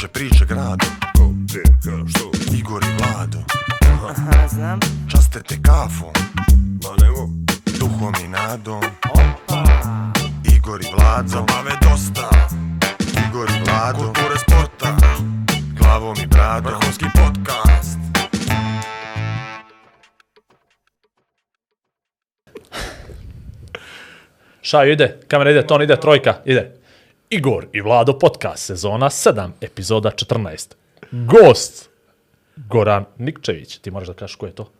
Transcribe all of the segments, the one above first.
kruže priče grado. Ko, gdje, ka, što? Igor i Vlado. Aha, znam. Častete kafom. Ma nemo, Duhom i nadom. Opa. Igor i Vlado. Zabave dosta. Igor i Vlado. Kulture sporta. Glavom i bradom. Vrhunski podcast. Šaju ide, kamera ide, ton ide, trojka, ide. Igor i Vlado podcast, sezona 7, epizoda 14. Gost, Goran Nikčević. Ti moraš da kažeš ko je to?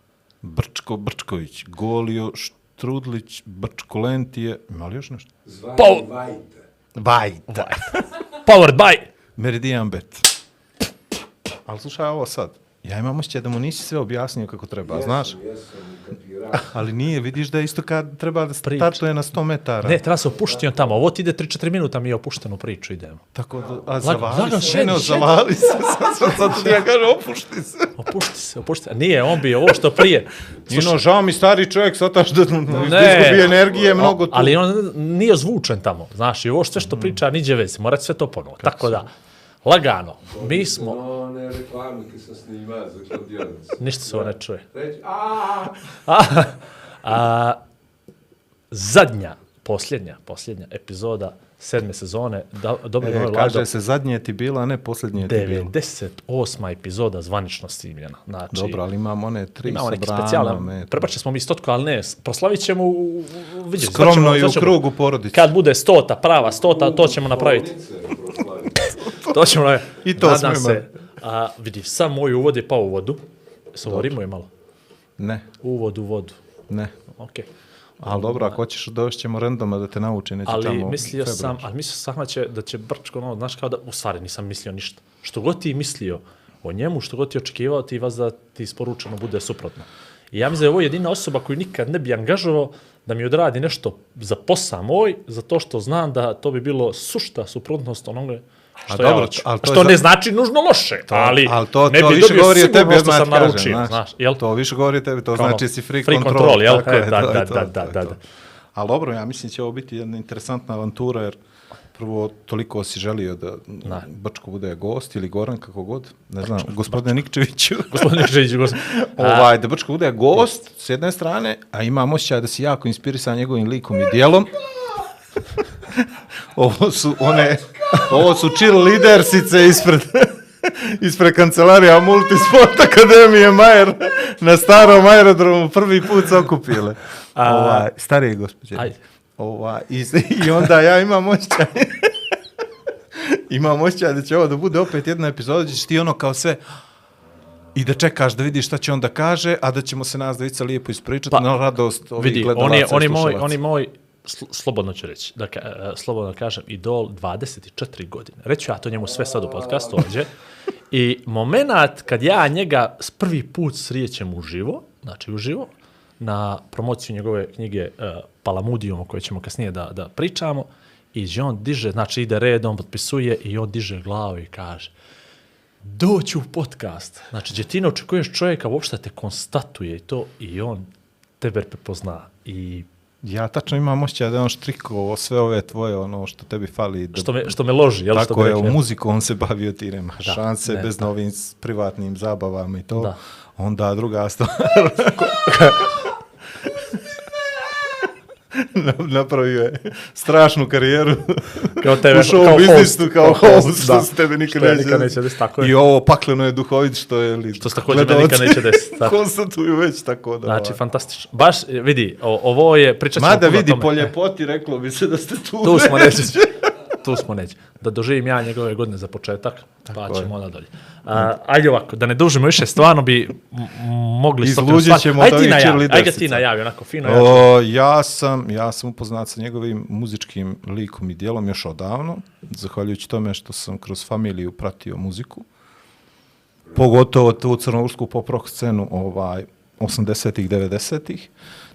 Brčko Brčković, Golio Štrudlić, Brčko Lentije, ima li još nešto? Pa, Vajta. powered by... Meridian Bet. Ali slušaj ovo sad. Ja imam osjećaj da mu nisi sve objasnio kako treba, znaš? Ali nije, vidiš da je isto kad treba da startuje na 100 metara. Ne, treba se opuštiti on tamo. Ovo ti ide 3-4 minuta, mi opuštenu priču idemo. Tako da, a lagan, zavali se, šedi, ne, šedi. zavali se, sad, sad, sad ti ja kažem, opušti se. Opušti se, opušti se. Nije, on bi ovo što prije. Ino, žao mi stari čovjek, sataš da Ne. izgubi energije mnogo tu. Ali on nije zvučen tamo, znaš, i ovo sve što priča, niđe veze, mora sve to ponovo. Tako da, lagano, mi smo, One reklame ki sam snima za kladionicu. ništa se ovo ne čuje. Reći, aaa, A, a, zadnja, posljednja, posljednja epizoda sedme sezone, da, dobro E, e, kaže se zadnje ti bila, a ne posljednje ti bilo. 98. epizoda zvanično snimljena. Znači, Dobro, ali imamo one tri imamo branom, specijale. eto. Prebače smo mi stotku, ali ne, proslavit ćemo, u, vidjet, Skromno ćemo- i u krugu porodice. Kad bude stota, prava stota, to ćemo napraviti. To ćemo napraviti. I to Nadam smo imali. se. A, vidi, sam moj uvod je pao u vodu. Se ovo rimuje malo. Ne, Uvod u vodu. ne. Okej. Ali dobro, ako hoćeš došćemo randoma da te nauči, neće Ali tamo mislio februar. sam, ali mislio sam da će, da će Brčko, ono, znaš kao da, u stvari nisam mislio ništa. Što god ti mislio o njemu, što god ti očekivao, ti vas da ti isporučeno bude suprotno. I ja mislim da je ovo jedina osoba koju nikad ne bi angažovao da mi odradi nešto za posao moj, zato što znam da to bi bilo sušta suprotnost onoga što A ja dobro, hoću. ali to što za- ne znači nužno loše, ali, ali to, ne to bi više dobio govori o sigurno tebi što sam naručio, znaš. znaš, jel? To više govori o tebi, to Kao ono, znači si free, free control. control, jel? tako je, da, to da, to, da, to da, je da, to. da. Ali dobro, ja mislim će ovo biti jedna interesantna avantura, jer prvo toliko si želio da Da. Brčko bude gost ili Goran, kako god, ne znam, gospodine Nikčeviću. Gospodin Žeđić, gospodin. ovaj, da Brčko bude gost s jedne strane, a imam osjećaj da si jako inspirisan njegovim likom i dijelom. ovo su one, ovo su chill lidersice ispred, ispred kancelarija Multisport Akademije Majer na starom aerodromu prvi put se okupile. A- ovaj, starije gospođe. Ovaj, i, I onda ja imam osjećaj imam osjećaj da će ovo da bude opet jedna epizoda gdje ćeš ti ono kao sve i da čekaš da vidiš šta će on da kaže, a da ćemo se nas dvojica lijepo ispričati Pa, na radost ovih Vidi, on gledalaca je, on i je moj, slušalaca. on je moj, sl slobodno ću reći, da, ka, slobodno kažem, idol 24 godine. Reću ja to njemu sve sad u podcastu ovdje. I moment kad ja njega s prvi put srijećem uživo, znači uživo, na promociju njegove knjige uh, Palamudijum, o kojoj ćemo kasnije da, da pričamo, i on diže, znači ide redom, potpisuje i on diže glavu i kaže doći u podcast. Znači, gdje ti ne očekuješ čovjeka uopšte te konstatuje i to, i on tebe prepozna. I Ja tačno imam osjećaj da je on štrikovao sve ove tvoje, ono što tebi fali. Da, što me, što me loži, jel? što Tako bi je, u muziku on se bavio ti nema Da, šanse ne, bez da. novim privatnim zabavama i to. Da. Onda druga stvar. Na- Napravio je strašnu karijeru Kao tebe, u show kao biznisu host. kao Kao host, host, što da. se tebe nikad Što neće, nikad neće desiti, tako je. I ovo pakleno je duhovit što je li Što se također meni nikad neće desiti, da. Konstatuju već tako da. Znači, fantastično. Baš, vidi, o, ovo je, pričat ćemo Mada vidi po ljepoti reklo bi se da ste tu. Tu smo već. Tu smo neći. Da doživim ja njegove godine za početak, pa je. ćemo onda dolje. A, ajde ovako, da ne dužimo više, stvarno bi mogli... Izluđit ćemo od ovih najavi, cheerleadersica. ajde ti najavi, onako fino. O, ja sam, ja sam upoznat sa njegovim muzičkim likom i dijelom još odavno, zahvaljujući tome što sam kroz familiju pratio muziku. Pogotovo tu crnogorsku pop rock scenu ovaj 80-ih, 90-ih.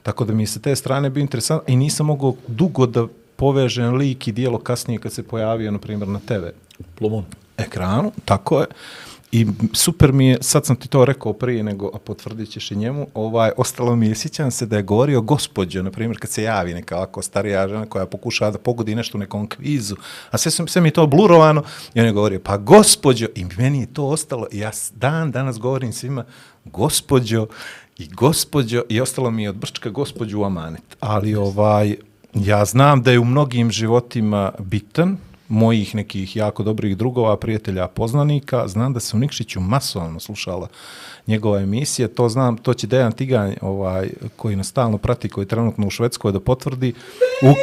Tako da mi se te strane bio interesantno i nisam mogao dugo da povežem lik i dijelo kasnije kad se pojavio, na primjer, na TV Plumun. ekranu, tako je. I super mi je, sad sam ti to rekao prije, nego a potvrdit ćeš i njemu, ovaj, ostalo mi je, sjećam se da je govorio gospođo, na primjer, kad se javi neka ovako starija žena koja pokušava da pogodi nešto u nekom kvizu, a sve, sve mi je to blurovano, i on je govorio, pa gospođo, i meni je to ostalo, i ja dan danas govorim svima, gospođo, i gospođo, i ostalo mi je od Brčka gospođu u amanet. Ali ovaj, ja znam da je u mnogim životima bitan, mojih nekih jako dobrih drugova, prijatelja, poznanika, znam da se u Nikšiću masovno slušala njegova emisija, to znam, to će Dejan Tiganj, ovaj, koji nas stalno prati, koji je trenutno u Švedskoj da potvrdi, u,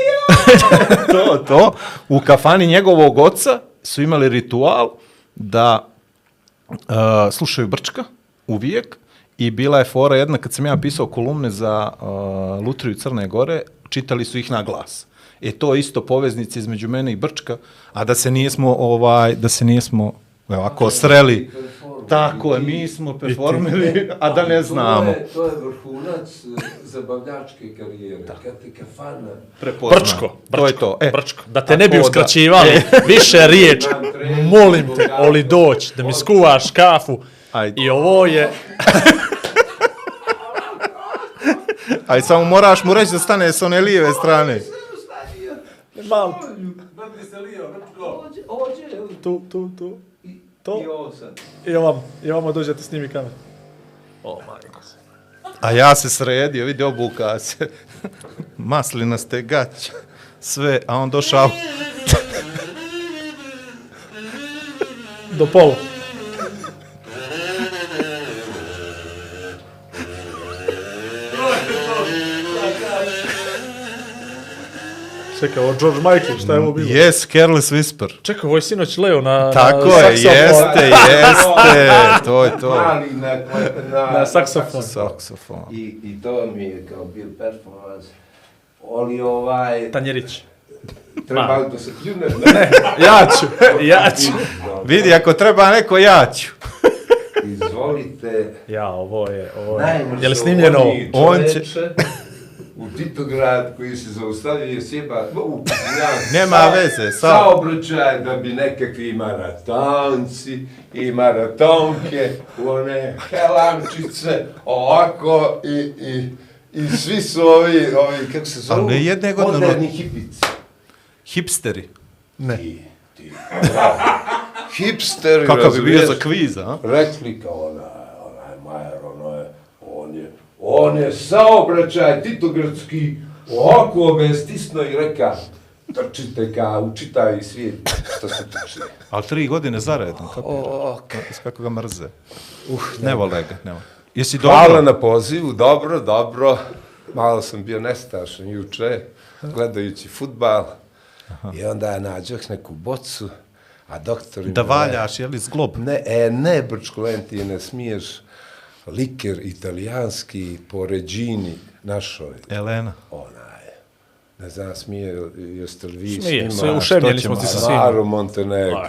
to, to, u kafani njegovog oca su imali ritual da uh, slušaju Brčka uvijek i bila je fora jedna kad sam ja pisao kolumne za uh, Lutriju Crne Gore, čitali su ih na glas. E to je isto poveznica između mene i Brčka, a da se nijesmo ovaj da se nijesmo ovako sreli. Tako je, mi smo performeri, a da ne znamo. To je, to je vrhunac eh, zabavljačke karijere. Kad te kafana... Prepozna. Brčko, brčko, To je to. E, brčko. Da te ne bi da- uskraćivali, više riječ, molim te, oli doć, da mi skuvaš kafu. Ajde. I ovo je, Aj samo moraš mu reći da stane s one lijeve strane. malo, Vrti se tu, tu, tu, I to, ovo sad. i ovam, i ovamo dođete snimi kameru. O, majko. A ja se sredio, vidi obuka se. Maslinaste gaće. Sve, a on došao. Do pola. Čekaj, ovo George Michael, šta je ovo bilo? Yes, Careless Whisper. Čekaj, ovo je sinoć Leo na, Tako na je, saksofon. jeste, jeste. To je to. Mali na, na, Na saksofon. Saksofon. I, I to mi je kao bio performans. Ali ovaj, Tanjerić. treba da se pljune, ne? Ja ću, ja ću. Vidi, ako treba neko, ja ću. Izvolite. Ja, ovo je, ovo je. Najmršavoniji Je li snimljeno ovo? On će- čoveče U Titograd koji se zaustavio je sjeba, u, ja, Nema sa- veze, sa- Saobraćaj da bi nekakvi maratonci i maratonke, one helančice, ovako i, i, i svi su ovi, ovi kako se zovu, ne jedne godine, moderni hipici. Hipsteri. Ti, ti, bravo. Hipsteri, Kakav bi bio za kviz, a? rekli kao onaj, onaj Majer, ono je, on je, on je saobraćaj titogradski, ovako me stisno i reka, trčite ka, učitaj svijet, što se trči. Ali tri godine zaredom, kapiraš? Kako ga mrze. Uh, ne vole ga, ne vole. Jesi Hvala dobro? na pozivu, dobro, dobro. Malo sam bio nestašan juče, gledajući futbal. I onda ja nađoh neku bocu, a doktor... Da valjaš, je li zglob? Ne, e, ne, Brčko Lenti, ne smiješ liker italijanski po Regini našoj, Elena. onaj, ne znam, smije, jeste li vi Smije, s sve njima? ušemljeni smo ti sa svima. Montenegro.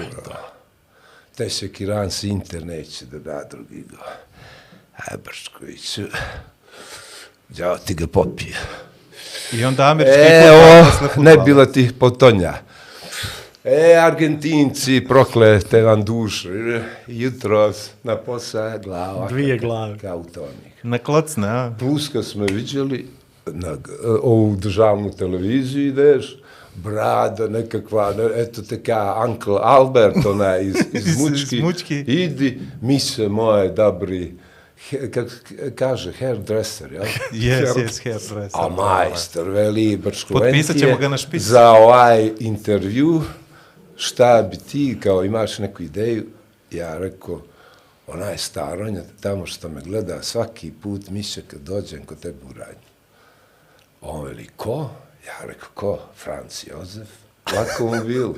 Te se Kiran Inter neće da da drugi go. Aj, Brčkoviću, ja ti ga popije. I onda američki E, fudbal o, posle ne bilo ti potonja. E, Argentinci, proklete vam duše. Jutros na posao glava. Dvije kao- glave. Kao tonik. Na klocne, a? Plus kad smo vidjeli na g- ovu državnu televiziju ideš, brada nekakva, ne, eto te ka Uncle Albert, ona iz, iz Iz- iz Mučki, Mučki. idi, mi se moje dobri, he, kak kaže, hairdresser, jel? Yes, Hair- yes, hairdresser. A majstor, veli Brčko Potpisat ćemo ga na špic. Za ovaj intervju, šta bi ti, kao imaš neku ideju, ja rekao, onaj staronja, tamo što me gleda, svaki put miše kad dođem kod tebe u radnju. On veli, ko? Ja rekao, ko? Franc Jozef, lako mu bilo.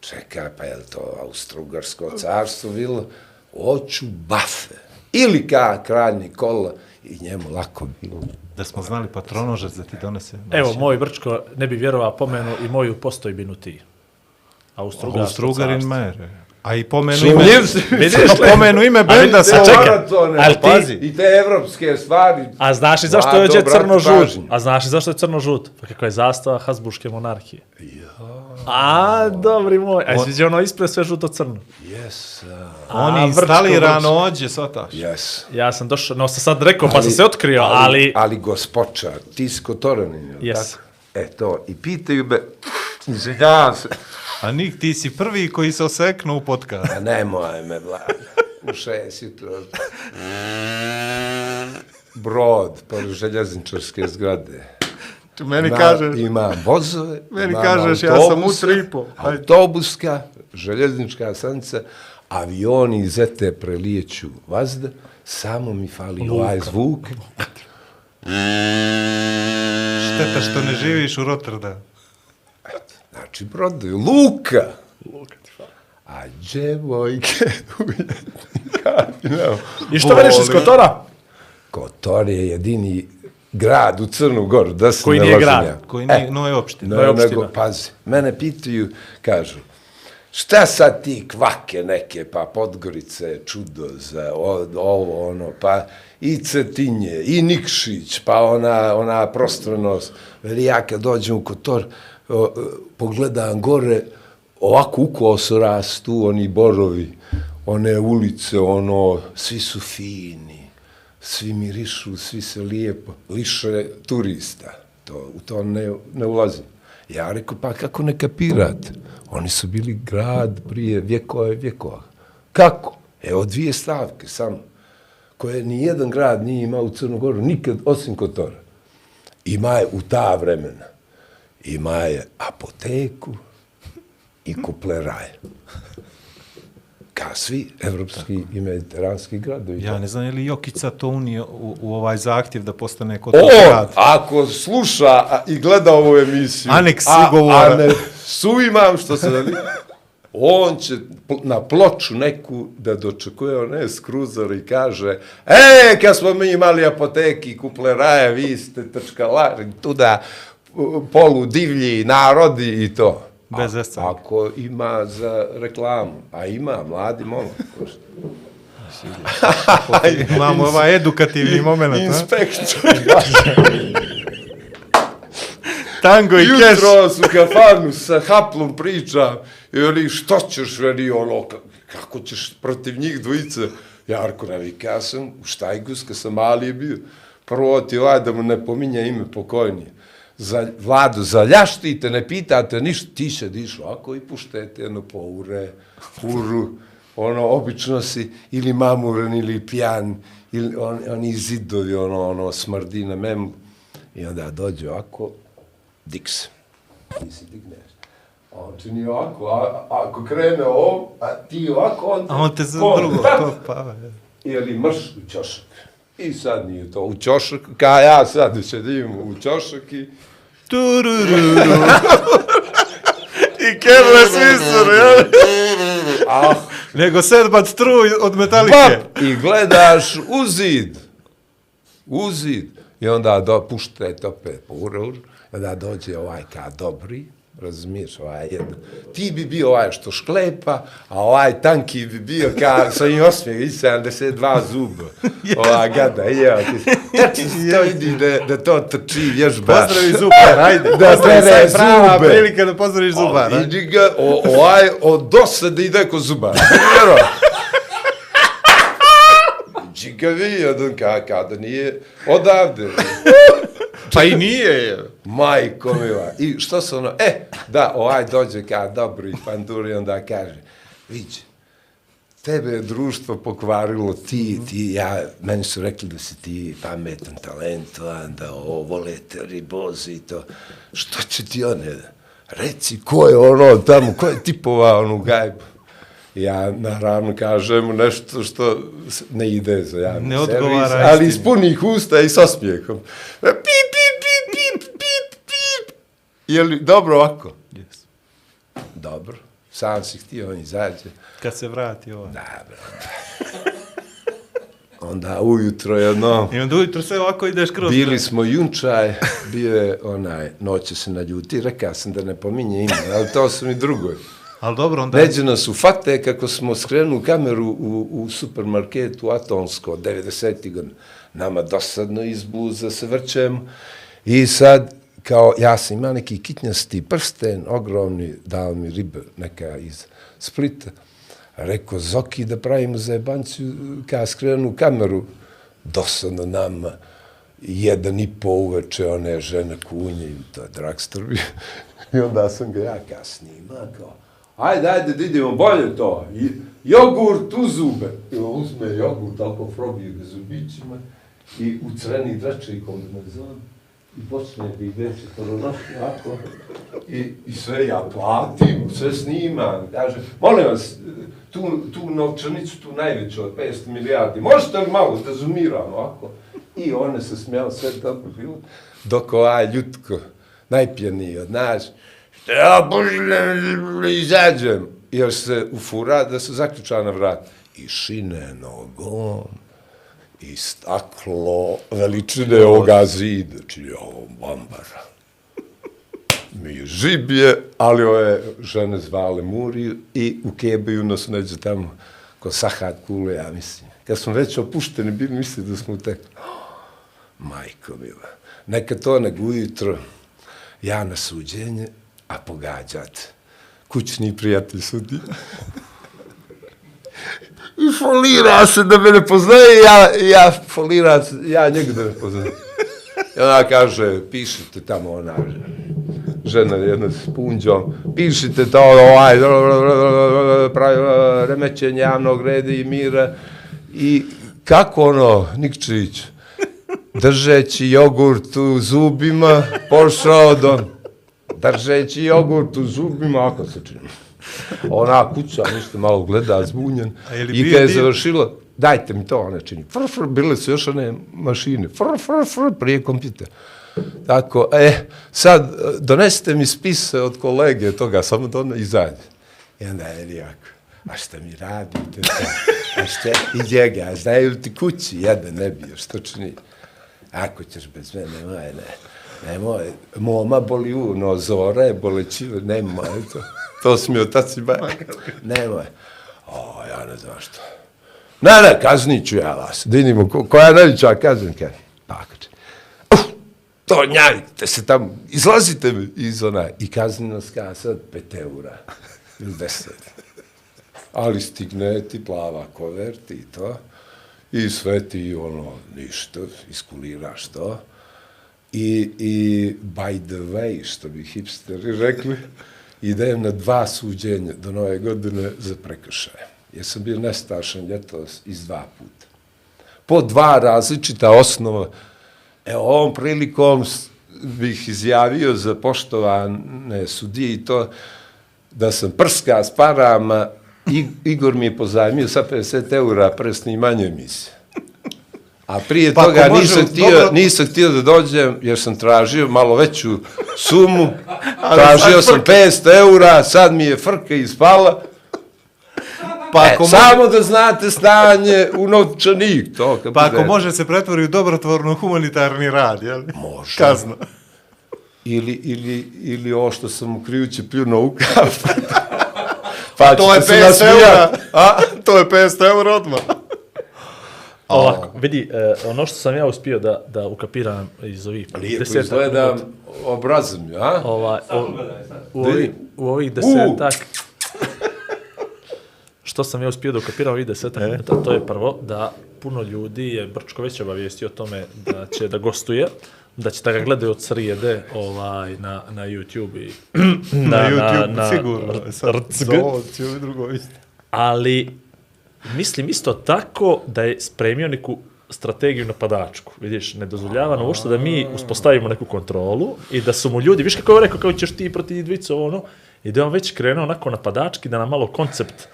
Čekaj, pa je li to Austro-Ugarsko carstvo bilo? Oću bafe. Ili ka kralj Nikola i njemu lako bilo. Da smo znali patronožac da ti donese. Evo, moj Brčko ne bi vjerovao pomenu i moju postojbinu ti. Austrougarsko Austrougarin carstvo. Majer. A i pomenu ime. Vidiš li? pomenu ime benda sa čekaj, maratone, ali ti- pazi, I te evropske stvari. A znaš li zašto je crno-žut? pažnju. A znaš li zašto je crno-žut? Pa kako je zastava Hasbuške monarhije. A, dobri moj. A sviđa ono ispred sve žuto-crno. Yes, uh, Oni A, vrčko, instalirano ođe, svataš. yes. Ja sam došao, no sam sad rekao, pa sam se otkrio, ali... Ali gospoča, ti si kotoranin, jel Yes. tako? E to, i pitaju me, izvinjavam se, A Nik, ti si prvi koji se oseknu u podcast. a nemoj me, vlada, u šest jutro. Brod, pored željezničarske zgrade. Meni Ima- kažeš, Ima vozove, Meni imam kažeš, ja sam u autobuse, tri i po. Ajde. Autobuska, željeznička stanica, avioni iz ete prelijeću vazda, samo mi fali ovaj zvuk. šteta što ne živiš u Rotterdamu. Znači, brodovi, luka. A djevojke u Katinama. I što veriš iz Kotora? Kotor je jedini grad u Crnu Goru, da se Koji ne nije lažem grad, ja. Koji nije, no je opština. Ne, je opština. nego, pazi, mene pitaju, kažu, šta sad ti kvake neke, pa Podgorice, čudo za o- ovo, ono, pa i Cetinje, i Nikšić, pa ona, ona prostornost. Veli, ja kad dođem u Kotor, E, pogledam gore, ovako ukoso rastu, oni borovi, one ulice, ono, svi su fini, svi mirišu, svi se lijepo, liše turista. To, u to ne, ne ulazim. Ja rekao, pa kako ne kapirate? Oni su bili grad prije vjekova i vjekova. Kako? Evo dvije stavke samo, koje ni jedan grad nije imao u Crnogoru, nikad, osim Kotora. Ima je u ta vremena, ima je apoteku i kupleraj. Ka svi evropski i mediteranski gradovi. Ja ne znam je li Jokica to unio u, u ovaj zahtjev da postane Kotor On, grad. ako sluša i gleda ovu emisiju, Aneks a, a ne suimam što se radi, on će na ploču neku da dočekuje one skruzor i kaže e, kad smo mi imali apoteki, kupleraje, vi ste trčkalari, tuda polu divlji narodi i to. Bez A-. Ako ima za reklamu, a ima, mladi momak. Imamo ovaj edukativni moment. Inspektor. Tango i keš. Jutro u kafanu sa haplom pričam i oni što ćeš veli ono ka- kako ćeš protiv njih dvojice Jarko navika ja sam u Štajgus kad sam mali je bio prvo ti ovaj da mu ne pominje ime pokojnije za vladu zaljaštite ne pitate ništa ti se diš ovako i puštete jedno po ure uru ono obično si ili mamuran ili pijan ili on, oni zidovi ono ono smrdi na memu i onda dođe ovako diks. Ti si digneš. A on čini ovako, a, a ako krene ovo, a ti ovako, on A on te za drugo. To, pa, Ili mrš u ćošak. I sad nije to u ćošak, ka ja sad sedim u ćošak i... Turururu. I keble svi su, jel? Ah, Nego sedbat stru od metalike. bap! I gledaš u zid. U zid. I onda do, puštajte opet po ura, ura. I onda dođe ovaj ka dobri, razumiješ, ovaj jedan. Ti bi bio ovaj što šklepa, a ovaj tanki bi bio ka sa njim osmijeh, i 72 zuba. Ova gada, jeo ti. Tačno to vidi da, da to trči vježba. Pozdravi Zubar, ajde. Da tere sad je prava prilika da pozdraviš Zubara. Vidi ga, o, ovaj od dosade ide ko zubar. Vjero. Ga vi, jedan ka, kada nije odavde. Pa i nije. je. Majko mila. I što se ono, e, da, ovaj dođe ka dobri pandur i onda kaže, vidi, tebe je društvo pokvarilo, ti, ti, ja, meni su rekli da si ti pametan, talentovan, da ovo volete ribozi i to. Što će ti one, reci, ko je ono tamo, ko je tipovao onu gajbu? Ja naravno kažem nešto što ne ide za javni Ne servis, ali istini. iz punih usta i s osmijehom. Pip, pip, Je li dobro ovako? Yes. Dobro. Sam si htio, on izađe. Kad se vrati ovaj. Da, brate. Onda ujutro jedno, I onda ujutro sve ovako ideš kroz... bili smo junčaj, bio je onaj, noće se naljuti, rekao sam da ne pominje ime, ali to su mi drugoj. Ali dobro, onda... Neđe nas ufate kako smo skrenuli kameru u, u supermarketu Atonsko, 90. godina. Nama dosadno iz bluza se vrćemo. I sad, kao, ja sam imao neki kitnjasti prsten, ogromni, dao mi ribe neka iz Splita. Rekao, Zoki, da pravimo za jebanciju, kada skrenu kameru, dosadno nama, jedan i po uveče, one žene kunje, i to je dragster bio. I onda sam ga ja kasnije imao, kao, ajde, ajde, da idemo bolje to, jogurt u zube. I on uzme jogurt, tako probije ga zubićima, i u creni dračekom me i bi da ide četvoronoški ovako, i, i sve ja platim, sve snimam, kaže, molim vas, tu, tu novčanicu, tu najveću od 500 milijardi, možete li malo da zoomiram ovako? I one se smijala sve dobro bilo, dok ova ljutko, najpijeniji od nas, što ja božle izađem, jer se ufura da se zaključa na vrat. I šine nogom, i staklo veličine ovoga zida, čini ovo bambara. Mi žiblje, ali ove žene zvale Muriju i ukebaju nas neđe tamo ko Sahat Kule, ja mislim. Kad smo već opušteni bili, misli da smo tek... Oh, majko mila. Neka to nego ujutro, ja na suđenje, a pogađat. Kućni prijatelj sudija. I folira se da me ne poznaje, ja, ja folira se, ja njega da ne poznaje. I ona kaže, pišite tamo ona žena jedna s punđom, pišite to, ovaj, pravi remećenje javnog reda i mira. I kako ono, Nikčević, držeći jogurt u zubima, pošao do, držeći jogurt u zubima, ako se čini. Ona kuća nešto malo gleda, zbunjen. I kad je dio? završilo, dajte mi to, ona čini. Fr, fr, bile su još one mašine. Fr, fr, fr, prije kompjuter. Tako, e, sad, donesite mi spise od kolege toga, samo da ona izađe. I onda je rijako, a šta mi radite? A šta, i njega, a znaju li ti kući? Jedan ne bio, što čini? Ako ćeš bez mene, nemoj, ne. Nemoj, moma boli uno, zora je bolećiva, nemoj, to. To su mi otaci ba. Nemoj. O, ja ne znam što. Ne, ne, kaznit ću ja vas. Da vidimo, ko, koja je najveća kaznenka? Pa, kaže, uf, to njavite se tamo, izlazite mi iz ona. I kaznina ska sad 5 eura. Ili 10. Ali stigne ti plava koverti i to. I sve ti ono, ništa, iskuliraš to. I, I by the way, što bi hipsteri rekli, idem na dva suđenja do nove godine za prekršaje. Jer sam bio nestašan ljeto iz dva puta. Po dva različita osnova. Evo, ovom prilikom bih izjavio za poštovane sudije i to da sam prska s parama, I, Igor mi je pozajmio sa 50 eura pre snimanja emisije. A prije Pa toga može, nisam, htio, dobro. nisam htio da dođem, jer sam tražio malo veću sumu. tražio sam 500 eura, sad mi je frka ispala. Pa E, ako, može, samo da znate stanje u novčanik. To, pa ako bude- može se pretvori u dobrotvorno humanitarni rad, jel? Može. Kazna. Ili, ili, ili ovo što sam u krijuće pljuno u kafu. pa To je ćete se 500 nasmijat. eura. A, to je 500 eura odmah. Ovako, vidi, e, ono što sam ja uspio da, da ukapiram iz ovih Lijepo desetak izgledam minuta, obrazom, a? ovaj, o, u, ovih, u ovih desetak, što sam ja uspio da ukapiram ovih desetak minuta, to je prvo da puno ljudi je Brčko već obavijestio o tome da će da gostuje, da će da ga gledaju od srijede ovaj, na, na YouTube i Na, YouTube, sigurno. r- Sad, RCG. drugo isto. ali mislim isto tako da je spremio neku strategiju napadačku. Vidiš, ne dozvoljava uopšte da mi uspostavimo neku kontrolu i da su mu ljudi, viš kako je rekao, kao ćeš ti protiv dvice, ono, i da je on već krenuo onako napadački, da nam malo koncept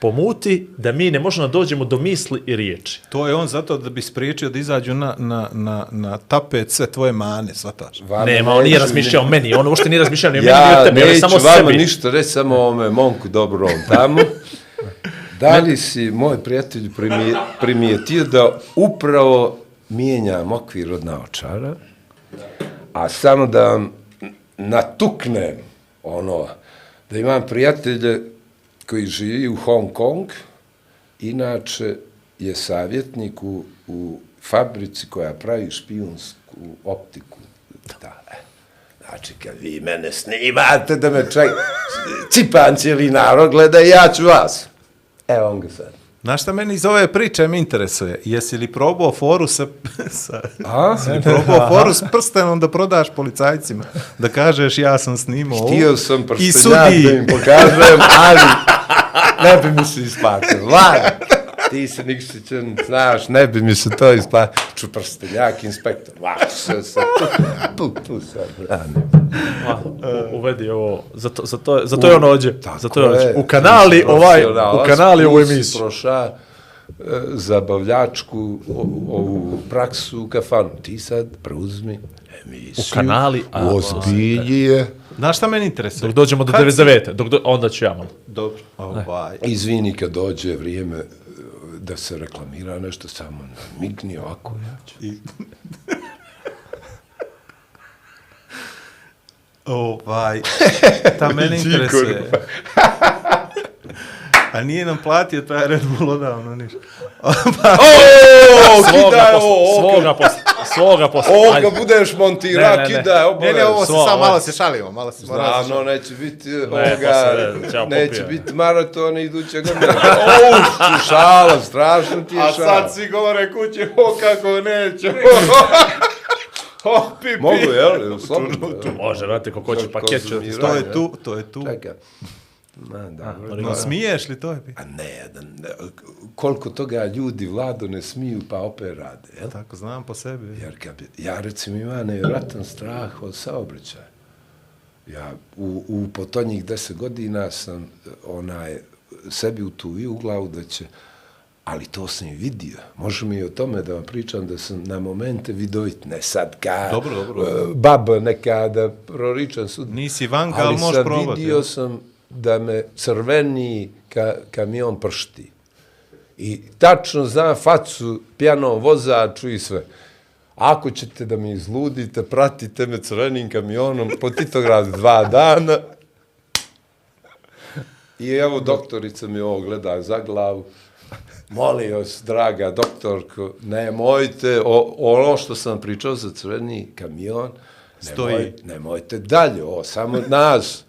pomuti, da mi ne možemo da dođemo do misli i riječi. To je on zato da bi spriječio da izađu na, na, na, na tapet sve tvoje mane, svataš. Vama Nema, on nije neću razmišljao o meni, on uopšte nije razmišljao ni o meni, ni Ja o tebi, on je neću samo o vama sebi. ništa reći, samo o ome momku dobrom tamo. Da li si, moj prijatelj, primijetio da upravo mijenjam okvir od naočara, a samo da vam natuknem ono, da imam prijatelje koji živi u Hong Kong, inače je savjetnik u, u fabrici koja pravi špijunsku optiku. Da. E, znači, kad vi mene snimate da me čak cipan cijeli narod gleda, ja ću vas. Evo on ga sad. Znaš šta meni iz ove priče me interesuje? Jesi li probao foru sa... sa A? jesi li probao foru s prstenom da prodaš policajcima? Da kažeš ja sam snimao ovo. Htio sam prstenjak da im pokažem, ali ne bi mi se isplatilo. Lago. Ti si Nikšićan, znaš, ne bi mi se to isplatilo. Ču prstenjak, inspektor. Vaš se se. Tu, tu se brani. Ma, u- uvedi ovo, zato, zato, zato je on ođe. Zato je on ođe. U kanali, ovaj, u kanali ovu si emisiju. proša e, zabavljačku ovu praksu u kafanu. Ti sad preuzmi emisiju. U kanali, a- Ozbilji je. Znaš šta meni interesuje? Dok dođemo do Kad si- 99. Dok do, onda ću ja malo. Dobro. Ovaj. Izvini kad dođe vrijeme e, da se reklamira nešto, samo migni ovako. Ja ću. I... ovaj, ta mene interesuje. A nije nam platio taj Red Bull odavno ništa. O, Svoga kidaj ovo, svoga posle, svoga posle. ovo kad budeš montirao, Ne, ne, ne. kidaj, Ne, obavezno. ne, ovo se samo ovo- malo se šalimo, malo se moramo se Naravno, neće biti ovoga, neće biti maraton iduće godine. O, šala, strašno ti je A šala. sad svi govore kući, o kako neće. o, pipi. Mogu, jel? Slobodno. Može, vrati, ko hoće paket će... konzumirati. To je tu, to je tu. Čekaj. Ma, dobro. No, smiješ li to je? A ne, da, ne, koliko toga ljudi vlado ne smiju, pa opet rade, jel? Tako, znam po sebi. Jer kad ja recimo imam nevjerojatan strah od saobraćaja. Ja u, u potonjih deset godina sam onaj, sebi utuvio u glavu da će, ali to sam i vidio. Može mi i o tome da vam pričam da sam na momente vidovit, ne sad ka Dobro, dobro. eh, baba neka da proričam sud. Nisi vanka, ali ali možeš sam probati, vidio jel? sam da me crveni ka, kamion pršti. I tačno znam facu pijanom vozaču i sve. Ako ćete da mi izludite, pratite me crvenim kamionom po Titogradu dva dana. I evo doktorica mi ovo gleda za glavu. Molim vas, draga doktorko, nemojte, o, ono što sam pričao za crveni kamion, Stoji. nemoj, nemojte dalje, ovo samo nas,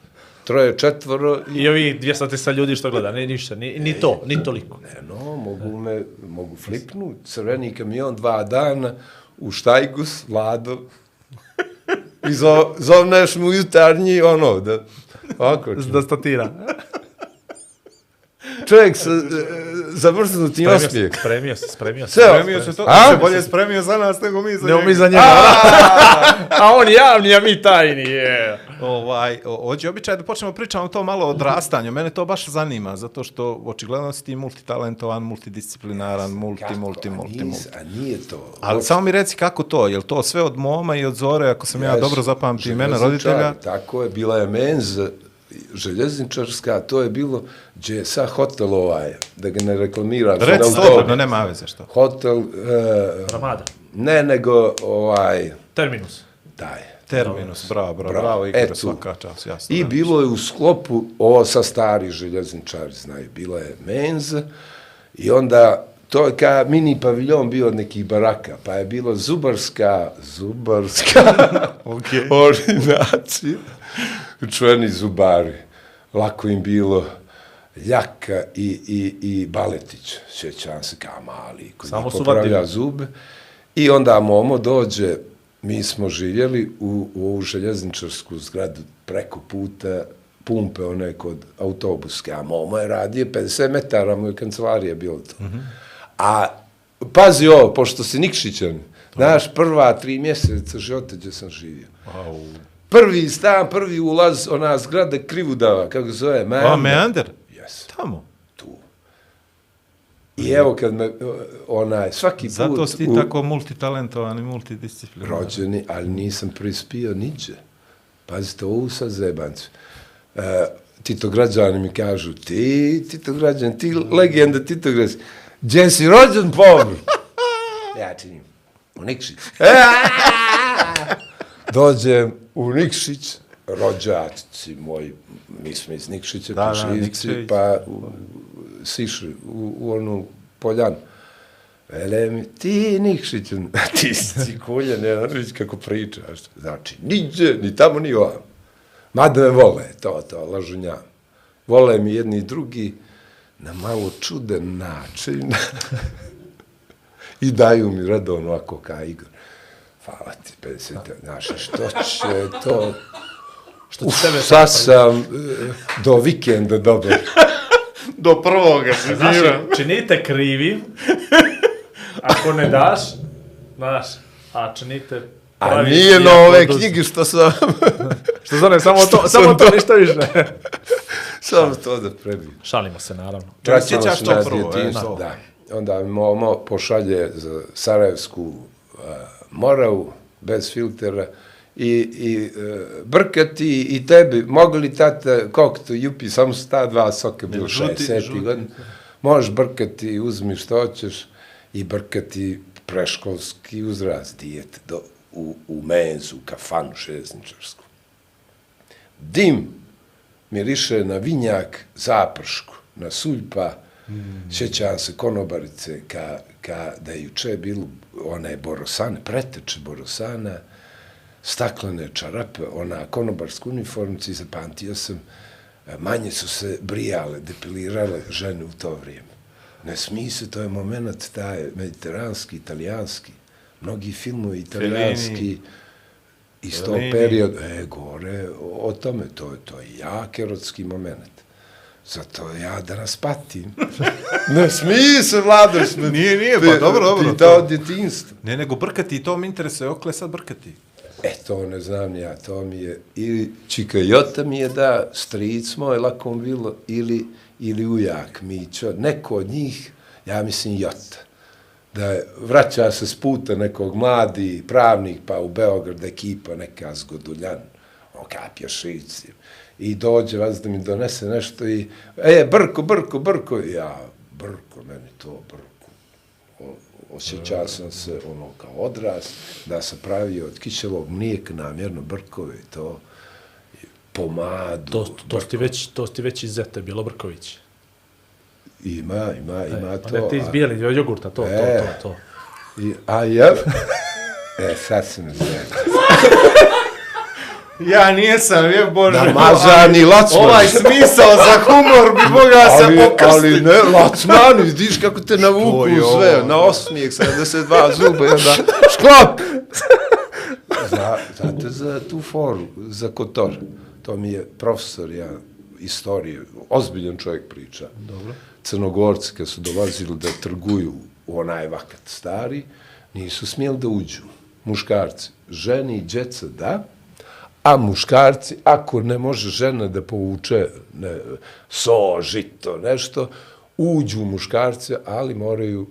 troje, četvoro i I ovi 200 ljudi što gleda, ne, ništa, ni, ni to, ni toliko. Eno, mogu me, mogu flipnut, crveni kamion dva dana, u štajgus, vlado, i zo, zovneš mu jutarnji, ono, da, ovako, Da statira. čovjek sa e, zamrznutim osmijek. spremio se, spremio se. Spremio se to, A? se bolje spremio za nas nego mi za Ne njega. mi za njega. A on javni, a mi tajni, je. Ovaj, o- ođe običaj da počnemo pričamo to malo o odrastanju. Mene to baš zanima, zato što očigledno si ti multitalentovan, multidisciplinaran, multi, Kako? multi, A multi, nije- multi. A nije to. Ali samo mi reci kako to, je li to sve od moma i od zore, ako sam ja Jesu, dobro zapamtio imena roditelja? Tako je, bila je menza željezničarska, to je bilo gdje je sad hotel ovaj, da ga ne reklamiram. Reci autobus. slobodno, nema veze što. Hotel, e, Ramada. ne nego ovaj, Terminus. daj. Terminus, bravo, bravo, Bravo. bravo, Igor, tu. svaka čas, jasno. I bilo je u sklopu, ovo sa stari željezničari znaju, bila je menza i onda to je kao mini paviljon bio od nekih baraka, pa je bilo zubarska, zubarska Okej. ordinacija, čuveni zubari, lako im bilo Ljaka i, i, i Baletić, sjećam se kao mali, koji Samo mi su popravlja zube. I onda Momo dođe, mi smo živjeli u, u ovu željezničarsku zgradu preko puta pumpe one kod autobuske, a Momo je radio 50 metara, mu je kancelarija bilo to. Mhm. A pazi ovo, pošto si Nikšićan, znaš, prva tri mjeseca života gdje sam živio. Au. Prvi stan, prvi ulaz, ona zgrada Krivudava, kako se zove, Meander. A, Meander? Yes, Tamo. I evo kad me, onaj, svaki put... Zato si ti u- tako multitalentovan i multidisciplinaran. rođeni, ali nisam prispio niđe. Pazite, ovu sad zebancu. E, Tito građani mi kažu, ti, Tito građani, ti legenda Tito građani, gdje si rođen, pobr? ja činim, u Nikšić. Dođem u Nikšić rođaci moji, mi smo iz Nikšića, Da, da, Nikšić. pa u, sišli u, u onu poljanu. Vele mi, ti Nikšiću, ti si cikulja, ne, vidiš kako pričaš. Znači, niđe, ni tamo, ni ovam. Mada me vole, to, to, lažunjam. Vole mi jedni i drugi na malo čuden način. I daju mi redovno ovako ka Igor. Hvala ti, 50, znaš, što će to... Što Uf, sad sam e, do vikenda dobar. Do prvoga se Znaš, činite krivi, ako ne daš, znaš, a činite A pravi nije na ove oduz- knjige što sam... Što zove, samo to, Što samo sam to, to- ništa više. Samo to da prebijem. Šalimo se, naravno. Čekaj, Vraćamo sjećaš se to na prvo, e, djetinjstvo, to. Da. Onda mi Momo pošalje za Sarajevsku uh, Moravu, bez filtera, i, i uh, brkati i tebi, mogu li tata, koliko to jupi, samo su ta dva soka, bilo 60 žuti. godina, možeš brkati, uzmi što hoćeš i brkati preškolski uzrast dijete do, u, u menzu, u kafanu železničarsku. Dim miriše na vinjak zapršku, na suljpa, mm. sjećam se konobarice, ka, ka da je juče bilo one borosane, preteče borosana, staklene čarape, ona konobarska uniformica i zapamtio sam, e, manje su se brijale, depilirale žene u to vrijeme. Ne smije se, to je moment taj mediteranski, italijanski, mnogi filmovi italijanski, iz tog Fellini. perioda, e, gore, o, o tome, to, je- to je jak erotski moment. Zato ja da nas patim. ne smije se, Vlado, smo... Nije, nije, pa dobro, dobro, Ti dao djetinstvo. Ne, nego brkati, to mi interesuje, okle sad brkati. E, to ne znam ja, to mi je, ili Čika Jota mi je da, stric moj, lako bilo, ili, ili ujak Mićo, neko od njih, ja mislim Jota, da je, vraća se s puta nekog mladi pravnik, pa u Beograd ekipa neka zgoduljan, on kapja šici, i dođe vas da mi donese nešto i, e, brko, brko, brko, ja, brko, meni to brko, osjećao sam se ono kao odraz, da sam pravio od kiselog mlijeka namjerno brkove to, pomadu. To, to, ti već, to ti već iz Zete, Bjelobrković. Ima, ima, ima to. Ne, ti iz a- jogurta, to, E. to, to, to. I, a ja... e, sad se me zove. Ja nijesam, je Bože. Namazani lacman. Ovaj smisao za humor bi mogao se ali, pokrstiti. ali ne, lacmani, vidiš kako te navuku ovo. sve, na osmijek, 72 zuba, i onda šklop! za, znate za tu foru, za Kotor, to mi je profesor, ja, istorije, ozbiljan čovjek priča. Dobro. Crnogorci, kad su dolazili da trguju u onaj vakat stari, nisu smjeli da uđu. Muškarci, ženi i djeca, da, a muškarci, ako ne može žena da povuče ne, so, žito, nešto, uđu muškarci, ali moraju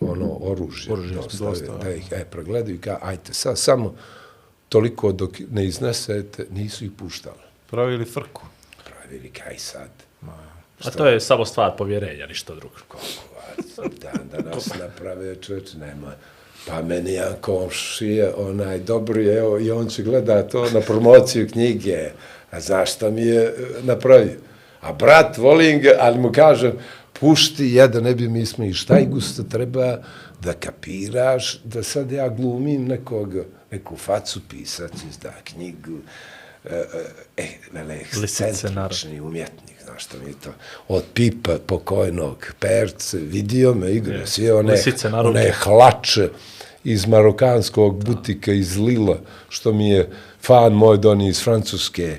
ono oružje, oružje dostave, da ih e, pregledaju i ka, ajte, sad samo toliko dok ne iznesete, nisu ih puštali. Pravili frku. Pravili kaj sad. A to je samo stvar povjerenja, ništa drugo. Kokovac, da, da nas naprave čovječ, nema. Pa meni jedan komšije, onaj dobri, evo, i on će gleda to na promociju knjige. A znaš šta mi je e, napravio? A brat, volim ga, ali mu kažem, pušti jedan, ne bi mi šta i gusto treba da kapiraš, da sad ja glumim nekog, neku facu pisac, izda knjigu, e, e, vele, Lisice, naravno. ekscentrični umjetnik, znaš šta mi je to, od pipa pokojnog perce, vidio me, igra, sve one, one hlače iz marokanskog butika iz Lila, što mi je fan moj doni iz Francuske,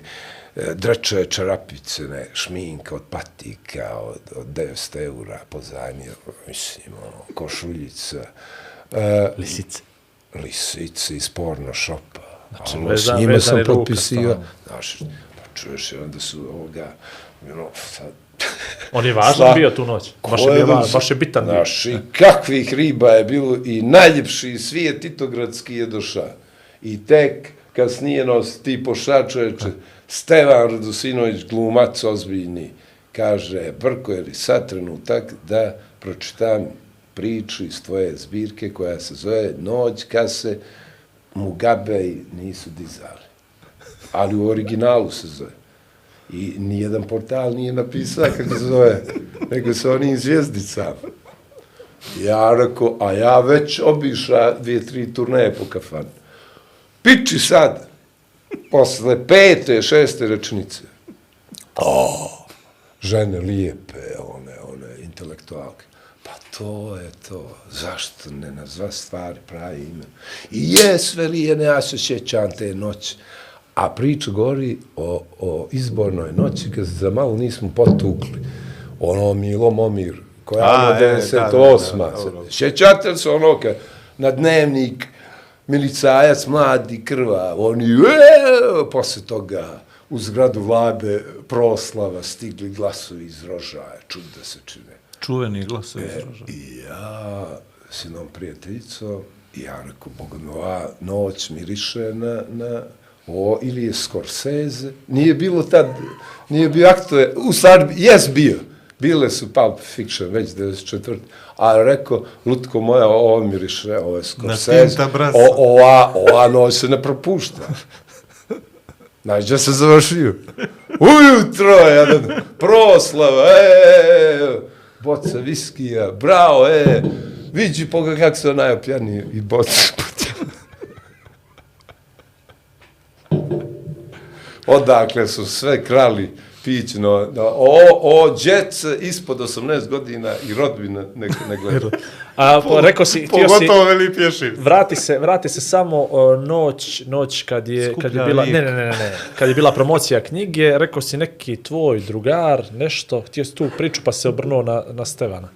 e, dreče čarapice, ne, šminka od patika, od, od 900 eura pozajmio, mislim, ono, košuljica, e, Lisice. lisice iz porno šopa. Znači, Ono, s njima sam potpisio. Znaš, pa čuješ, onda su ovoga, ono, sad, On je važan Sla- bio tu noć. Baš je, bio, da va- su- baš je bitan bio. Znaš, i kakvih riba je bilo i najljepši svijet Titogradski je došao. I tek kasnije ti poša čoveče, Stevan Radosinović, glumac ozbiljni, kaže, Brko, je li sad trenutak da pročitam priču iz tvoje zbirke koja se zove Noć kad se Mugabe nisu dizali. ali u originalu se zove. I nijedan portal nije napisao kako se zove, nego se oni zvijezdicama. Ja rekao, a ja već obiša dvije, tri turneje po kafanu. Piči sad, posle pete, šeste rečnice. O, žene lijepe, one, one, intelektualke. Pa to je to. Zašto ne nazva stvari pravi ime? I je sve lijene, ja se sjećam te noći. A priča govori o, o izbornoj noći, kad se za malo nismo potukli. Ono Milo Momir, koja A, je e, 98. da, da, da, dobro. Sjećate li se ono kad na dnevnik milicajac mladi krva, oni e, posle toga u zgradu vlade proslava stigli glasovi iz rožaja, čud da se čine. Čuveni glas se izraža. I ja, sinom prijateljico, i ja rekao, Boga mi, ova noć miriše na, na o, ili je Scorsese, nije bilo tad, nije bio aktuel, u stvari, jes bio, bile su Pulp Fiction, već 94. A rekao, Lutko moja, ovo miriše, ovo je Scorsese, o, ova, ova noć se ne propušta. Znaš, gdje se završio? Ujutro, jedan proslava, e, boca viskija, bravo, e, vidi poga kako se najopjani i boca Odakle su sve krali pićno, da, o, o, djec ispod 18 godina i rodbina ne, ne gleda. A po, rekao si, htio si, Pogotovo veli pješim. vrati se, vrati se samo o, noć, noć kad je, kad je bila, lijek. ne, ne, ne, ne, ne, kad je bila promocija knjige, rekao si neki tvoj drugar, nešto, htio si tu priču pa se obrnuo na, na Stevana.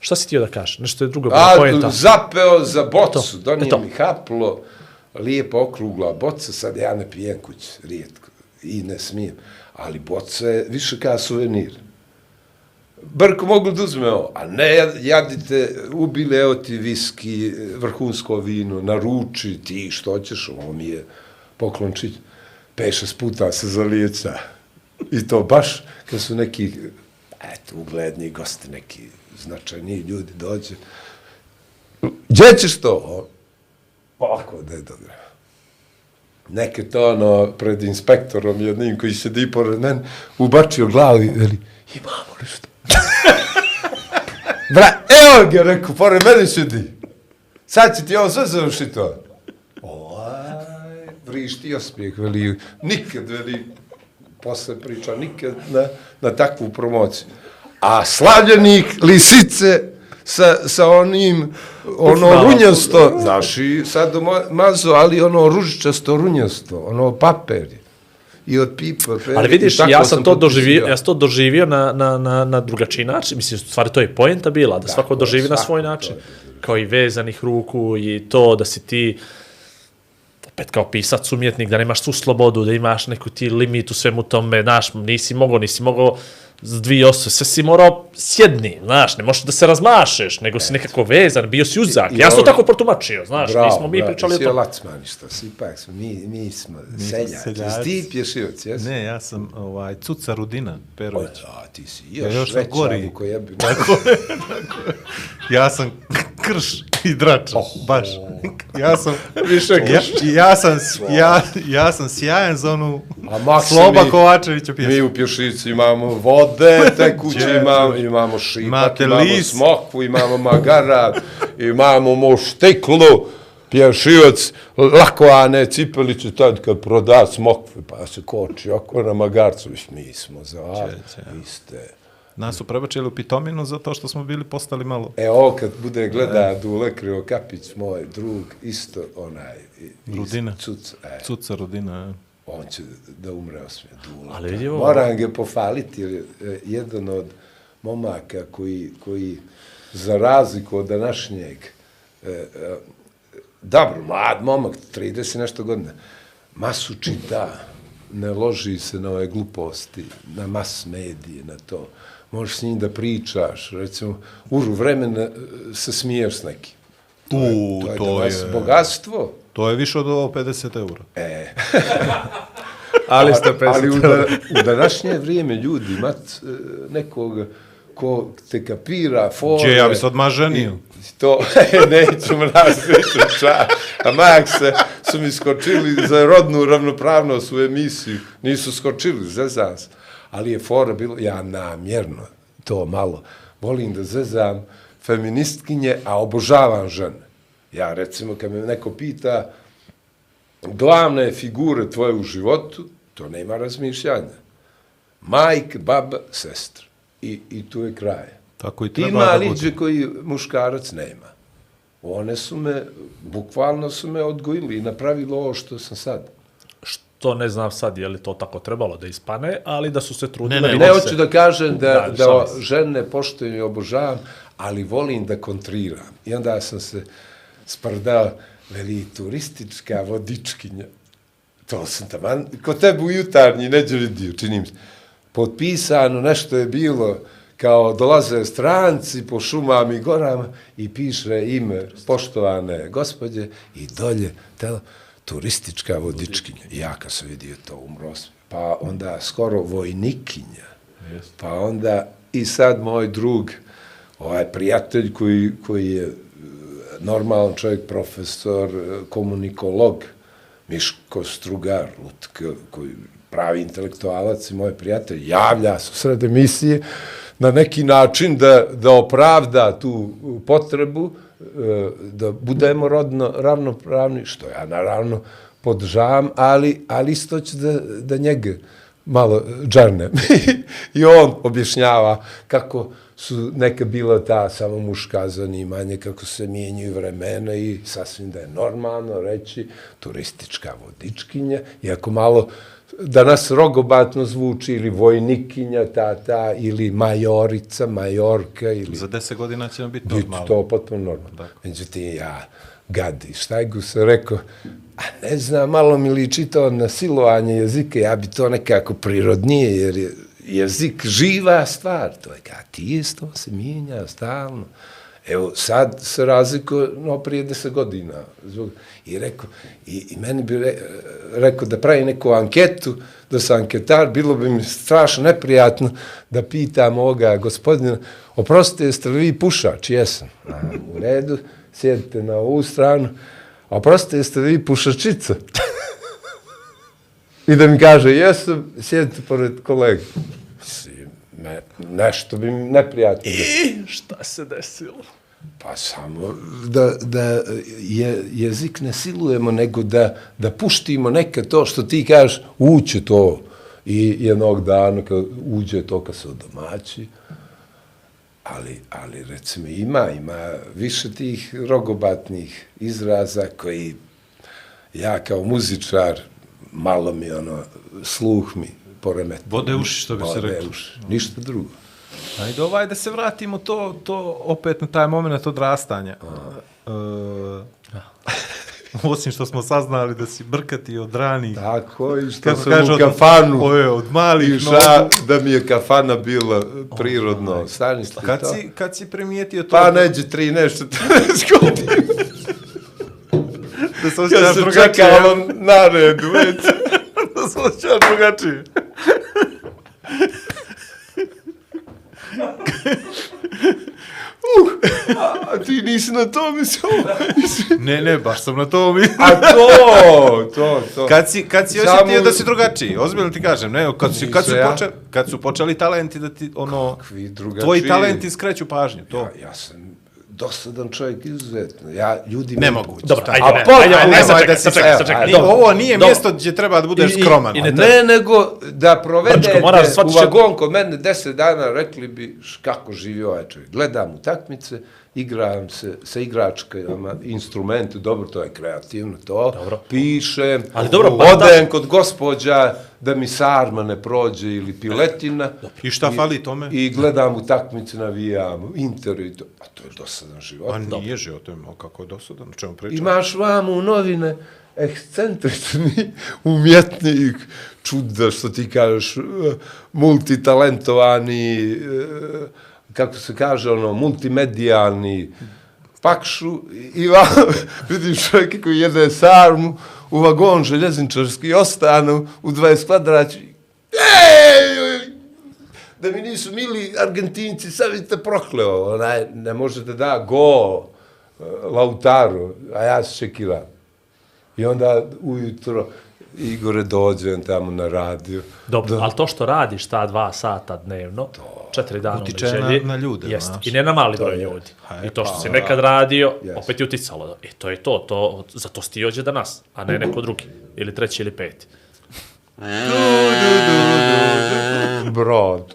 Šta si htio da kažeš? Nešto je drugo A, pojenta. zapeo za bocu, To, donio mi haplo, lijepa okrugla boca, sad ja ne pijem kuć, rijetko, i ne smijem, ali boca je više kao suvenir. Brko mogu da uzme ovo, a ne jadite, ubile, evo ti viski, vrhunsko vino, naruči ti što hoćeš, ovo mi je poklončić, peše puta se zalijeca. I to baš kad su neki, eto, ugledni gosti, neki značajni ljudi dođe. Gdje ćeš to? Pa ako, da je dobro. Neke to ono, pred inspektorom jednim koji sedi pored mene, ubačio glavu i veli, imamo nešto. Bra, evo ga, rekao, pored mene sedi. Sad će ti ovo sve završiti to. Ovaj, vrišti osmijeh, veli, nikad, veli, posle priča, nikad na, na takvu promociju. A slavljenik, lisice, sa, sa onim, ono Ufala. runjasto, znaš, i sad mazo, ali ono ružičasto runjasto, ono papir. I od pipa. Ali vidiš, ja sam to doživio, ja sam to doživio na, na, na, na drugačiji način. Mislim, stvari to je poenta bila, da svako doživi na svoj način. Kao i vezanih ruku i to da si ti opet kao pisac, umjetnik, da nemaš tu slobodu, da imaš neku ti limit u svemu tome, znaš, nisi mogao, nisi mogao s dvije osobe, sve si morao sjedni, znaš, ne možeš da se razmašeš, nego si nekako vezan, bio si uzak. I Ja sam tako protumačio, znaš, Bravo, nismo mi bravo, pričali o Svi tome. lacmani što, svi ipak smo, mi, mi smo seljaci. seljaci. Ti pješioc, jes? Ne, ja sam ovaj, Cuca Rudina Perović. A, ti si Ja još, još još veća gori. vuko jebi. Ja sam krš i drača, baš. Ja sam... Više Ja, ja, sam, ja, ja sam sjajan za onu A Sloba Kovačevića Mi pjesmu. u Pješici imamo vode, tekuće Đeđu. imamo, imamo šipak, Imate imamo lis. smokvu, imamo magarat, imamo moštiklu, pješioc, lako, a ne cipeliće tad kad proda smokvu, pa se koči oko na magarcu, mi smo za, a, Đeđe. vi ste. Nas su prebačili u pitominu zato što smo bili postali malo... E, ovo kad bude gleda Dule Krivo Kapić, moj drug, isto onaj, Rudina. Cuc, e, Cuca Rudina. e. on će da umre osmije Dule. Ali vidi ovo- Moram ga pofaliti, jer je e, jedan od momaka koji, koji za razliku od današnjeg, e, e, dobro, mlad momak, 30 i nešto godina, masu čita, ne loži se na ove gluposti, na mas medije, na to. Možeš s njim da pričaš, recimo, uru vremena se smiješ s nekim. U, To je, to danas je... bogatstvo. To je više od ovo 50 eura. E, Ali ste ali u, da, u današnje vrijeme ljudi imat e, nekog ko te kapira, fore... Gdje, ja bi se odmah ženio. i To, neću mraz, neću ča. A Max se su mi skočili za rodnu ravnopravnost u emisiju. Nisu skočili, zezam se. Ali je fora bilo, ja namjerno to malo volim da zezam feministkinje, a obožavam žene. Ja recimo, kad me neko pita glavne figure tvoje u životu, to nema razmišljanja. Majk, baba, sestra. I, i tu je kraj. Tako i treba Ima da bude. liđe koji muškarac nema. One su me, bukvalno su me odgojili i napravili ovo što sam sad. Što ne znam sad je li to tako trebalo da ispane, ali da su se trudile. Ne, ne, Ne se. hoću da kažem da, Da, da, žene poštujem i obožavam, ali volim da kontriram. I onda sam se sprdao, veli, turistička vodičkinja. To sam tamo, ko tebe u jutarnji neđe vidio, čini mi se. Potpisano, nešto je bilo, kao dolaze stranci po šumama i gorama i piše ime poštovane gospođe i dolje telo, turistička vodičkinja. Ja kad sam vidio to umro. Pa onda skoro vojnikinja. Pa onda i sad moj drug, ovaj prijatelj koji, koji je normalan čovjek, profesor, e, komunikolog, Miško Strugar, Lutk, koji pravi intelektualac i moj prijatelj, javlja se sred emisije na neki način da, da opravda tu potrebu e, da budemo rodno ravnopravni, što ja naravno podržavam, ali, ali isto ću da, da njega malo džarnem. I on objašnjava kako su neka bila ta samo muška zanimanja, kako se mijenjaju vremena i sasvim da je normalno reći turistička vodičkinja, iako malo danas rogobatno zvuči ili vojnikinja, ta, ta, ili majorica, majorka, ili Za deset godina će nam biti biti to potpuno normalno. Međutim, ja gadi, štajgu sam rekao, a ne znam, malo mi liči to na silovanje jezika, ja bi to nekako prirodnije, jer je jezik živa stvar, to je kao tijesto, se mijenja stalno. Evo, sad se razliku no prije deset godina. Zbog, I rekao, i, i meni bi re, rekao da pravi neku anketu, da sam anketar, bilo bi mi strašno neprijatno da pitam ovoga gospodina, oprostite, jeste li vi pušač? Jesam. A, u redu, sjedite na ovu stranu. Oprostite, jeste li vi pušačica? I da mi kaže, jesam, sjedite pored kolega. Me, nešto bi mi neprijatno. I šta se desilo? Pa samo da, da je, jezik ne silujemo, nego da, da puštimo neka to što ti kažeš, uće to i jednog dana kad uđe to kad se odomaći. Ali, ali recimo ima, ima više tih rogobatnih izraza koji ja kao muzičar malo mi ono, sluh mi poremeti. Bode uši, što bi se reklo. uši, Ništa drugo. Ajde, ovaj, da se vratimo to, to opet na taj moment odrastanja. Uh, osim što smo saznali da si brkati od ranih, Tako, i što sam kaže, u od, kafanu. Ove, od malih Iša, nogu. da mi je kafana bila prirodno stanište. Kad to. si, kad si primijetio to? Pa neđe tri nešto, 13 godina. Da se Ja osjećaš sam drugačije. čekao na redu, već. da se osjećaš drugačije. A ti nisi na to mislio? Ne, ne, baš sam na to mi... A to, to, to. Kad si, kad si Samo- osjetio da si drugačiji, ozbiljno ti kažem, ne, kad, si, kad, su ja. počeli, kad su počeli talenti da ti, ono, tvoji talenti skreću pažnju, to. Ja, ja sam dosadan čovjek izuzetno. Ja, ljudi... Nemoguće. Dobro, ajde, ne, po- ajde, a ajde, nemoj sačekaj, da si- sačekaj, sačekaj. ajde. Dobro, ovo nije dobro. mjesto gdje treba da budeš I- i- skroman. i ne Ne, nego da provedete Brčko, u vagon kod mene deset dana, rekli bi kako živi ovaj čovjek. Gledam utakmice, igram se sa igračkama, instrumente, dobro, to je kreativno, to, Dobro. pišem, Ali dobro, pa odem kod gospođa da mi sarma ne prođe ili piletina. I šta fali tome? I gledam utakmice, navijam, inter i to. A to je dosadan život. A nije život, to kako je dosadan, o čemu pričam? Imaš vam u novine ekscentrični umjetnik, čuda što ti kažeš, multitalentovani, eh, kako se kaže, ono, multimedijalni, pakšu i vam, vidiš čovjek koji jede sarmu u vagon željezničarski ostanu u 20 kvadraća. Ej, da mi nisu mili Argentinci, sad bi te prokleo, onaj, ne može da go Lautaro, a ja se čekiram. I onda ujutro Igore dođem tamo na radio. Dobro, ali to što radiš ta dva sata dnevno, četiri dana Utiče na- na ljude, jest. znaš. I ne na mali broj ljudi. Ha, I to što pa, si nekad radio, Jest. opet je uticalo. I to je to, to zato si ti ođe danas, a ne neko drugi. Ili treći ili peti. Brod.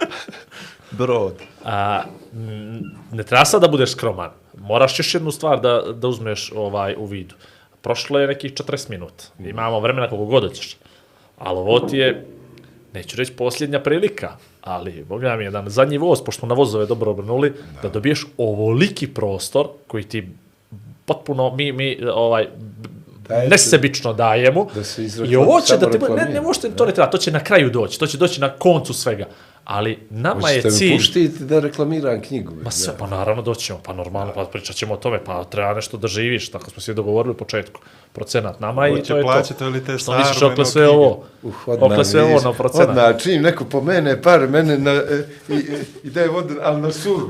Brod. A, ne treba sad da budeš skroman. Moraš još jednu stvar da, da uzmeš ovaj u vidu. Prošlo je nekih 40 minuta. Imamo vremena koliko god hoćeš. Ali ovo ti je, neću reći posljednja prilika, ali Boga mi jedan zadnji voz, pošto na vozove dobro obrnuli, da. da dobiješ ovoliki prostor koji ti potpuno, mi, mi ovaj, Dajete- nesebično dajemo. Da I ovo će da ti, ne, ne možete, to ne treba, to će na kraju doći, to će doći na koncu svega. Ali nama Hoćete je mi cilj... puštiti da reklamiram knjigu? Ma sve, pa naravno doćemo, pa normalno, pa pričat ćemo o tome, pa treba nešto da živiš, tako smo se dogovorili u početku. Procenat nama i to je to. plaćati li te Što misliš okle sve ovo? Uh, odmah Okle sve ovo na procenat. Odmah, čim neko pomene pare, mene na, e, i, i, i da je vod, ali na sur.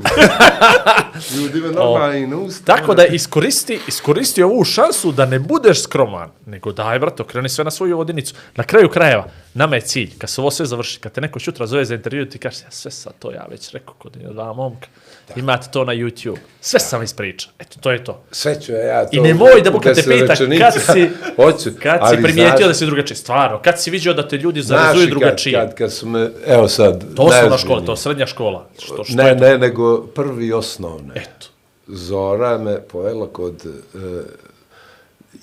Ljudima normalno i na usta. Tako da iskoristi, iskoristi ovu šansu da ne budeš skroman, nego daj, brate, okreni sve na svoju vodinicu. Na kraju krajeva, nama je cilj, kad se ovo sve završi, kad te neko šutra zove za intervju, ti kažeš, ja sve sad to ja već rekao kod jedna dva momka. Imate to na YouTube. Sve sam ispričao. Eto, to je to. Sve ću ja to... I nemoj da kad te se pita kad si, Hoću, kad si primijetio znaš- da si drugačiji. Stvarno, kad si vidio da te ljudi zarazuju i kad, drugačije. kad, kad su me, evo sad, To osnovna najozbiljnije. škola, to srednja škola. Što, što Ne, je to? ne, nego prvi osnovne. Eto. Zora me pojela kod uh,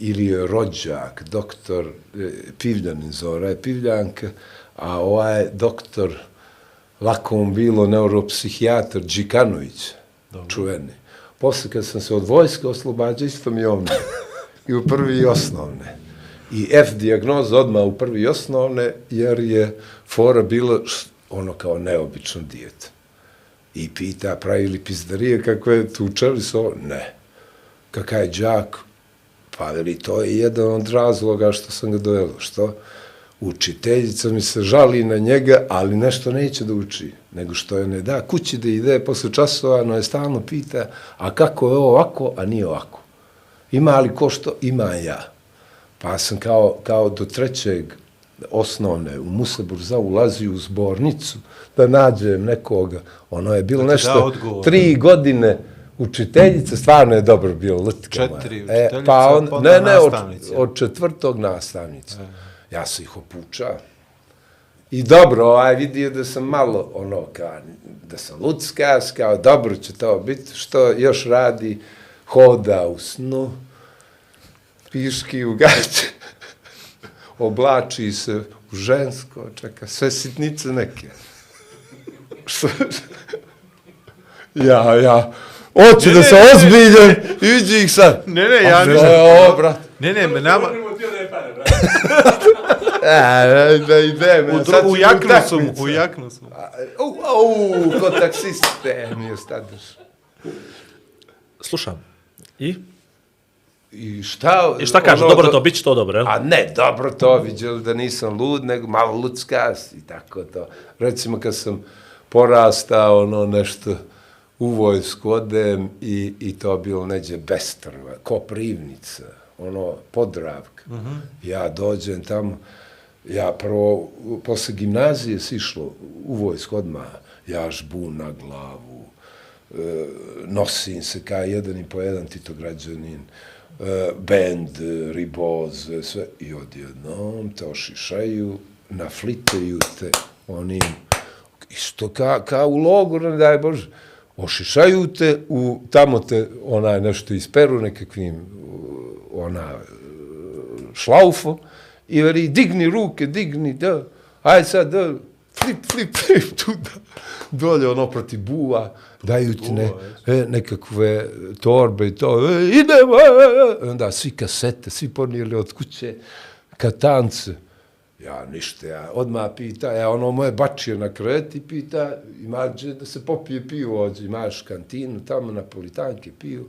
ili rođak, doktor e, Pivljanin Zora je Pivljanka, a ovaj doktor lako mu bilo neuropsihijatar Đikanović, čuveni. Posle kad sam se od vojske oslobađa, isto mi je ovdje. I u prvi i osnovne. I F dijagnoza odmah u prvi i osnovne, jer je fora bila ono kao neobično dijete. I pita, pravi li pizdarije, kako je tučali se ovo? Ne. Kaka je džak? Pa veli, to je jedan od razloga što sam ga dojelo. Što? Učiteljica mi se žali na njega, ali nešto neće da uči. Nego što je ne da kući da ide posle časova, no je stalno pita, a kako je ovako, a nije ovako. Ima li ko što? Ima ja. Pa sam kao, kao do trećeg osnovne u Museburza ulazio u zbornicu da nađem nekoga. Ono je bilo da nešto, odgovor. tri godine učiteljica, stvarno je dobro bilo, lutka moja. Četiri E, učiteljica, pa on, pa ne, ne, od, od četvrtog nastavnica. Ja sam ih opučao. I dobro, ovaj vidio da sam malo, ono, kao, da sam luckas, kao, dobro će to biti, što još radi, hoda u snu, piški u gaće, oblači se u žensko, čeka, sve sitnice neke. Ja, ja, hoću da se ozbiljem, iđi ih sad. Ne, ne, ja nisam- to je ovo, brat. Ne, ne, me nama... E, da ide, U, u jaknu sam, u jaknu sam. Au, au, kod taksiste mi ostadeš. Slušam. I? I šta? I šta kaže? ono, dobro to, bit će to dobro, jel? A ne, dobro to, viđeli da nisam lud, nego malo ludskas i tako to. Recimo kad sam porastao, ono nešto u vojsku odem i, i to bilo neđe Bestrva, Koprivnica, ono, Podravka. Uh -huh. Ja dođem tamo, ja prvo, posle gimnazije si išlo u vojsku odmah, ja žbun na glavu, e, nosim se kao jedan i po jedan titograđanin, e, Eh, bend, eh, riboz, eh, sve, i odjednom te ošišaju, naflitaju te onim, isto ka, ka u logoru, ne daj Bože, ošišaju te, u, tamo te onaj nešto isperu nekakvim, ona, šlaufo, i veri, digni ruke, digni, da, aj sad, da, flip, flip, flip, tu da, dolje ono proti buva, daju ti ne, e, nekakve torbe i to, e, idemo, e, onda svi kasete, svi ponijeli od kuće, katance, ja ništa, ja odmah pita, ja ono moje bačije na kreti pita, imađe da se popije pivo, ovdje, imaš kantinu, tamo napolitanke piju,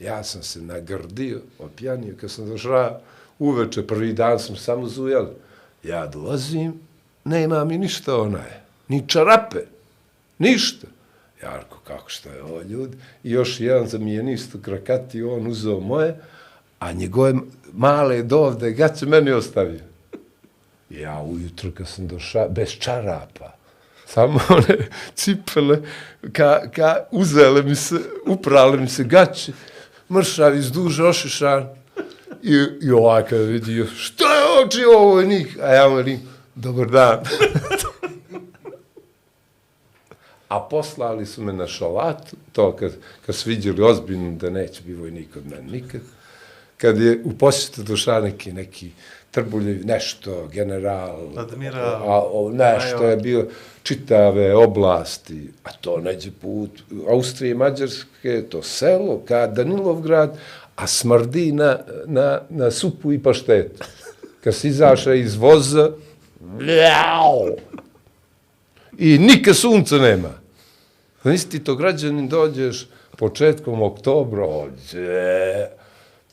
ja sam se nagrdio, opjanio, kad sam došao uveče, prvi dan sam samo zujel, ja dolazim, nema mi ništa onaj, ni čarape, ništa. Ja kako što je ovo ljud? I još jedan zamijenist u krakati, on uzeo moje, a njegove male dovde gaće meni ostavio. Ja ujutro kad sam došao, bez čarapa, samo one cipele, ka, ka uzele mi se, uprale mi se gaće, mršav iz duže ošišan. I, i ovakav vidio, što je oči ovo nik? A ja mu velim, dobar dan. A poslali su me na šalatu, to kad, kad su vidjeli ozbiljno da neće biti vojnik od mene nikad. Kad je u posjetu došao neki, neki trbuljevi, nešto, general, Admiral, a, o, nešto je bio čitave oblasti, a to neđe put Austrije i Mađarske, to selo, ka Danilovgrad, a smrdi na, na, na supu i paštetu. Kad si izašao iz voza, bljau, i nikad sunca nema. Nisi ti to građanin dođeš početkom oktobra, ođe,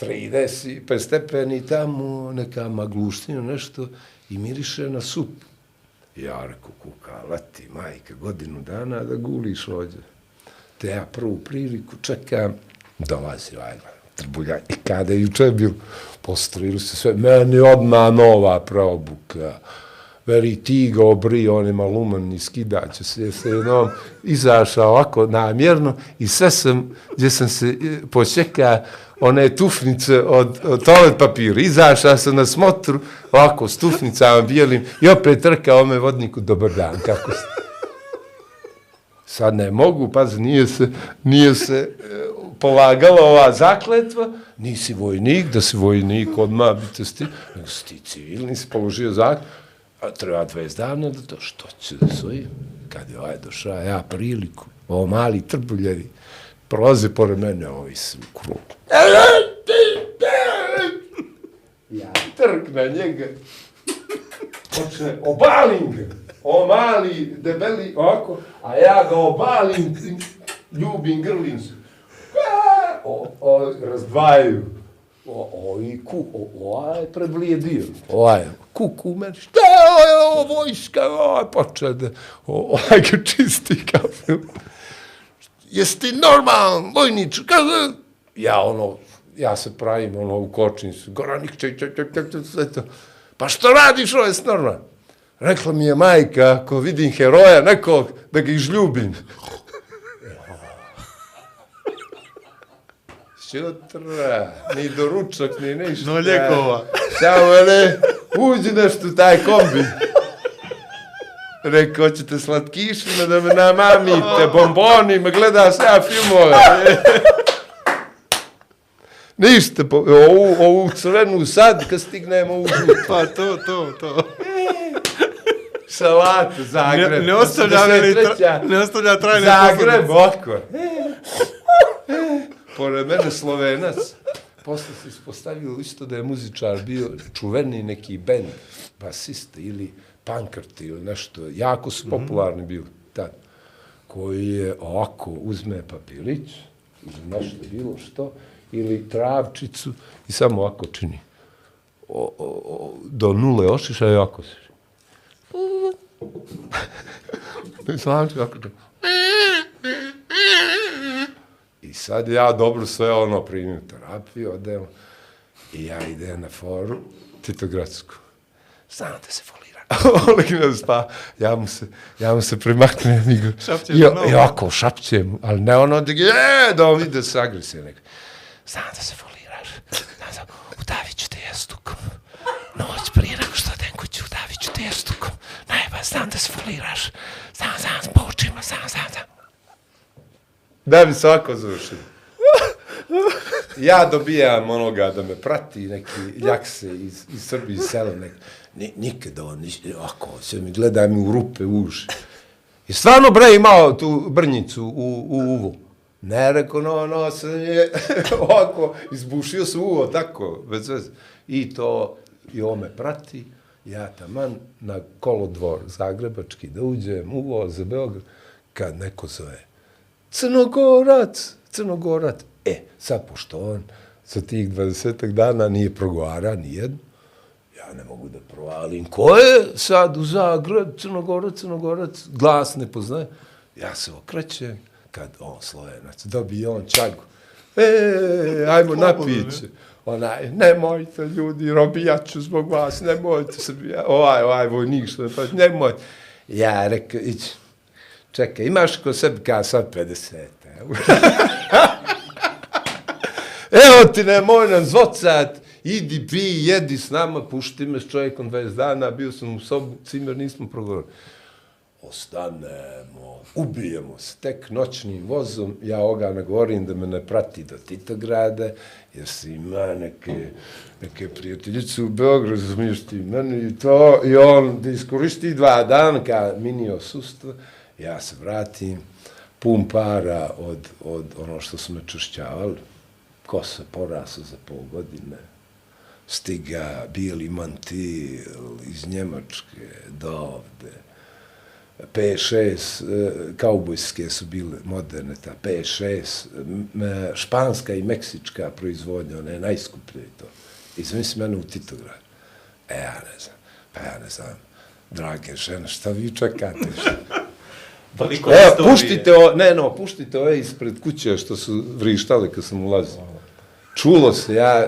35 stepeni tamo, neka magluština, nešto, i miriše na sup. Jarko kuka, leti, majke, godinu dana da guliš ođe. Te ja prvu priliku čekam, dolazi vajla, trbulja. I kada je juče bil, postrojili se sve, meni odmah nova preobuka. Veri ti ga obri, on je maluman i skidaće se, se jednom izašao ovako namjerno i sve sam, gdje sam se e, počeka, one tufnice od, od toalet papira. Izašao sam na smotru, ovako, s tufnicama bijelim i opet trkao me vodniku, dobar dan, kako ste? Sad ne mogu, pazi, nije se, nije se e, polagala ova zakletva, nisi vojnik, da si vojnik, odmah bi te sti, nego si ti civilni, si položio zakletvu, a treba 20 dana da to, što će da svojim? Kad je ovaj došao, ja priliku, ovo mali trbuljevi, prolaze pored mene, ovi su u krugu. Ja trk na njega, počne, obalim ga, o mali, debeli, ovako, a ja ga obalim, ljubim, grlim se. O, o, razdvajaju. O, o, i ku, o, ovaj je predvlijedio. Ovaj, kuku meni, šta je ovo, ovo vojska, počeo da, ovaj ga čisti kao Jesi ti normalan, vojnič, kaže, ja ono, ja se pravim ono u kočnicu, Goranik, ček, ček, ček, ček, ček, sve to. Pa što radiš, ovo je normalan. Rekla mi je majka, ako vidim heroja nekog, da ga izljubim. Šutra, ni doručak, ni ništa. No ljekova. Samo ne, uđi nešto taj kombi. Rekao, hoćete slatkišima da me namamite, bombonima, gleda se ja filmove. Ništa, po, ovu, ovu crvenu sad, kad stignemo u Pa to, to, to. Salata, Zagreb. Ne, ne ostavlja, ne, ne ostavlja trajne Zagreb, posljedice. Pored mene Slovenac. Posle se ispostavilo isto da je muzičar bio čuveni neki band, basista ili pankrt ili nešto. Jako su popularni bili tad. Koji je ovako uzme papirić ili nešto bilo što ili travčicu i samo ovako čini. O, o, o, do nule ošiša i ovako se. I sam kako to. I sad ja dobro sve ono primim terapiju, odem i ja idem na foru Titogradsku. Znam da se folira. Oleg me spa, ja mu se, ja mu se primaknem i go, i, ovako šapćem, ali ne ono da je, da on vide se agresije neka. Znam da se foliraš, znam da, udavit ću te jastukom. Noć prije nego što odem kuću, udavit ću te jastukom. Najba, znam da se foliraš, znam, znam, po očima, znam, znam, znam. Da bi svako ovako. Ja dobijam onoga da me prati, neki ljakse iz, iz Srbije, iz sela, nek, ni, nikada on, niš, ovako, sve mi gleda mi u rupe, u uši. I stvarno bre imao tu brnjicu u, u uvu. Ne, rekao, no, no, sam je ovako, izbušio se uvo, tako, bez veze. I to, i on me prati, ja taman na kolodvor Zagrebački da uđem u voz za Beograd, kad neko zove, Crnogorac, Crnogorac. E, sad, pošto on za tih 20 dana nije progovara nijedno, ja ne mogu da provalim. Ko je sad u Zagreb, Crnogorac, Crnogorac, glas ne poznaje. Ja se okrećem, kad on slovenac dobije on čagu. e, ajmo napit se. Onaj, nemojte ljudi, robijat ću zbog vas, nemojte se, ovaj, ovaj vojnik što je, pa nemojte. Ja rekao, ići, čekaj, imaš ko sebi kao sad 50 eura. Evo ti, nemoj nam zvocat, idi, pi, jedi s nama, pušti me s čovjekom 20 dana, bio sam u sobu, cimer, nismo progovorili. Ostanemo, ubijemo se, tek noćnim vozom, ja oga nagovorim da me ne prati do Titograda, jer si ima neke, neke prijateljice u Beogradu, zmiješ ti meni i to, i on da iskoristi dva dana, ka mini osustvo, ja se vratim, pun para od, od ono što su me čušćavali, kosa porasa za pol godine, stiga bijeli mantil iz Njemačke do ovde, P6, eh, kaubojske su bile moderne, ta P6, eh, španska i meksička proizvodnja, ona je najskuplja i to. I zamisli mene u Titograd. E, ja ne znam, pa ja ne znam, drage žene, šta vi čekate? Toliko Evo, istorije. puštite o, ne, no, puštite ove ispred kuće što su vrištali kad sam ulazio. Čulo se, ja,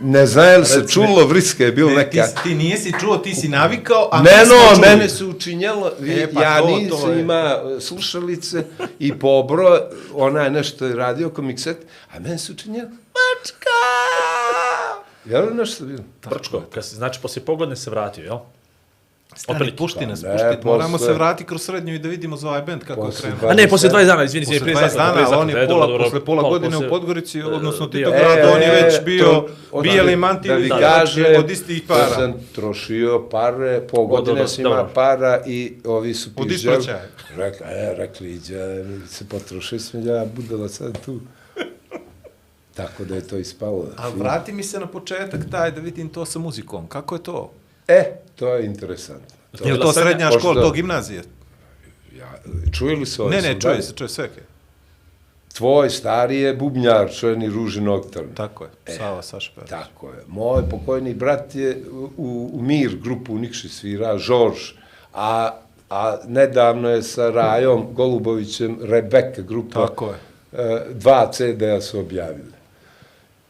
ne znam je li se čulo, vriska je bilo Ne, ti, neka... si- ti nisi čuo, ti si navikao, a Ne, mi no, čuli. mene su učinjelo, E, pa ja to- to nisam je. ima e, slušalice i pobro, ona je nešto radio komikset, a mene su učinjelo, mačka! Je li nešto bilo? Brčko, kad se, znači, poslije pogodne se vratio, jel? Stani, Opet- pušti nas, Ne, pušti. Moramo posle- se vratiti kroz srednju i da vidimo za ovaj band kako je Posle krenuo. A ne, poslije 20 dana, izvini, Posle prije 20 zakon, prije dana, zakon, on je pola, dobro, posle pola godine poslije- u Podgorici, odnosno bio- Titograd, E, on je već bio to- bijeli da- mantil da vi i kaže, od istih para. Da sam trošio pare, po godine sam ima para i ovi su Od piželi. ispraćaja. Rekla, e, rekli, iđe, se potroši sam ja budala sad tu. Tako da je to ispalo. A vrati mi se na početak taj da vidim to sa muzikom. Kako je to? E, to je interesantno. To, Je li to srednja škola, to gimnazije? ja, čuje li se ovo? Ne, ne, čuje se, čuje sveke. Tvoj stari je bubnjar, čuveni Ruži Noktarn. Tako je, Sava, Saša. Tako je. Moj pokojni brat je u, u Mir grupu u Nikši svira, Žorž, a, a nedavno je sa Rajom Golubovićem Rebeka grupa. Tako je. e, dva CD-a su objavili.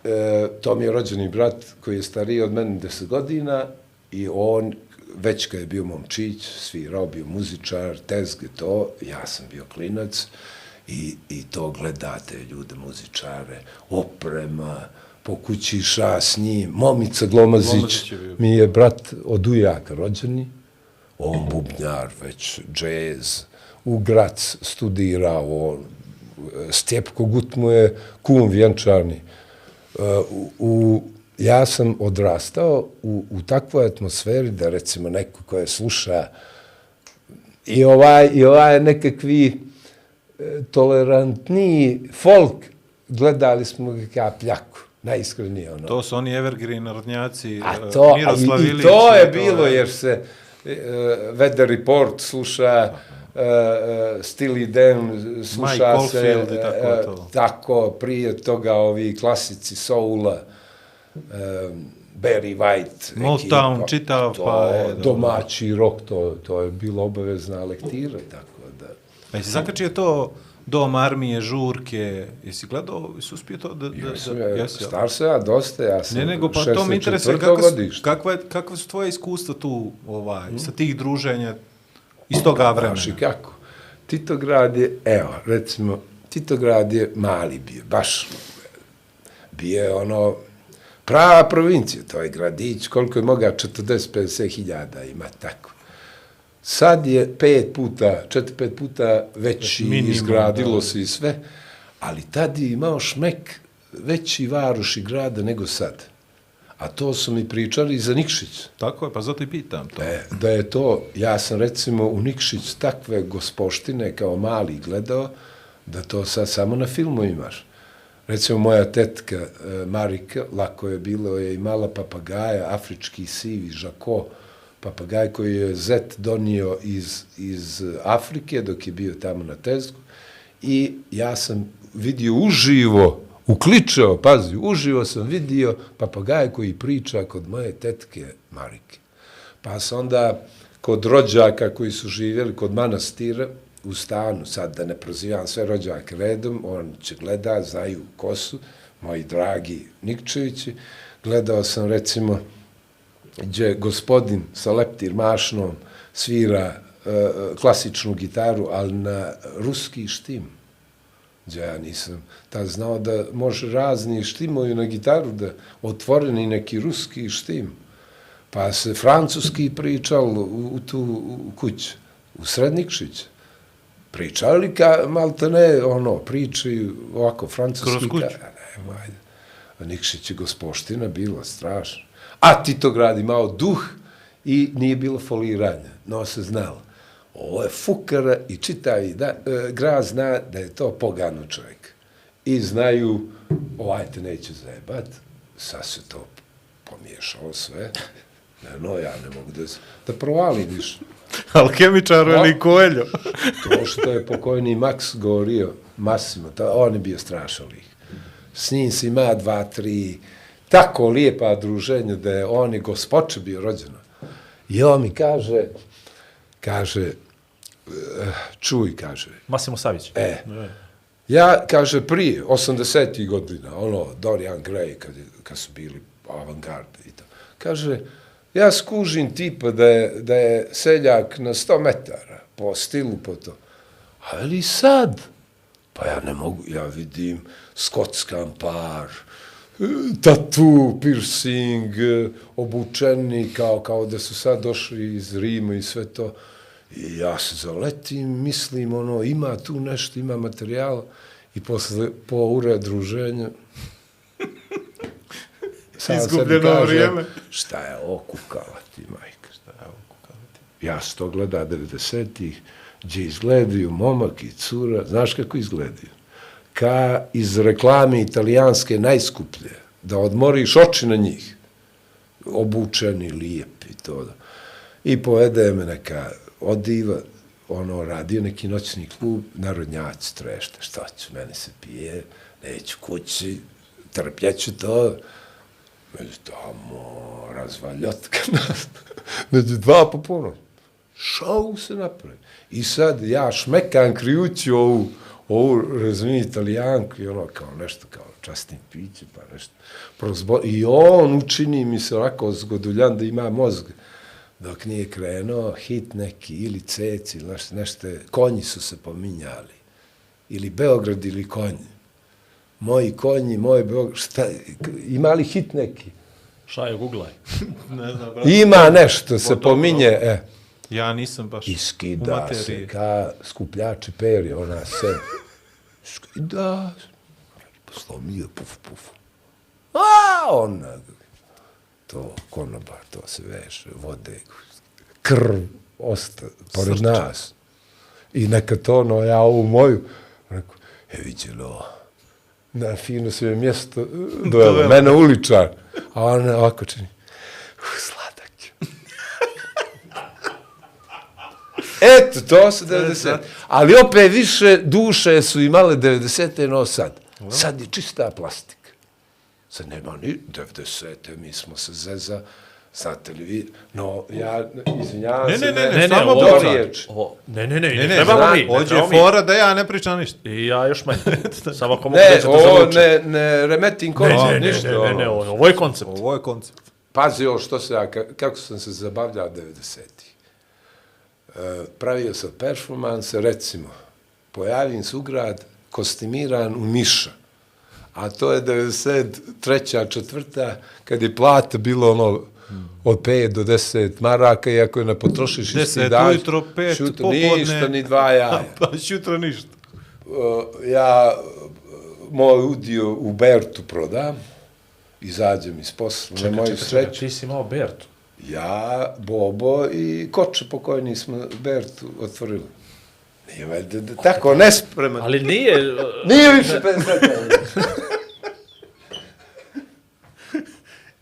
E, to mi je rođeni brat koji je stariji od mene 10 godina i on, već kad je bio momčić, svirao, bio muzičar, tezge, to, ja sam bio klinac i, i to gledate ljude, muzičare, oprema, po kući ša s njim, Momica Glomazić, Glomazić je bio. mi je brat od ujaka rođeni, on bubnjar, već džez, u Grac studirao, on, Stjepko Gut mu je kum vjenčani. Uh, u, u, ja sam odrastao u, u takvoj atmosferi da recimo neko koje sluša i ovaj, i ovaj nekakvi e, tolerantniji folk, gledali smo ga kao pljaku, najiskrenije ono. To su oni evergreen narodnjaci, A e, to, Miroslav i, i Ilić. to je i bilo, jer se uh, Weather Report sluša, uh, uh, Steely Dan sluša Mike se, Oldfield i tako e, to. tako, prije toga ovi klasici soula, um, Barry White, Motown, ekipa, čitav, to, pa je, domaći rock, to, to je bilo obavezna lektira, tako da. A jesi zakačio to dom armije, žurke, jesi gledao, jesi uspio to da... da, da ja, jesi, star sam ja dosta, ja sam Ne, nego pa to me interesuje 64. kakva, je- kakva su tvoje iskustva tu, ovaj, sa tih druženja iz toga vremena? Znaš i kako? Titograd je, evo, recimo, Titograd je mali bio, baš bio je ono, prava provincija, to je gradić, koliko je moga, 40-50 hiljada ima, tako. Sad je pet puta, četiri, pet puta veći, Minimum, izgradilo da. se i sve, ali tad je imao šmek veći varuš i grada nego sad. A to su mi pričali i za Nikšić. Tako je, pa zato i pitam to. E, da je to, ja sam recimo u Nikšić takve gospoštine kao mali gledao, da to sad samo na filmu imaš. Recimo moja tetka e, Marika, lako je bilo, je imala papagaja, afrički sivi, žako, papagaj koji je zet donio iz, iz Afrike dok je bio tamo na tezgu i ja sam vidio uživo, ukličao, pazi, uživo sam vidio papagaj koji priča kod moje tetke Marike. Pa sam onda kod rođaka koji su živjeli kod manastira, u stanu, sad da ne prozivam sve rođake redom, on će gleda, znaju ko su, moji dragi Nikčevići. Gledao sam recimo gdje gospodin sa leptir mašnom svira e, klasičnu gitaru, ali na ruski štim. Gdje ja nisam tad znao da može razni štimoju na gitaru, da otvoreni neki ruski štim. Pa se francuski pričal u, u tu u kuću, u Srednikšić. Pričali ka, malte ne, ono, pričaju ovako francuski. Kroz kuću? Ka, ne, ajde. A Nikšić je gospoština bila strašno. A Titograd imao duh i nije bilo foliranja. No se znalo. Ovo je fukara i čitav da, e, grad zna da je to pogano čovjek. I znaju, ovaj te neće zajebat, sad se to pomiješalo sve. Ne, no, ja ne mogu da, da provalim više. Alkemičar ili Koeljo. To što je pokojni Max govorio, Massimo, to, on je bio strašan lik. S njim se ima dva, tri, tako lijepa druženja da je on i gospoče bio rođeno. I on mi kaže, kaže, eh, čuj, kaže, Masimo Savić. E. Ja, kaže, prije, 80. godina, ono, Dorian Gray, kad, je, kad su bili avantgarde i to, kaže, ja skužim tipa da je, da je seljak na 100 metara po stilu, po to. Ali sad, pa ja ne mogu, ja vidim skotskan par, tatu, piercing, obučeni kao, kao da su sad došli iz Rima i sve to. I ja se zaletim, mislim, ono, ima tu nešto, ima materijala. I posle, po ure druženja, sam Izgubljeno kažem, vrijeme. Šta je ovo kukava ti, majka, šta je ovo kukava ti? Ja se to gleda 90-ih, gdje izgledaju momak i cura, znaš kako izgledaju? Ka iz reklame italijanske najskuplje, da odmoriš oči na njih, obučeni, lijepi, to da. I povede me neka odiva, ono, radio neki noćni klub, narodnjaci trešte, šta ću, meni se pije, neću kući, trpljeću to, među tamo, razvaljotka nas, među dva popolno. Šau se napravi. I sad ja šmekam krijući ovu, ovu, razumije, italijanku i ono kao nešto kao častim piće, pa nešto. Prozbo... I on učini mi se onako zgoduljan da ima mozg. Dok nije krenuo, hit neki, ili cec, ili nešto, nešto, konji su se pominjali. Ili Beograd, ili konji. Moji konji, moj Beograd, šta, ima li hit neki? Šajo, googlaj. Ne znam, brate. Ima nešto se dobro. pominje, e. Ja nisam baš I u skida materiji. se ka skupljači peri, ona se. Skida se. Poslomio, puf, puf. A, ona, to konobar, to se veše, vode, krv, osta, pored Srčan. nas. I neka to, no, ja ovu moju, rekao, e, viđelo, na fino se je mjesto dovelo, Dovelo. mene uličar, a ona ovako čini, uh, sladak je. Eto, to su 90. Ali opet više duše su imale 90. no sad. Sad je čista plastika. Sad nema ni 90. Mi smo se zeza, vi, no ja, izvinjavam Ne, se, ne, ne, ne, Ne, ne, samo ovo, to priča. riječ. ovo, ne, ne, ne, Ne, ne, ne, zna- mi. ne Ođe mi. fora da ja ne pričam ništa. I ja još manje. Samo ako mogu Ne, da ćete ovo zavuče. ne, ne remetim Ne, koncept, ne, ne, ništa. ne, ne, ne, ono. ovo, ovo je koncept. Ovo je koncept. Pazi ovo što se ja, ka- kako sam se zabavljao 90-ih. E, pravio sam performanse, recimo, pojavim se u grad kostimiran u Miša. A to je 93. četvrta, kad je plata bilo ono od 5 do 10 maraka, i ako je ne potrošiš isti 10 dan, ujutro, pet popodne. Ništa, ni dva jaja. Pa jutro ništa. Uh, ja moj udio u Bertu prodam, izađem iz posla, na moju sreću. Ti si imao Bertu. Ja, Bobo i Koče pokojni smo Bertu otvorili. Nije valjda da tako nespreman. Ali nije... Nije više 50 godina.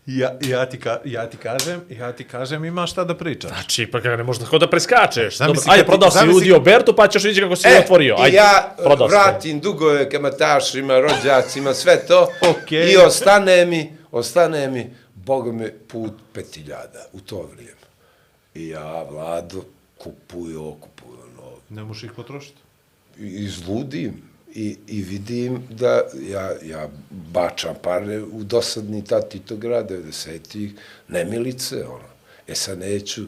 Ja, ja, ti ka, ja ti kažem, ja ti kažem ima šta da pričaš. Znači, pa ne možeš tako da preskačeš. Dobro, ajde, prodao si kad- Bertu, pa ćeš vidjeti kako si E, otvorio. i Ajde, ja prodao vratim dugove kamatašima, rođacima, sve to. Okej. I ostane mi, ostane mi, Boga me, put petiljada u to vrijeme. I ja, Vlado, kupuju, kupuju novi. Ne možeš ih potrošiti. izludim i, i vidim da ja, ja bačam pare u dosadni ta Titograd 90-ih, nemilice, ono. E sad neću,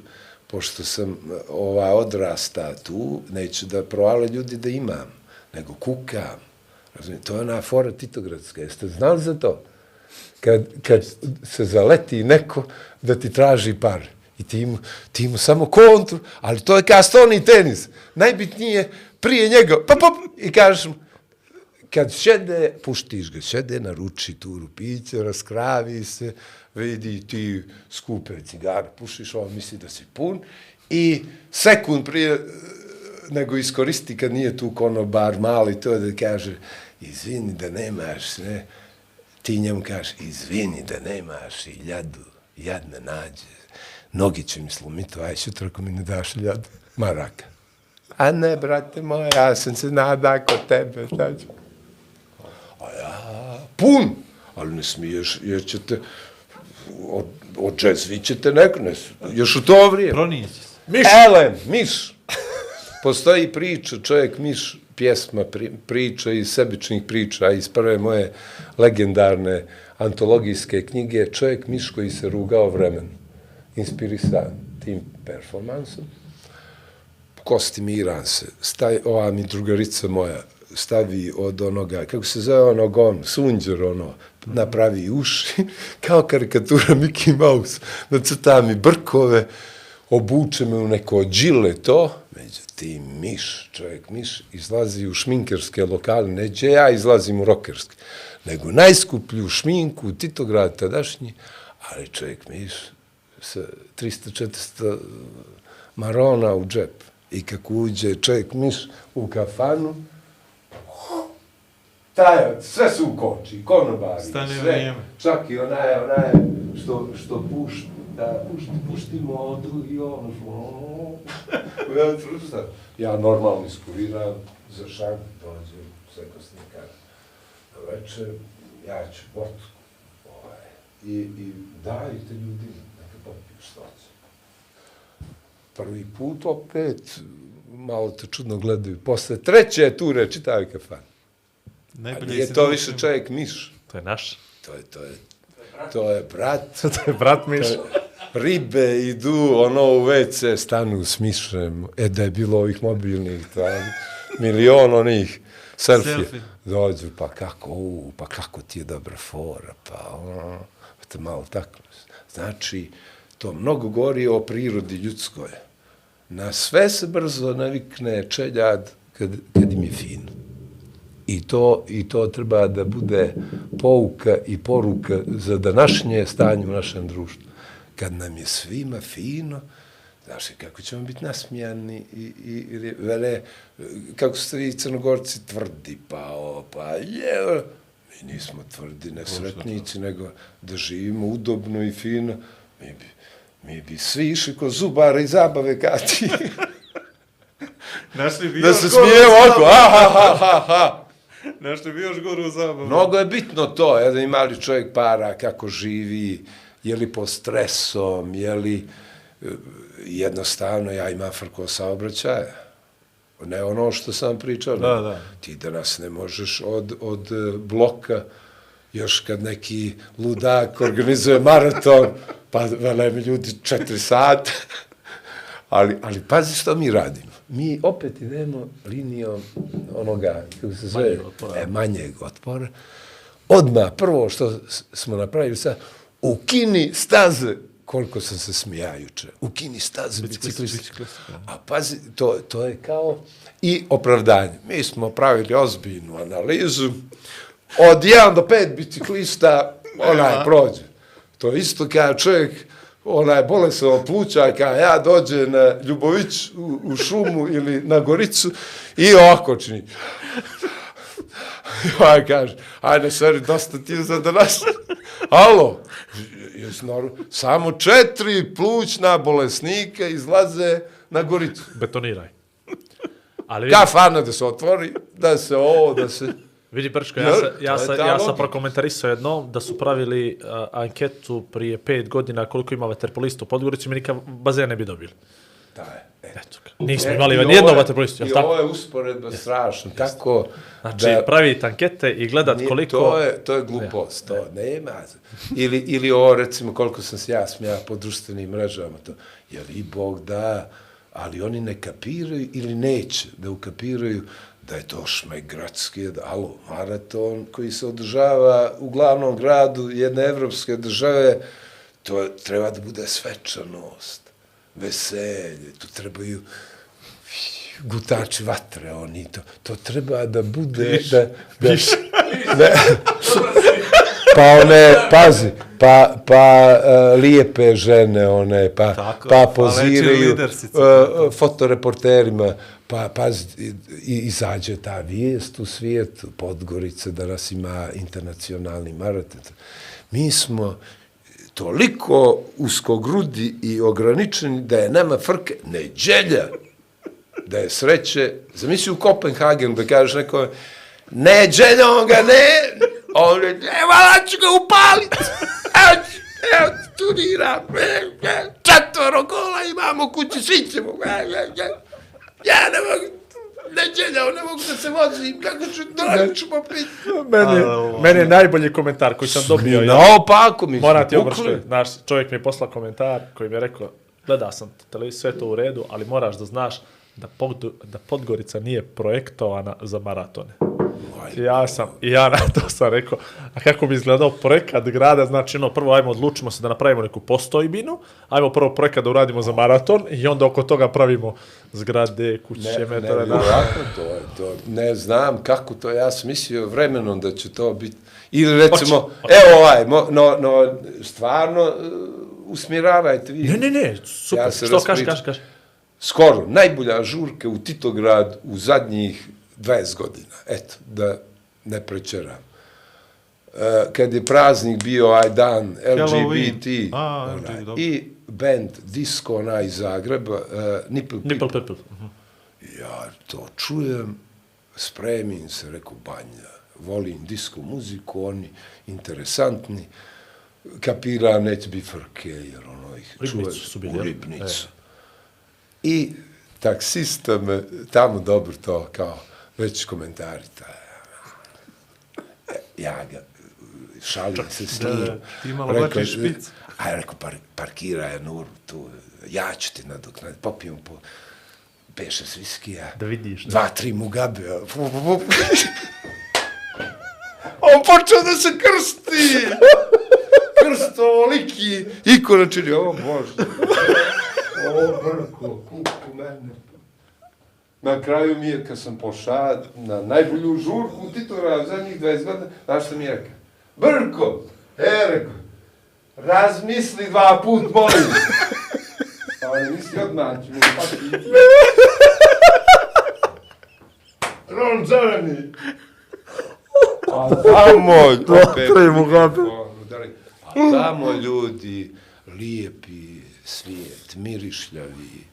pošto sam e, ova odrasta tu, neću da provale ljudi da imam, nego kukam. Razumijete, to je ona fora Titogradska. Jeste znali za to? Kad, kad se zaleti neko da ti traži par I ti mu, ti mu samo kontru, ali to je kao stoni tenis. Najbitnije prije njega, pa pa, i kažeš mu, kad šede, puštiš ga, šede, naruči turu piće, raskravi se, vidi ti skupe cigare, pušiš, ovo misli da si pun, i sekund prije nego iskoristi kad nije tu konobar mali, to da kaže, izvini da nemaš, ne, ti njemu kažeš, izvini da nemaš i ljadu, jad me nađe, nogi će mi slomiti, aj sutra ako mi ne daš ljad, maraka. A ne, brate moj, ja sam se nada kod tebe, znači. A ja, pun, ali ne smiješ, jer će te, od, od džezvi će te neko, ne, još u to vrijeme. Pronijeći se. Miš. Elem, miš. Postoji priča, čovjek miš, pjesma, pri, priča iz sebičnih priča, iz prve moje legendarne antologijske knjige, čovjek miš koji se rugao vremenu, inspirisan tim performansom. Kostimiran se, staj, ova mi drugarica moja, stavi od onoga, kako se zove onog on, sunđer ono, napravi uši, kao karikatura Mickey Mouse, nacrta mi brkove, obuče me u neko džile to, međutim, miš, čovjek miš, izlazi u šminkerske lokale, neđe ja izlazim u rokerske, nego najskuplju šminku u Titograd tadašnji, ali čovjek miš sa 300-400 marona u džep. I kako uđe čovjek miš u kafanu, taj, sve su u koči, konobari, Stane sve, vrijeme. čak i onaj, onaj, što, što pušti, da, pušti, pušti modu i ono, što, ja, ja normalno iskuriram, za šank, dođem, sekosnika, na večer, ja ću vodku, ovaj, i, i dajte ljudima, neka popiju što će. Prvi put opet, malo te čudno gledaju, posle treće ture čitaju kafan. Najbolje nije si to više čovjek miš. To je naš. To je, to je, to je brat. to je brat Miš. Ribe idu, ono, u WC stanu s mišem. E, da je bilo ovih mobilnih, tam, milion onih selfije. Selfie. Dođu, pa kako, u, pa kako ti je dobra fora, pa ono, te malo tako. Znači, to mnogo govori o prirodi ljudskoj. Na sve se brzo navikne čeljad kad, kad im je fino. I to, I to treba da bude pouka i poruka za današnje stanje u našem društvu. Kad nam je svima fino, znaš, kako ćemo biti nasmijani i, i, i vele, kako ste vi crnogorci tvrdi, pa o, pa je, mi nismo tvrdi, nesretnici, nego da živimo udobno i fino, mi bi, mi bi svi išli kod zubara i zabave kati. Našli bi da se smijemo oko, zabavu. ha, ha, ha, ha. Našli bi još goru zabavu. Mnogo je bitno to, je da ima li čovjek para, kako živi, je li pod stresom, je li e, jednostavno ja imam frko saobraćaja. Ne ono što sam pričao. Da, da. Ti danas ne možeš od, od e, bloka, još kad neki ludak organizuje maraton, pa vele mi ljudi četiri sata. ali, ali pazi što mi radimo. Mi opet idemo linijom onoga, kako se zove, Manjeg otpora. e, manjeg otpora. Odmah, prvo što smo napravili sad, ukini staze, koliko sam se smija juče, ukini staze biciklisti. A pazi, to, to je kao i opravdanje. Mi smo pravili ozbiljnu analizu, od 1 do 5 biciklista onaj prođe. To isto kao čovjek, onaj bolesan od pluća, kao ja dođe na Ljubović u, u šumu ili na Goricu i ovako čini. Ja kaže, ajde, seri, dosta ti je za danas. Alo, naru, samo četiri plućna bolesnika izlaze na Goricu. Betoniraj. Ali Kafana da se otvori, da se ovo, da se... vidi Brčko, ja, sa, ja, je sa, ja sam prokomentarisao jedno da su pravili uh, anketu prije pet godina koliko ima vaterpolista u Podgorici, mi nikad bazen ne bi dobili. Da je. Eto ga. Nismo imali nijedno vaterpolistu, E, I jel tako? ovo je usporedba strašna, tako Znači, da... praviti ankete i gledat Nije, koliko... To je, to je glupost, to nema. Ili, ili ovo, recimo, koliko sam se ja smija po društvenim mrežama, to, jer i Bog da, ali oni ne kapiraju ili neće da ukapiraju da je to šmek gradski, da, alo, maraton koji se održava u glavnom gradu jedne evropske države, to treba da bude svečanost, veselje, tu trebaju gutači vatre, oni to, to treba da bude, da, da, da, pa one, pazi, pa, pa uh, lijepe žene, one, pa, Tako, pa pa poziraju lidersice. uh, fotoreporterima, pa, pa i, izađe ta vijest u svijetu, Podgorica, danas ima internacionalni maraton. Mi smo toliko uskogrudi i ograničeni da je nama frke neđelja da je sreće, zamisli u Kopenhagen da kažeš neko, ne, on ga ne, on je, evo, ja ću ga upaliti, evo, ću- evo, turiram, četvoro kola imamo kući, svi ćemo, evo, evo, evo ja ne mogu, ne, dželjo, ne mogu da se vozim, kako ću, da ću popiti. Meni je najbolji komentar koji sam dobio. ja. Naopako mi Moram ti obršiti. Znaš, čovjek mi je poslao komentar koji mi je rekao, gleda sam televiziju, sve to u redu, ali moraš da znaš da, Pod, da Podgorica nije projektovana za maratone. Ja sam, ja na to sam rekao, a kako bi izgledao projekat grada, znači ono, prvo ajmo odlučimo se da napravimo neku postojbinu, ajmo prvo projekat da uradimo za maraton i onda oko toga pravimo zgrade, kuće, Ne, ne, metore, na... vjerojatno to je to. Ne znam kako to, ja sam mislio vremenom da će to biti. Ili recimo, Hoće. evo ovaj, mo, no, no, stvarno uh, usmjeravajte vi. Ne, ne, ne, super, Ja što raspričam. kaži, kaži. Skoro, najbolja žurka u Titograd u zadnjih 20 godina. Eto, da ne prečeram. Uh, kad je praznik bio aj dan LGBT. A, onaj, i band disco onaj iz Zagreba, uh, Nipple People. Nipple Pipple. Mhm. Ja to čujem, spremim se, rekao, banja, volim disko muziku, oni interesantni, kapiram, neće biti frke, jer ono ih čuje su bili, u jel? ribnicu. I taksista me, tamo dobro to, kao, već komentari, taj, E, ja ga, šalim se s njim. da, ti malo Rekao, špic. A ja rekao, par, parkiraj Nur tu, ja ću ti nadoknaditi, popijem po pet, šest viskija. Da vidiš, da. Dva, tri mugabe. a, fu, fu, fu. On počeo da se krsti. Krst ovoliki. Ikona čini, o Bože. O brko, kuku mene. Na kraju mi je, kad sam pošao na najbolju žurku Titora zadnjih 20 godina, znaš što mi je rekao? Brko, e, rekao, razmisli dva put, molim. Pa on je misli odmah, ću mu pati. Ron zeleni. A tamo, opet, mikrofon, udari. a tamo ljudi, lijepi svijet, mirišljavi,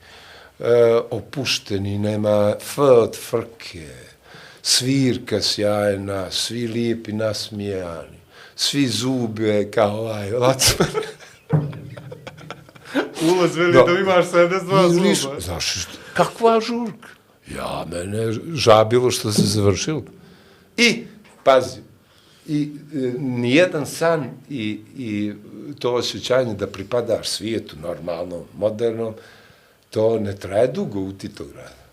opušteni, nema f od frke, svirka sjajna, svi lijepi nasmijani, svi zube kao ovaj lacman. Ulaz veli Da. da imaš 72 Vidiš, zuba. Znaš, što- kakva žurka? Ja, mene žabilo što se završilo. I, pazi, i e, nijedan san i, i to osjećanje da pripadaš svijetu normalnom, modernom, to ne traje dugo u Titogradu.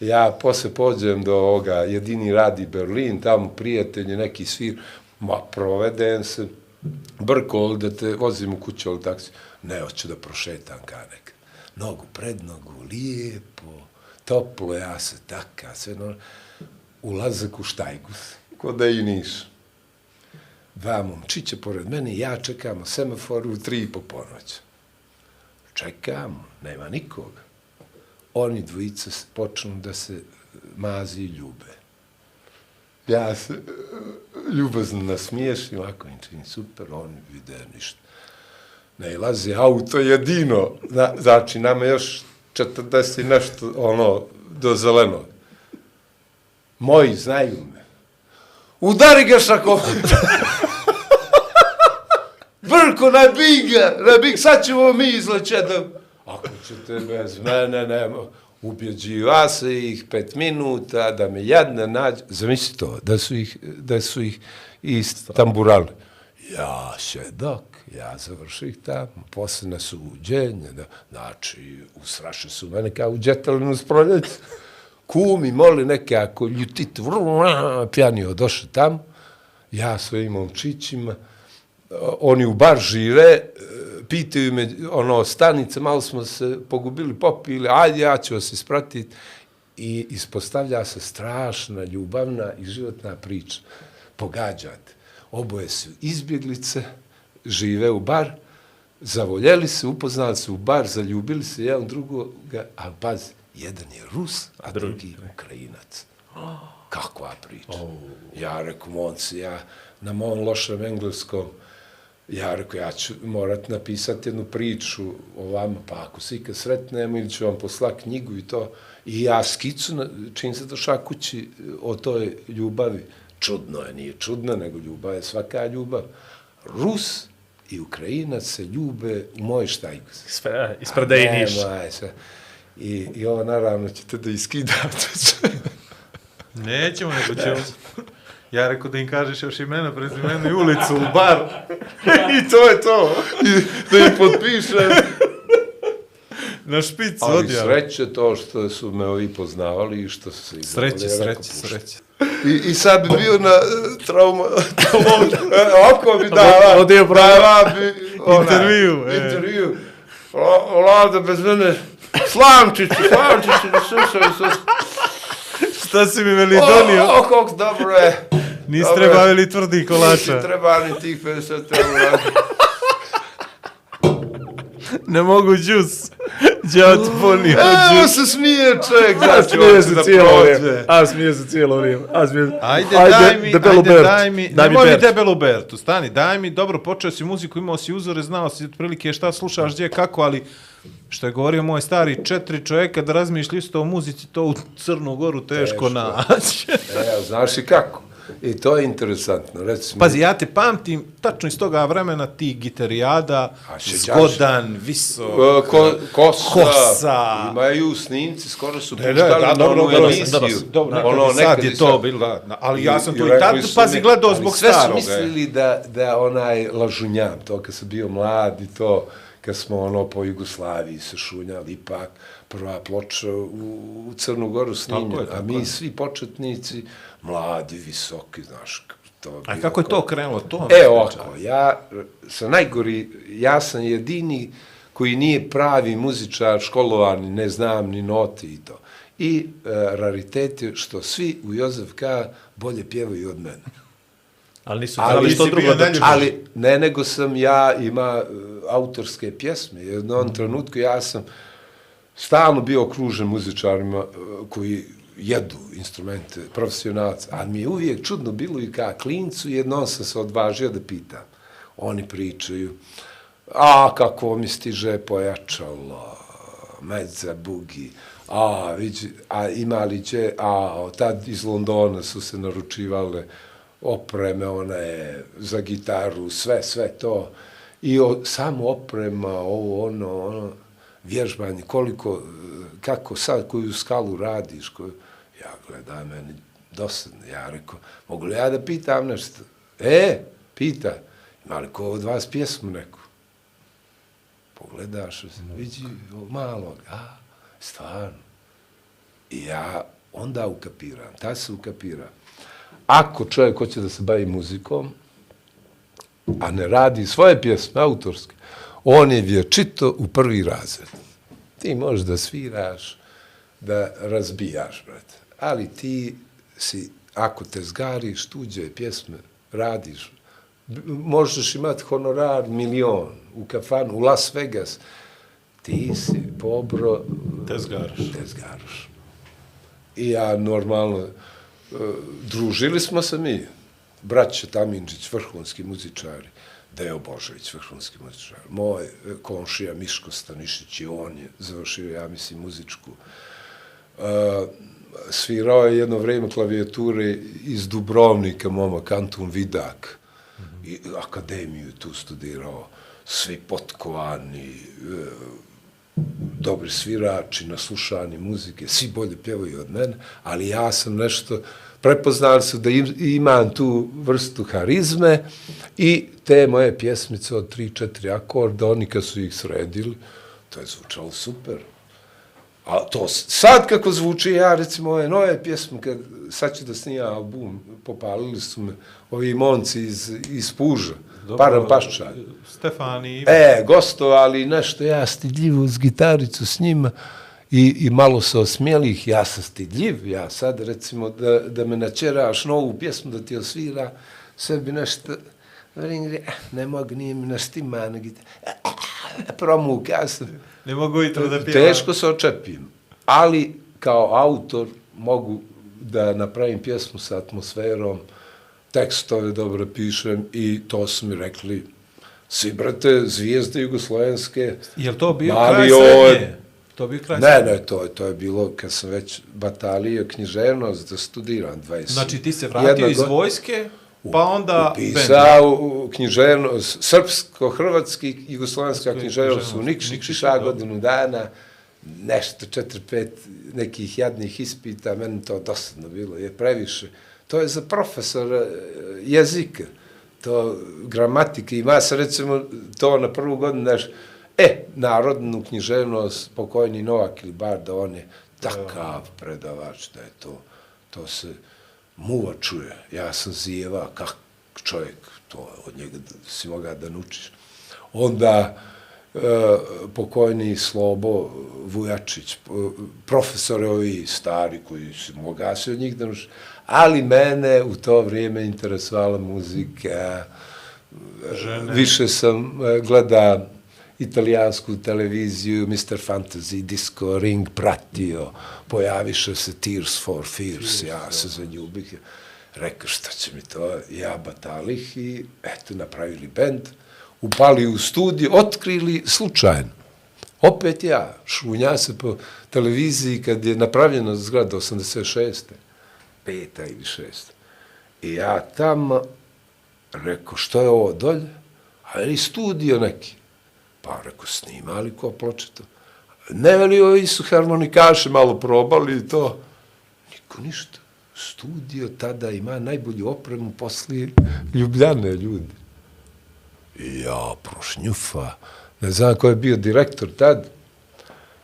Ja posle pođem do ovoga, jedini radi Berlin, tamo prijatelji, neki svir, ma provedem se, brko, da te vozim u kuću, ali taksi, ne, hoću da prošetam ka nekad. Nogu pred nogu, lijepo, toplo, ja se taka, sve no... Ulazak u štajgus, ko da i niš. Dva momčića pored mene, ja čekam semafor semaforu u tri i po ponoć. Čekam, nema nikoga. Oni dvojica počnu da se mazi i ljube. Ja se ljubazno nasmiješim, ako im čini super, oni vide ništa. Ne ilazi auto jedino, na, znači nama još 40 nešto, ono, do zeleno. Moji znaju me. Udari ga Vrko na biga, na big, sad ćemo mi izleće da... ako ćete bez mene, ne, ubjeđiva se ih pet minuta, da me jadna nađe, zamisli to, da su ih, da su ih istamburali. Ja šedok, ja završih tamo, posle na suđenje, da, znači, usraše su mene kao u džetalinu s proljeća. Kumi, moli neke, ako ljutit, pjanio, došli tamo, ja svojim momčićima, oni u bar žive, e, pitaju me, ono, stanice, malo smo se pogubili, popili, ajde, ja ću vas ispratiti. I ispostavlja se strašna, ljubavna i životna priča. Pogađate. Oboje su izbjeglice, žive u bar, zavoljeli se, upoznali se u bar, zaljubili se jedan drugoga, a pazi, jedan je Rus, a drugi Ukrajinac. Kakva priča. Ja rekao, monci, ja na mom lošem engleskom, ja rekao, ja ću morat napisati jednu priču o vama, pa ako se ikad sretnemo ili ću vam posla knjigu i to. I ja skicu, na, čim se došla kući o toj ljubavi, čudno je, nije čudno, nego ljubav je svaka ljubav. Rus i Ukrajinac se ljube u moj štajku. Ispre, ispred Niš. Nema, sve. I, I ovo naravno ćete da iskidate. Nećemo, nego ćemo... Ja rekao da im kažeš još imena, prezimenu i ulicu u bar. I to je to. I da im potpišem. Na špicu Ali odjava. sreće to što su me ovi poznavali i što su se izdavali. Sreće, sreće, sreće. I, I sad bi bio na uh, trauma... e, oko bi. Odio program. dava bi... onaj, Intervju, e. Intervju. Vlada, bez mene... Slamčići, slamčići, da slušaju se... Šta si mi veli donio? O, o, kako dobro je. Nisi dobro treba veli tvrdih Nisi kolača. treba ni tih 50 eura. Ne mogu džus. Ja ti ponio Evo se smije čovjek, A znači smije se cijelo vrijeme. A smije se cijelo vrijeme. A smije... Ajde, daj mi, debelu ajde, Bert. daj mi, Daj mi nemoj mi Bert. debelu Bertu, stani, daj mi, dobro, počeo si muziku, imao si uzore, znao si otprilike šta slušaš, gdje, kako, ali što je govorio moj stari, četiri čovjeka da razmišlja isto o muzici, to u Crnu Goru teško, Teško. naći. Evo, znaš i kako? I to je interesantno, recimo. Pazi, ja te pamtim, tačno iz toga vremena ti gitarijada, zgodan, visok, E, ko, kosa, Kosa. imaju snimci, skoro su Ne, puštali ne, da, na dobro, onu dobro, emisiju. dobro, dobro, ono, nekad, sad je to sad. bilo, da, ali ja sam I- to i tad, pazi, mi- gledao zbog sve su staroga. mislili da, da onaj lažunjam, to kad sam bio mlad i to, kad smo ono po Jugoslaviji se šunjali, ipak prva ploča u, u Crnu Goru snimljena, je, tako a mi je. svi početnici, mladi, visoki, znaš, to A kako je to krenulo? To E, ovako, ja sam najgori, ja sam jedini koji nije pravi muzičar, školovan, ne znam ni noti i to. I e, raritet je što svi u Jozef K. bolje pjevaju od mene. Ali nisu Ali što drugo da. Ali ne nego sam ja ima e, autorske pjesme. Jednom trenutku ja sam stalno bio okružen muzičarima e, koji jedu instrumente, profesionalci, a mi je uvijek čudno bilo i ka klincu, jednom sam se odvažio da pitam. Oni pričaju, a kako mi stiže pojačalo, medza bugi, a, vidi, a imali će, a tad iz Londona su se naručivale opreme, one za gitaru, sve, sve to. I o, samo oprema, ovo, ono, ono, vježbanje, koliko, e, kako sad, koju skalu radiš, koju, ja gledam, meni dosadno, ja rekao, mogu li ja da pitam nešto? E, pita, ima li ko od vas pjesmu neku? Pogledaš, vidi malo, malog, a, stvarno. I ja onda ukapiram, ta se ukapira. Ako čovjek hoće da se bavi muzikom, a ne radi svoje pjesme autorske, on je vječito u prvi razred. Ti možeš da sviraš, da razbijaš, brate. Ali ti si, ako te zgariš, tuđe pjesme, radiš, možeš imati honorar milion u kafanu, u Las Vegas, ti si pobro Tezgaraš. tezgaruš. I ja normalno, e, družili smo se mi, braće Tamindžić, vrhunski muzičari, Deo Božović, vrhunski muzičar, moj e, komšija Miško Stanišić i on je završio, ja mislim, muzičku. Uh, svirao je jedno vrijeme klavijature iz Dubrovnika, momak Antun Vidak, i akademiju tu studirao, svi potkovani, e, dobri svirači, naslušani muzike, svi bolje pjevaju od mene, ali ja sam nešto, prepoznali su da im, imam tu vrstu harizme i te moje pjesmice od 3-4 akorda, oni kad su ih sredili, to je zvučalo super. A to sad kako zvuči, ja recimo ove nove pjesme, kad, sad ću da snija album, popalili su me ovi monci iz, iz Puža, Param Paščar. Stefani, E, gostovali nešto, ja stidljivo uz gitaricu s njima i, i malo se osmijelih, ja sam stidljiv, ja sad recimo da, da me načeraš novu pjesmu da ti osvira, sebi nešto, Vrim, "Eh, ne mogu, nije mi naštima na gitar. Promuk, ja sam, ne mogu jutro da pjevam. teško se očepim, ali kao autor mogu da napravim pjesmu sa atmosferom, tekstove dobro pišem i to su mi rekli, svi brate, zvijezde jugoslovenske, Je to bio Mali kraj srednje? To bio kraj Ne, ne, to, to je bilo kad sam već batalio književnost da studiram 20. Znači ti se vratio Jedna iz vojske, pa onda. Upisao u književnost, srpsko-hrvatski jugoslovenska književnost u. Nikšić, Nikšiću, dobro. godinu dana, nešto, četiri, pet nekih jadnih ispita, meni to dosadno bilo, je previše. To je za profesora jezika, to gramatike, ima se recimo to na prvu godinu, znaš, e, narodnu književnost, pokojni Novak ili Barda, on je takav predavač da je to, to se muva čuje. Ja sam zijeva, kak čovjek, to od njega da, si mogao da nučiš. Onda e, pokojni Slobo Vujačić, p- profesori ovi stari koji si mogao se od njih da nučiš, ali mene u to vrijeme interesovala muzika, Žene. više sam e, gleda italijansku televiziju, Mr. Fantasy, Disco Ring pratio, pojaviše se Tears for Fears, ja se zaljubih, rekao šta će mi to, ja batalih i eto napravili bend, upali u studiju, otkrili slučajno. Opet ja, šunja se po televiziji kad je napravljena zgrada 86. Peta ili šesta. I ja tamo Rekao, što je ovo dolje? A je studio neki? Pa reko, snimali ko pločeto? Ne veli ovi su harmonikaše malo probali i to. Niko ništa. Studio tada ima najbolju opremu posle Ljubljane ljudi. I ja, prošnjufa. Ne znam ko je bio direktor tad,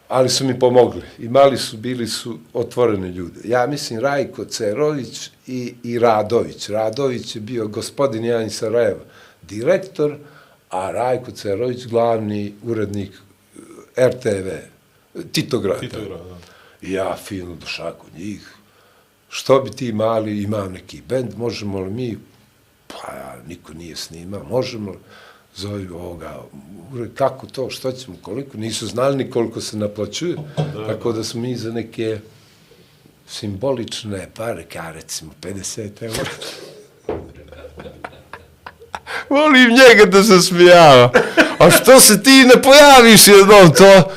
ali su mi pomogli. Imali su, bili su otvorene ljude. Ja mislim Rajko Cerović i, i Radović. Radović je bio gospodin Jan Sarajeva, direktor, a Rajko Cerović glavni urednik eh, RTV, Titograda. Titograd. I ja fino došao kod njih. Što bi ti mali, imam neki bend, možemo li mi, pa ja, niko nije snima, možemo li, zove ovoga, ure, kako to, što ćemo, koliko, nisu znali ni koliko se naplaćuje, tako da smo mi za neke simbolične pare, ka recimo 50 eura. Volim njega da se smijava. A što se ti ne pojaviš jednom to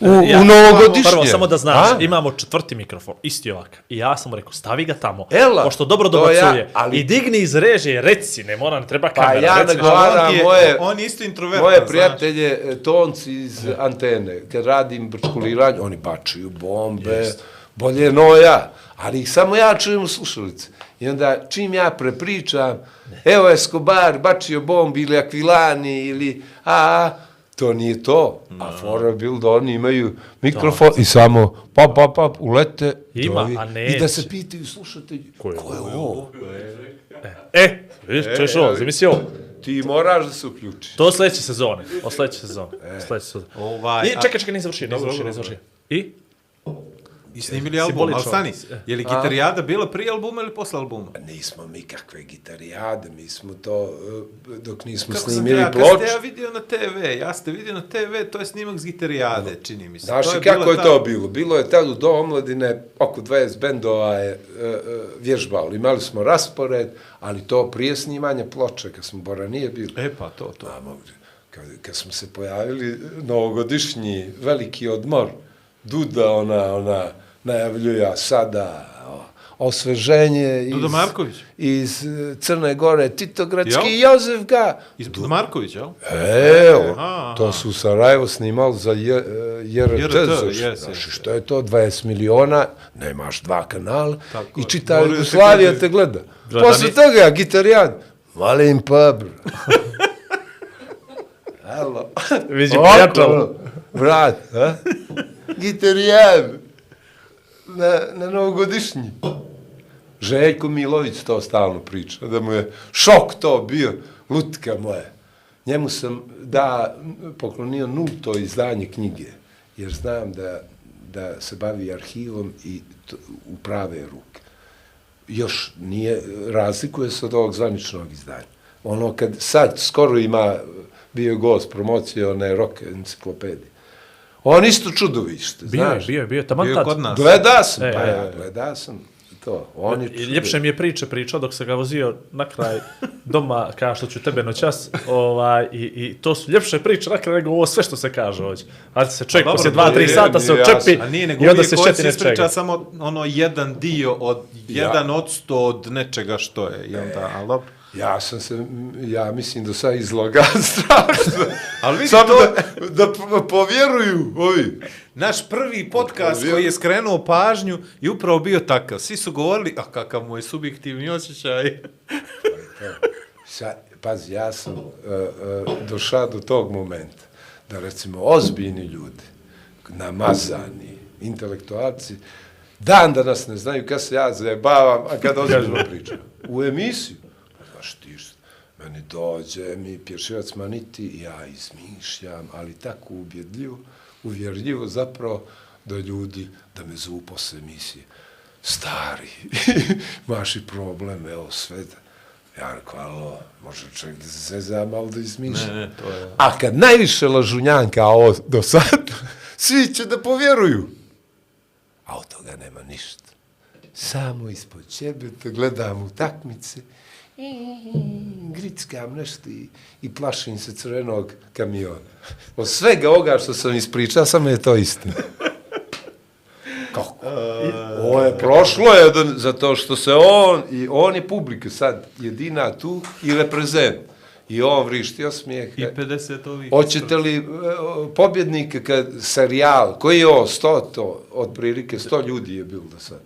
u, u novogodišnje? Prvo, samo da znaš, A? imamo četvrti mikrofon, isti ovak. I ja sam rekao, stavi ga tamo, Ela, pošto dobro to dobacuje. ja, ali- I digni iz režije, reci, ne mora, ne treba Pa kamera. ja reci, nagovaram on je, moje- on isto introvertan, Moje prijatelje, e, tonci iz antene, kad radim brčkuliranje, oni bačaju bombe, bolje no ja, ali ih samo ja čujem u slušalice. I onda čim ja prepričam, evo Escobar bačio bombi ili Aquilani ili a, a to nije to. A fora je bil da oni imaju mikrofon i samo pap, pap, pap, ulete. Ima, dovi, a I da neće. se pitaju slušatelji, ko je, ko je ovo? E, vidiš, čuješ ovo, zamisli ovo. Ti moraš da se uključiš. To sledeće sezone, o sledeće sezone, sledeće sezone. Ovaj, I, čekaj, čekaj, ne završi, ne Dobro, završi, dobro, ne završi. I? I snimili album, ali stani, je li gitarijada bila prije albuma ili posle albuma? Nismo mi kakve gitarijade, mi smo to, e, dok nismo Kako sam te snimili ja, kad ploč. ste ja vidio na TV, ja ste vidio na TV, to je snimak z gitarijade, čini mi se. Znaš To i kako je ta- to bilo? Bilo je tad u do omladine, oko 20 bendova je e, e, vježbalo. Imali smo raspored, ali to prije snimanja ploče, kad smo Bora nije bilo. E pa, to, to. A, mogu- kad, kad smo se pojavili, novogodišnji veliki odmor, Duda, ona, ona, najavljuje, a sada, osveženje iz, Dudo Marković? iz eh, Crne Gore, Titogradski, Jel? Jozef ga. Iz Marković, jel? Evo, Aha, to su u Sarajevo snimali za je, JRT, JRT, znaš, što je to, 20 miliona, nemaš dva kanala Tako i čita Jugoslavija te gleda. Gleda Posle ni- toga, gitarijan, malim pub. Halo. Vidi, Ovako, prijatelj. ono, Vrat, a? Gitarijan. Na, na novogodišnji. Željko Milović to stalno priča, da mu je šok to bio, lutka moja. Njemu sam da poklonio nulto izdanje knjige, jer znam da, da se bavi arhivom i to, u prave ruke. Još nije, razlikuje se od ovog zvaničnog izdanja. Ono kad sad skoro ima, bio gost promocije one rock enciklopedije. On isto čudovište, Bio znaš. bio je, bio je. Taman Bio je tad. kod nas. Gleda sam, E, pa e, ja, e. gleda sam to. On je čudovište. ljepše mi je priče pričao dok se ga vozio na kraj doma, kao što ću tebe noćas, ovaj, i, i to su ljepše priče na kraju nego ovo sve što se kaže ovdje. A se čovjek Pa poslije dva, tri sata se očepi. A nije, nego i onda se šeti ispriča nečega. samo ono jedan dio od, jedan odsto od nečega što je. I onda, ali dobro. Ja sam se, ja mislim da sad izloga strašno. Ali vidi Samo to- da, da povjeruju ovi. Naš prvi podcast Bio- koji je skrenuo pažnju je upravo bio takav. Svi su govorili, a kakav moj subjektivni osjećaj. Sad, pazi, ja sam uh, uh, došao do tog momenta da recimo ozbiljni ljudi, namazani, intelektualci, dan da nas ne znaju kad se ja zajebavam, a kad ozbiljno pričam. U emisiju. Pa znaš ti što, meni dođe, mi pješivac maniti, ja izmišljam, ali tako ubjedljivo, uvjerljivo zapravo da ljudi, da me zovu posle emisije. Stari, imaš i problem, evo sve da. Ja rekao, alo, može čovjek da se zeza, malo da izmišlja. Ne, ne, to je... A kad najviše lažunjanka ovo do sad, svi će da povjeruju. A od toga nema ništa. Samo ispod ćebeta gledam utakmice, grickam nešto i, i plašim se crvenog kamiona. Od svega ovoga što sam ispričao, samo je to istina. Kako? Ovo je prošlo je zato što se on, i on je publika sad jedina tu i reprezent. I on vrišti osmijeh. I 50 ovih... Hoćete li e, pobjednike kad serijal, koji je ovo, sto to, od prilike, sto ljudi je bilo do sad.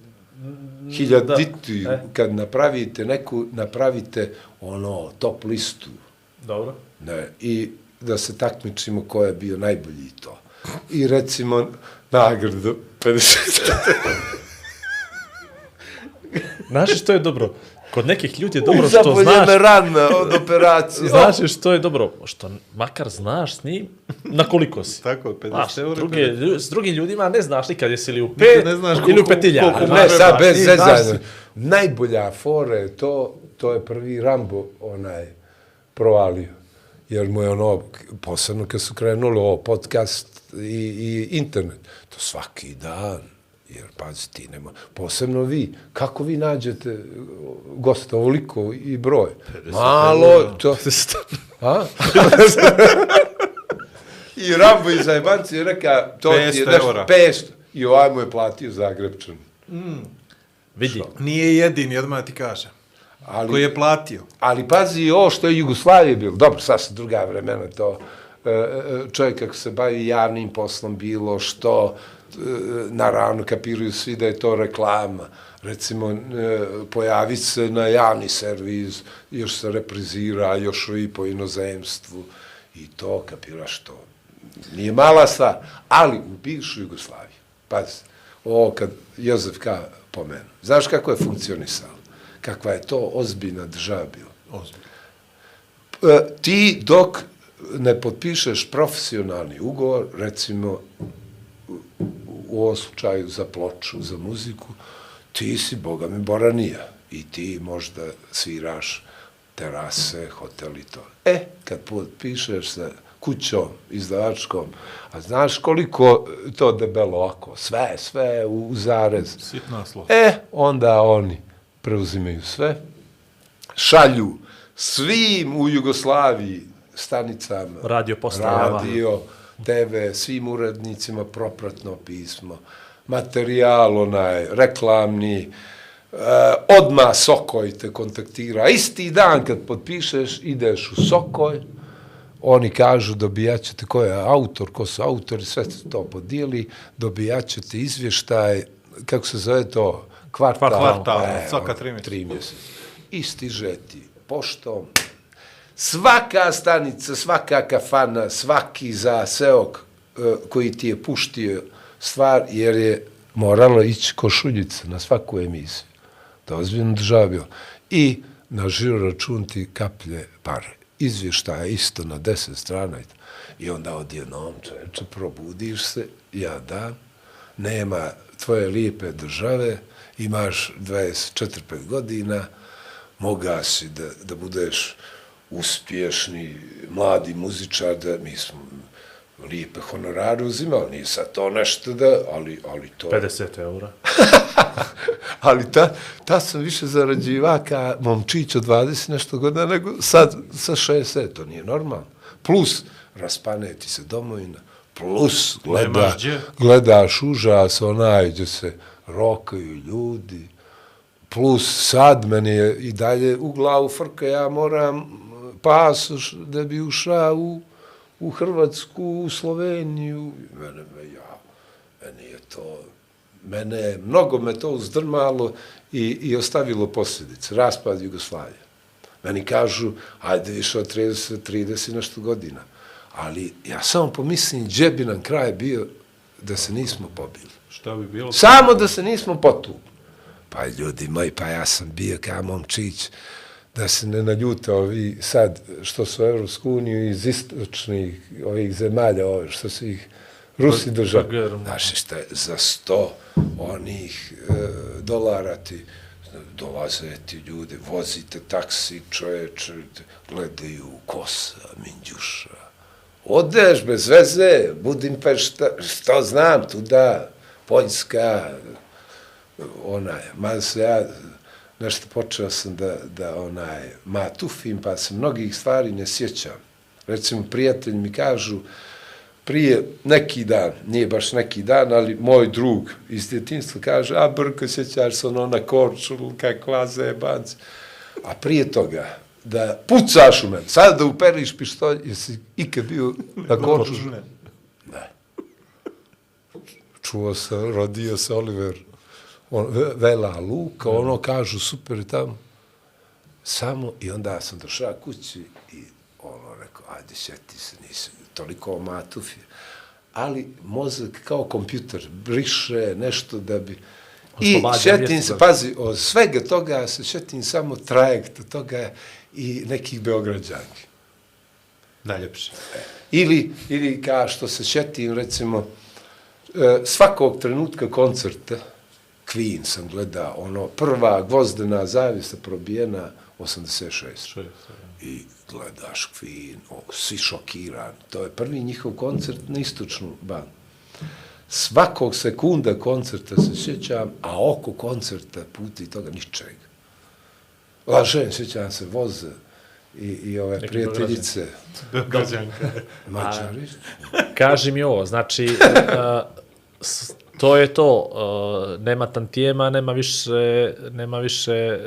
Hiljaditi, Da, e. kad napravite neku, napravite ono, top listu, Dobro. ne, i da se takmičimo ko je bio najbolji i to. I recimo, nagradu 50. Znaš što je dobro? Kod nekih ljudi je dobro što Zapoljena znaš, rana od operacije. znaš što je dobro, što makar znaš s njim na koliko si. Tako je, 50 Znaš, eura. druge, lju- s drugim ljudima ne znaš nikad jesi li u pet ne znaš ili u koliko- petilja. koliko Ne, sad bez zezanja. Najbolja fora je to, to je prvi Rambo onaj provalio. Jer mu je ono, posebno kad su krenuli ovo podcast i, i internet, to svaki dan. Jer, pazi, ti nema, posebno vi, kako vi nađete gosta ovoliko i broj? Malo, to... A? I Rambo iz Zajbanci je reka, to ti je 500 nešto, eura. 500. I ovaj mu je platio Zagrebčan. Vidi, Nije jedini, odmah ti kažem. Ali, Koji je platio. ali pazi i ovo što je Jugoslavije bilo. Dobro, sad su druga vremena to. E, e, čovjek kako se bavi javnim poslom bilo što, e, naravno kapiraju svi da je to reklama. Recimo, e, pojavi se na javni servis, još se reprizira, još i po inozemstvu. I to kapiraš to. Nije mala stvar, ali u bivšu Jugoslaviju. Pazi, ovo kad Jozef K. pomenu. Znaš kako je funkcionisalo? Kakva je to ozbiljna država bila? Ozbiljno. E, ti dok ne potpišeš profesionalni ugovor, recimo u- ovom slučaju za ploču, za muziku, ti si, boga mi, boranija. I ti možda sviraš terase, hotel i to. E, kad potpišeš sa kućom, izdavačkom, a znaš koliko to debelo ovako, sve, sve u, u zarez. Sitna slova. E, onda oni preuzimaju sve, šalju svim u Jugoslaviji stanicama, Radio postajama. radio, TV, svim urednicima propratno pismo, materijal onaj, reklamni, odma Sokoj te kontaktira. Isti dan kad potpišeš, ideš u Sokoj, oni kažu dobijaćete ko je autor, ko su autori, sve se to podijeli, dobijaćete izvještaj, kako se zove to, kvartal, Kvartal, E, svaka tri mjeseca. tri mjeseca. I stiže ti poštom, svaka stanica, svaka kafana, svaki zaseok e, koji ti je puštio stvar, jer je moralo ići košuljica na svaku emisiju. Da ozbiljno država. I na žiro račun ti kaplje pare. Izvještaja isto na deset strana. I onda odjednom, čoveče, probudiš se, ja dan, nema tvoje lijepe države, imaš 24-5 godina, moga si da, da budeš uspješni mladi muzičar, da mi smo lijepe honorare uzimali, nije sad to nešto da, ali, ali to... 50 eura. ali ta, ta sam više zarađiva ka momčić od 20 nešto godina, nego sad sa 60, to nije normalno. Plus, raspane ti se domovina, plus gleda, gledaš užas, onaj gdje se rokaju ljudi, plus sad meni je i dalje u glavu frka, ja moram pasoš da bi ušao u, u Hrvatsku, u Sloveniju, mene, me, ja, meni je to, mene, mnogo me to uzdrmalo i, i ostavilo posljedice, raspad Jugoslavije. Meni kažu, ajde više od 30, 30 nešto godina. Ali ja samo pomislim, gdje bi nam kraj bio da se nismo pobili. Šta bi bilo? Samo da se nismo potukli. Pa ljudi moji, pa ja sam bio kao momčić, da se ne naljute ovi sad što su Evropsku uniju iz istočnih ovih zemalja, ove, što su ih Rusi držali. German. Znaš šta, je, za sto onih e, dolara ti dolaze ti ljudi, vozite taksi, čoveče, gledaju kosa, minđuša. Odeš bez veze, Budimpešta, što znam, tu da, Poljska, onaj, ma se ja, nešto počeo sam da, da onaj, matufim, pa se mnogih stvari ne sjećam. Recimo, prijatelji mi kažu, prije neki dan, nije baš neki dan, ali moj drug iz djetinstva kaže, a Brko, sjećaš se ono na korčulu, kakva zebanc. A prije toga, da pucaš u mene, sad da uperiš pištolj, jesi ikad bio na korčulu? Ne. Čuo sam, rodio se Oliver on, Ve- Vela Luka, ono kažu super je tamo. Samo, i onda sam došao kući i ono rekao, ajde, sjeti se, nisi toliko o matufi. Ali mozak kao kompjuter briše nešto da bi... I šetim mjesto se, pazi, od svega toga se šetim samo trajekta toga i nekih Beograđanki. Najljepše. Ili, ili ka što se šetim, recimo, e, svakog trenutka koncerta, Queen sam gleda, ono, prva gvozdena zavisa probijena 86. Šest, I gledaš Queen, o, svi šokiran. To je prvi njihov koncert na istočnu bandu. Svakog sekunda koncerta se sjećam, a oko koncerta puti toga ničega. Lažem, sjećam se voze i, i ove Neki prijateljice. Beograđanka. Mađari. Kaži mi ovo, znači, uh, to je to, uh, nema tantijema, nema više, nema više,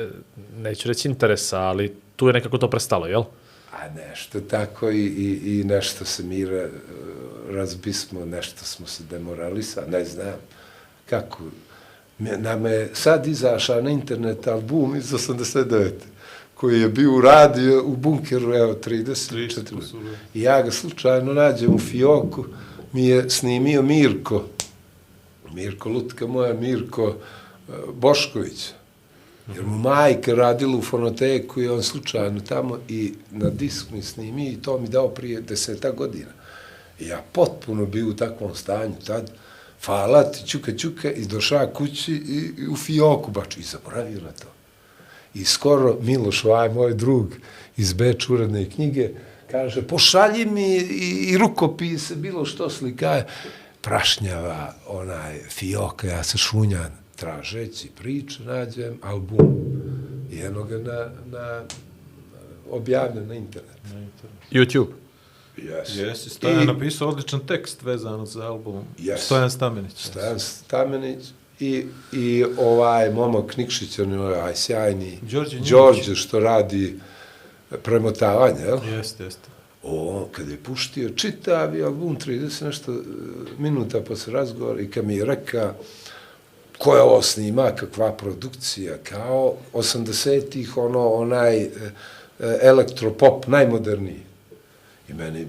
neću reći interesa, ali tu je nekako to prestalo, jel? A nešto tako i, i, i nešto se mi ra, razbismo, nešto smo se demoralisali, ne znam kako. Nama je sad izašao na internet album iz 89. koji je bio u radio u bunkeru, evo, 34 30 godine. I ja ga slučajno nađem u Fioku, mi je snimio Mirko, Mirko Lutka moja, Mirko e, Bošković. Jer mu majka radila u fonoteku i on slučajno tamo i na disk mi snimi i to mi dao prije deseta godina. I ja potpuno bio u takvom stanju tad, falat, čuka, čuka i došao kući i, i u fioku baču i zaboravio na to. I skoro Miloš Vaj, moj drug iz Beč uredne knjige, kaže, pošalji mi i, i rukopise, bilo što slikaje. Prašnjava onaj fioka, ja se šunjan tražeći priče, nađem album i ga na, na objavljen na internet. YouTube. Yes. Jesi, Stojan I- napisao odličan tekst vezano za album. Yes. Stojan Stamenić. Stojan Stamenić i, i ovaj momak Nikšić, on je ovaj sjajni, Đorđe. Đorđe što radi premotavanje, jel? Jeste, jeste. O, kad je puštio čitavi album, 30 nešto e, minuta posle razgovora i kad mi je reka ko je ovo snima, kakva produkcija, kao 80-ih, ono, onaj e, e, elektropop, najmoderniji. I meni e,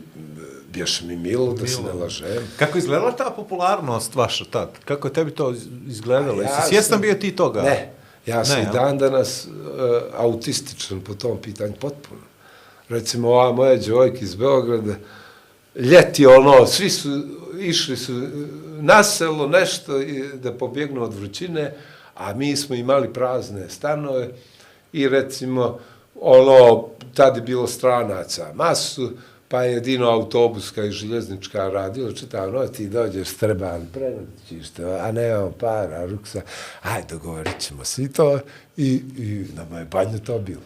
bješe mi milo, da se ne lažem. Kako izgledala ta popularnost vaša tad? Kako je tebi to izgledalo? Ja Jesi svjestan bio ti toga? Ne, ja sam Ne, i dan danas uh, autističan po tom pitanju potpuno. Recimo, ova moja djevojka iz Beograda, ljeti ono, svi su, išli su na selo nešto da pobjegnu od vrućine, a mi smo imali prazne stanove i recimo, ono, tad je bilo stranaca masu, pa je jedino autobuska i željeznička radila, čitav noć, ti dođeš streban, prenoćiš te, a nemamo para, ruksa, aj, dogovorit ćemo svi to, i, i nama je banje to bilo.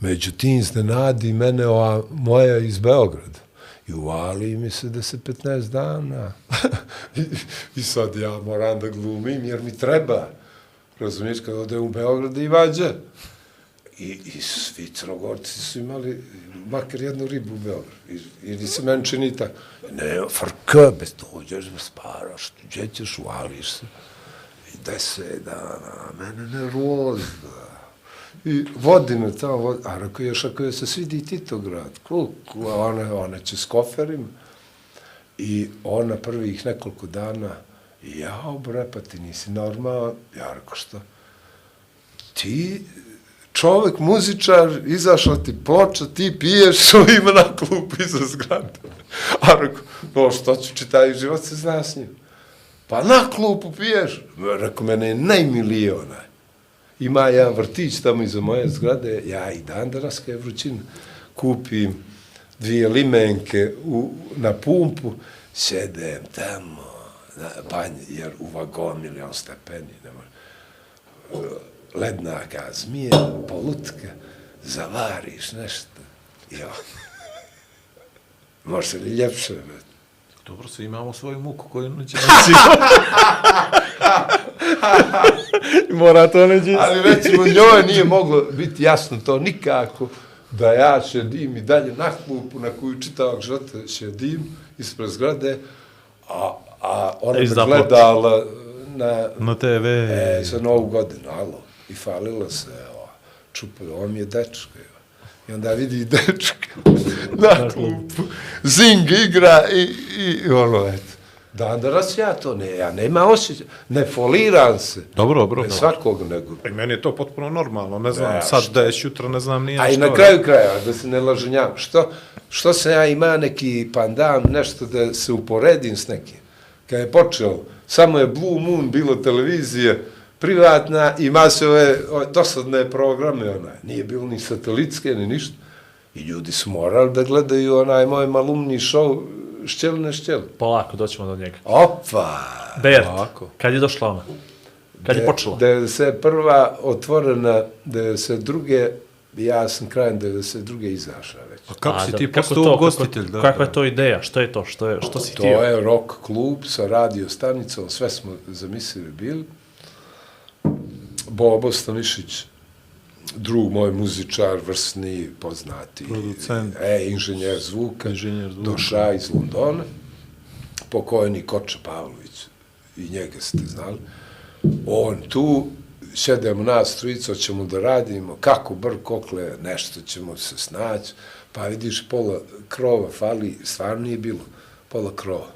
Međutim, iznenadi mene ova moja iz Beograda, i uvali mi se da se 15 dana. I, I sad ja moram da glumim, jer mi treba. Razumiješ, kad ode u Beograd i vađa. I, I svi crnogorci su imali makar jednu ribu u Beogradu. Ili se meni čini tako. Ne, frka, bez dođeš, bez para, što, gdje ćeš, uvališ se. I deset dana, mene nervozna. I vodi me tamo, vodi, a rekao još ako joj se svidi Titograd, koliko, a ona, ona će s koferima. I ona prvih nekoliko dana, jao bre, pa ti nisi normalan. Ja rekao što? Ti, čovek, muzičar, izašla ti ploča, ti piješ, što ima na klupu iza zgrade. A rekao, no što ću čitaju život se zna s njim. Pa na klupu piješ. Rekao, mene je najmilije onaj. Ima jedan vrtić tamo iza moje zgrade, ja i dan danas kada je vrućina, kupim dvije limenke u, na pumpu, sedem tamo, na banj, jer u vagon milion stepeni, ne može. Ledna ka zmija, polutka, zavariš nešto. Jo. Može se li ljepše, bet? Dobro, svi imamo svoju muku koju neće Mora to neđi. Ali recimo njoj nije moglo biti jasno to nikako da ja šedim i dalje na klupu na koju čitavog života šedim ispred zgrade, a, a ona me gledala na, Na TV. e, za novu godinu, alo, i falila se, evo, čupaju, ovo mi je dečko, evo. I onda vidi dečka na klupu, zing igra i, i, i ono, eto. Dan danas ja to ne, ja nema osjećaj, ne foliram se. Dobro, dobro. Ne svakog nego. I meni je to potpuno normalno, ne znam, Ja, sad da je jutra, ne znam, nije A i što. na kraju kraja, da se ne laženjam, što, što se ja ima neki pandam, nešto da se uporedim s nekim. Kad je počeo, samo je Blue Moon bilo televizije, privatna i masove o, dosadne programe, onaj. Nije bilo ni satelitske, ni ništa. I ljudi su morali da gledaju onaj moj malumni show Šćeline šćel. Polako, doćemo do njega. Opa! Bert, Ovako. kad je došla ona? Kad je počela? 91. otvorena, 92. ja sam krajem 92. izašao već. A kako A, si da, ti kako postao to, ugostitelj? Kako, da, kakva da. je to ideja? Što je to? Što, je, što si To htio? je rock klub sa radio stanicom, sve smo zamislili bili. Bobo Stanišić, drug moj muzičar, vrsni, poznati. Producent. E, inženjer zvuka. Inženjer zvuka. Došao iz Londona. Pokojni Koča Pavlović. I njega ste znali. On tu, šedemo nas trojica, ćemo da radimo, kako br kokle, nešto ćemo se snaći. Pa vidiš, pola krova fali, stvarno nije bilo, pola krova.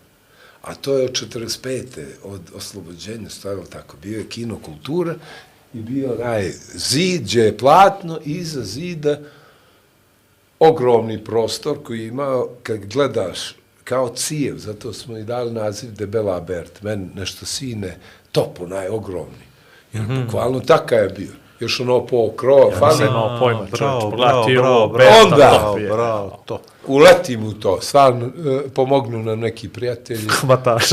A to je od 45. od oslobođenja, stvarno tako, bio je kino kultura i bio onaj zid, gdje je platno, iza zida ogromni prostor koji je imao, kad gledaš, kao cijev, zato smo i dali naziv Debela Bert, men nešto sine, top, onaj ogromni. Jer bukvalno takav je bio. Još ono po krova, Ja fali, nisam imao pojma, čovječ, ti bravo, ovo, bravo, Berta, Onda. top je. Bravo, to. Uletim u to, stvarno, e, pomognu nam neki prijatelji. Hvataš.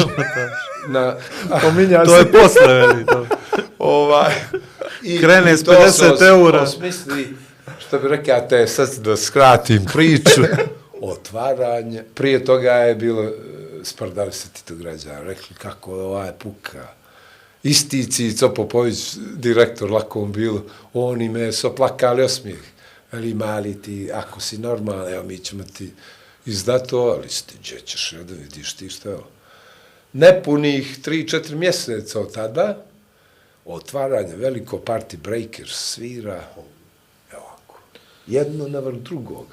Na, Pominja To je posle, veli, to. ovaj, i, Krene s to 50 se os- eura. Osmisli, što bi rekao, te sad da skratim priču, otvaranje. Prije toga je bilo, e, sprdali se ti to građana, rekli kako je ovaj puka. Isti Cico Popović, direktor lakom bilo, oni me su plakali osmijeh. Ali mali ti, ako si normalan, evo mi ćemo ti izdati to, ali ti, gdje ćeš da vidiš ti šta je ovo? Nepunih 3-4 mjeseca od tada, otvaranje veliko party breakers svira, evo ovako, jedno na vrh drugog.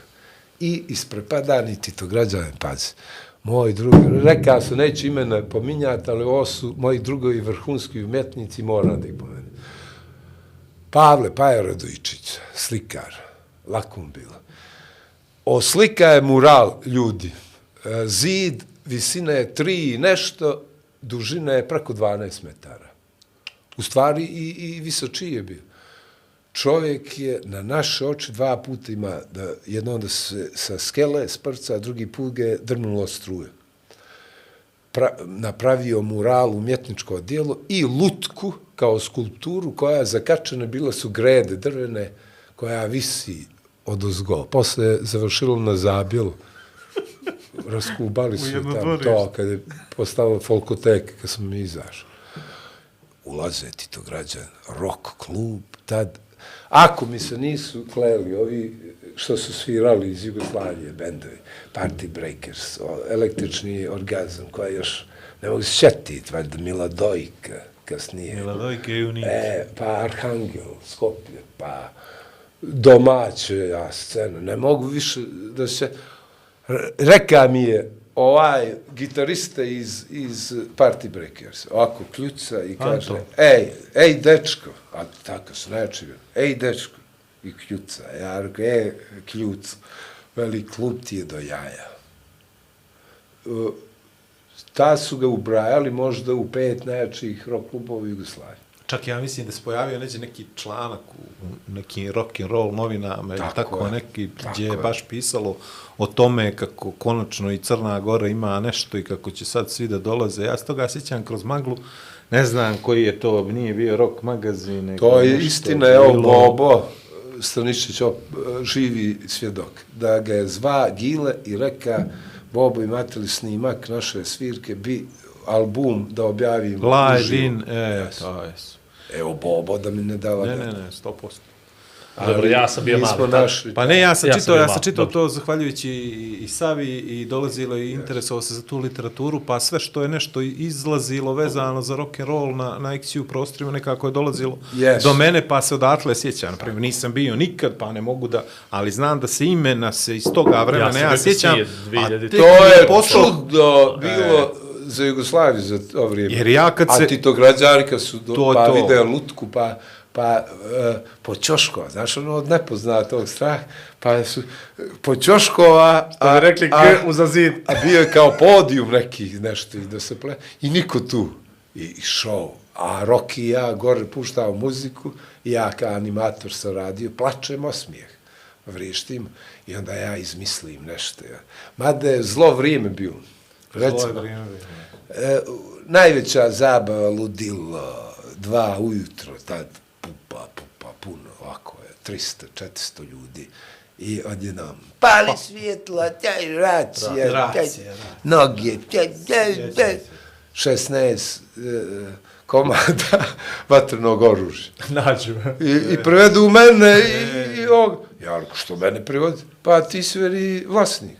I isprepadani ti to građane, pazi, moj drugi, rekao su, neću imena pominjati, ali ovo su moji drugovi vrhunski umjetnici, moram da ih pomenem. Pavle Paja Radojičić, slikar, lako mu bilo. Oslika je mural ljudi. E, zid, visina je tri i nešto, dužina je preko 12 metara. U stvari i, i visočiji je bio. Čovjek je na naše oči dva puta ima, da jedno onda se sa skele sprca, a drugi put ga je drnulo struje. Pra, napravio mural, umjetničko dijelo i lutku kao skulpturu koja je zakačena, bila su grede drvene koja visi od ozgo. Posle je završilo na zabilu. Raskubali su je tamo to, kad je postalo folkotek, kad smo mi izašli. Ulaze ti to građan, rock klub, tad. Ako mi se nisu kleli, ovi što su svirali iz Jugoslavije, bendovi, Party Breakers, električni orgazam, koja još, ne mogu se šetiti, valjda Mila Dojka, kasnije. Mila Dojka i Unik. E, pa Arhangel, Skopje, pa domaće ja, scena. Ne mogu više da se... Reka mi je ovaj gitarista iz, iz Party Breakers, ovako kljuca i kaže, Anto. ej, ej, dečko, a tako se neče, ej, dečko, i kljuca, ja rekao, ej, kljuc, veli, klub ti je do jaja. Uh, ta su ga ubrajali možda u pet najjačih rock klubova u Jugoslaviji. Čak ja mislim da se pojavio neđe neki članak u nekim rock and roll novinama ili Tako tako, je. neki Tako gdje je baš pisalo o tome kako konačno i Crna Gora ima nešto i kako će sad svi da dolaze. Ja se toga sjećam kroz maglu, ne znam koji je to, nije bio rock magazin. Nego To je nešto istina, evo Bobo Stranišić op, živi svjedok, da ga je zva Gile i reka Bobo imate li snimak naše svirke, bi album da objavim Live uživo." in, e, to je. Evo Bobo da mi ne dala. Ne, ne, ne, 100%. Dobro, ja sam bio mali našli. Pa ne, ja sam Ja ja sam čitao, bio ja sam čitao to zahvaljujući i, i Savi i dolazilo i interesovao se za tu literaturu, pa sve što je nešto izlazilo vezano za rock and roll na, na XU prostorima nekako je dolazilo Yes. do mene, pa se odatle sjećam. Naprimjer, nisam bio nikad, pa ne mogu da, ali znam da se imena se iz toga vremena sam ja, bio sjećam. a 2000. tek To je pošlo- čudno bilo za Jugoslaviju za to vrijeme. Jer ja kad se- A ti to su do, To pa to. vide lutku, pa pa uh, po Ćoškova, znaš ono od nepoznatog strah, pa su po Ćoškova, Što bi rekli, k uza zid. a bio je kao podijum nekih nešto i da se ple, i niko tu, i, i show, a Rocky i ja gore puštao muziku, i ja kao animator sam radio, plačem osmijeh, vrištim, i onda ja izmislim nešto. Ja. Mada je zlo vrijeme bio. Recimo. E, najveća zabava ludilo, dva ujutro, tad pupa, pupa, puno, ovako je, 300, 400 ljudi. I odjednom, pali svjetla, taj racija, taj, racija, noge, taj, taj, taj, 16 e, komada vatrenog oružja. Nađu. I, i prevedu mene i, i ovog. Ja što mene privodi? Pa ti si veri vlasnik.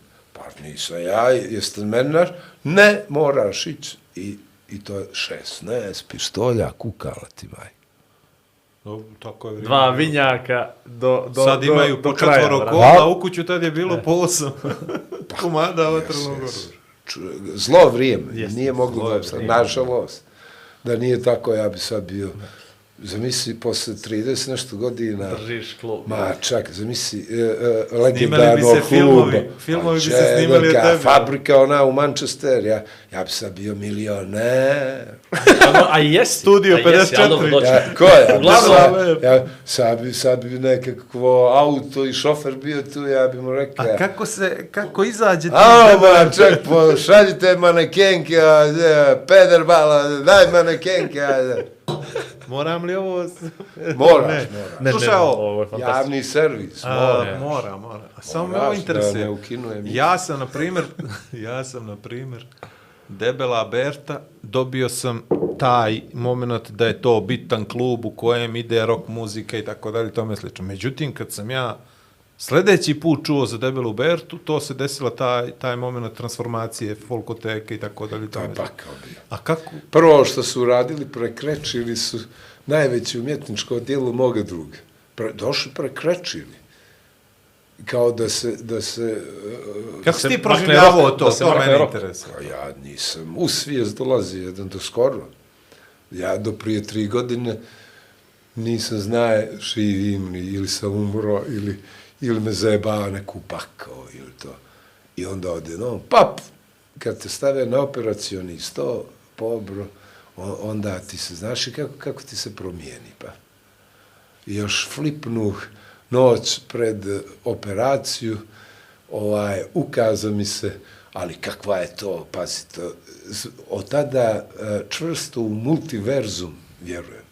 Pa nisam ja, jeste naš? Ne, moraš ići. I, I to je 16 pištolja kukala ti maj. Dobro, tako je vrijeme. Dva vinjaka do, do, Sad do, imaju do po četvoro kola, a u kuću tad je bilo po osam komada vatrenog Yes, oružja. yes. Zlo vrijeme, Jeste, nije moglo zlo da. Nažalost, da nije tako, ja bi sad bio, zamisli, posle 30 nešto godina, Držiš klub. Ma čak, zamisli, e, e, Snimali bi se kluba. filmovi, filmovi bi se snimali o čevrka, tebi. Fabrika ona u Manchester, ja, ja bi sad bio milioner. A, a jesi. Studio a jesi, ali 54. dobro, doći. Ja, ko je? Uglavnom- ja, sad, bi, sad bi nekakvo auto i šofer bio tu, ja bi mu rekao. A kako se, kako izađe ti? A, ma, ček, pošaljite manekenke, peder bala, daj manekenke, ajde. Moram li ovo... Moraš, Ne. moraš. Ne, Slušaj ne, ovo. ovo je fantastično. Javni servis, A, mora. mora. A samo me Moraš ovo da interesuje. ne ukinujem. Ja sam, na primjer, ja sam, na primjer, debela Berta, dobio sam taj moment da je to bitan klub u kojem ide rock muzika i tako dalje, tome slično. Međutim, kad sam ja sljedeći put čuo za Debelu Bertu, to se desila taj, taj moment transformacije folkoteke i tako dalje. To je pakao bio. A kako? Prvo što su uradili, prekrečili su najveće umjetničko djelo moga druga. Pre, došli prekrečili. Kao da se, da se Kako si se ti proživljavao to? da se To mene interesuje. Pa ja nisam u svijest dolazi jedan do skoro. Ja do prije tri godine nisam znaje živim li, ili sam umro, ili, ili me zajebava neku pakao, ili to. I onda no, pap, kad te stave na operacioni sto, pobro, onda ti se, znaš i kako, kako ti se promijeni, pa. I još flipnuh noć pred operaciju, ovaj, ukaza mi se, ali kakva je to, pazite, to, od tada e, čvrsto u multiverzum vjerujem,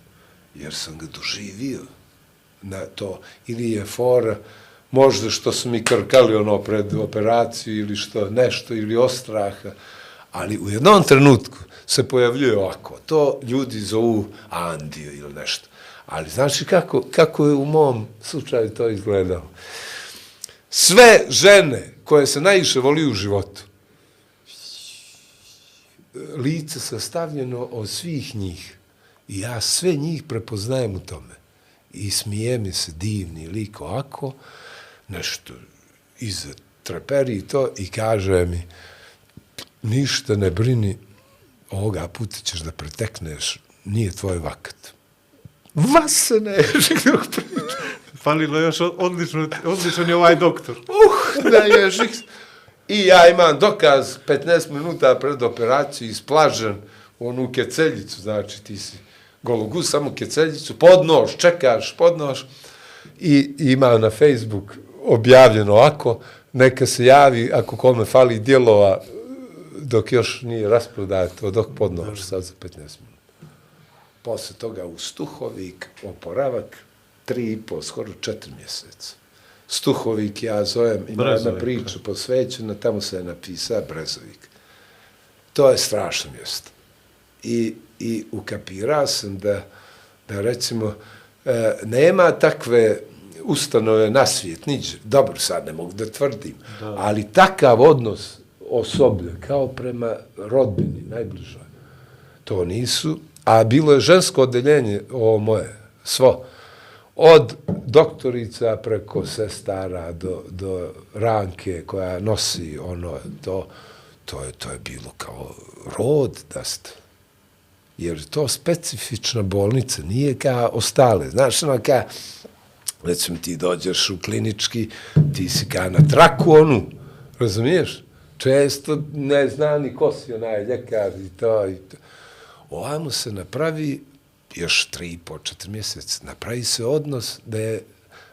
jer sam ga doživio na to, ili je fora, možda što su mi krkali ono pred operaciju ili što, nešto, ili ostraha, ali u jednom trenutku se pojavljuje ovako, to ljudi zovu Andio ili nešto, ali znači kako, kako je u mom slučaju to izgledalo? Sve žene koje se najviše voli u životu, lice sastavljeno od svih njih. I ja sve njih prepoznajem u tome. I smije mi se divni lik ovako, nešto iza treperi i to, i kaže mi, ništa ne brini, ovoga puta ćeš da pretekneš, nije tvoj vakat. Vasene, priča. Falilo još odlično, odličan je ovaj doktor. Uh, da ježik. I ja imam dokaz 15 minuta pred operaciju isplažen u onu keceljicu, znači ti si gologus, samo keceljicu, pod nož, čekaš pod nož i ima na Facebook objavljeno ovako, neka se javi ako kome fali dijelova dok još nije rasprodato, dok pod nož, sad za 15 minuta. Posle toga u Stuhovik, oporavak, tri i po, skoro četiri mjeseca. Stuhovik ja zovem, ima jedna priča posvećena, tamo se je napisao Brezovik. To je strašno mjesto. I, i ukapirao sam da, da recimo, e, nema takve ustanove na svijet, niđe. Dobro, sad ne mogu da tvrdim, da. ali takav odnos osoblja, kao prema rodbini, najbližoj, to nisu, a bilo je žensko odeljenje, ovo moje, svo, od doktorica preko sestara do, do ranke koja nosi ono, to, to je, to je bilo kao rod da ste. Jer to specifična bolnica, nije kao ostale. Znaš, ono kao, recimo ti dođeš u klinički, ti si kao na traku onu, razumiješ? Često ne zna ni ko si onaj ljekar i to i to. Ovamo se napravi još tri i po, četiri mjeseca, napravi se odnos da je,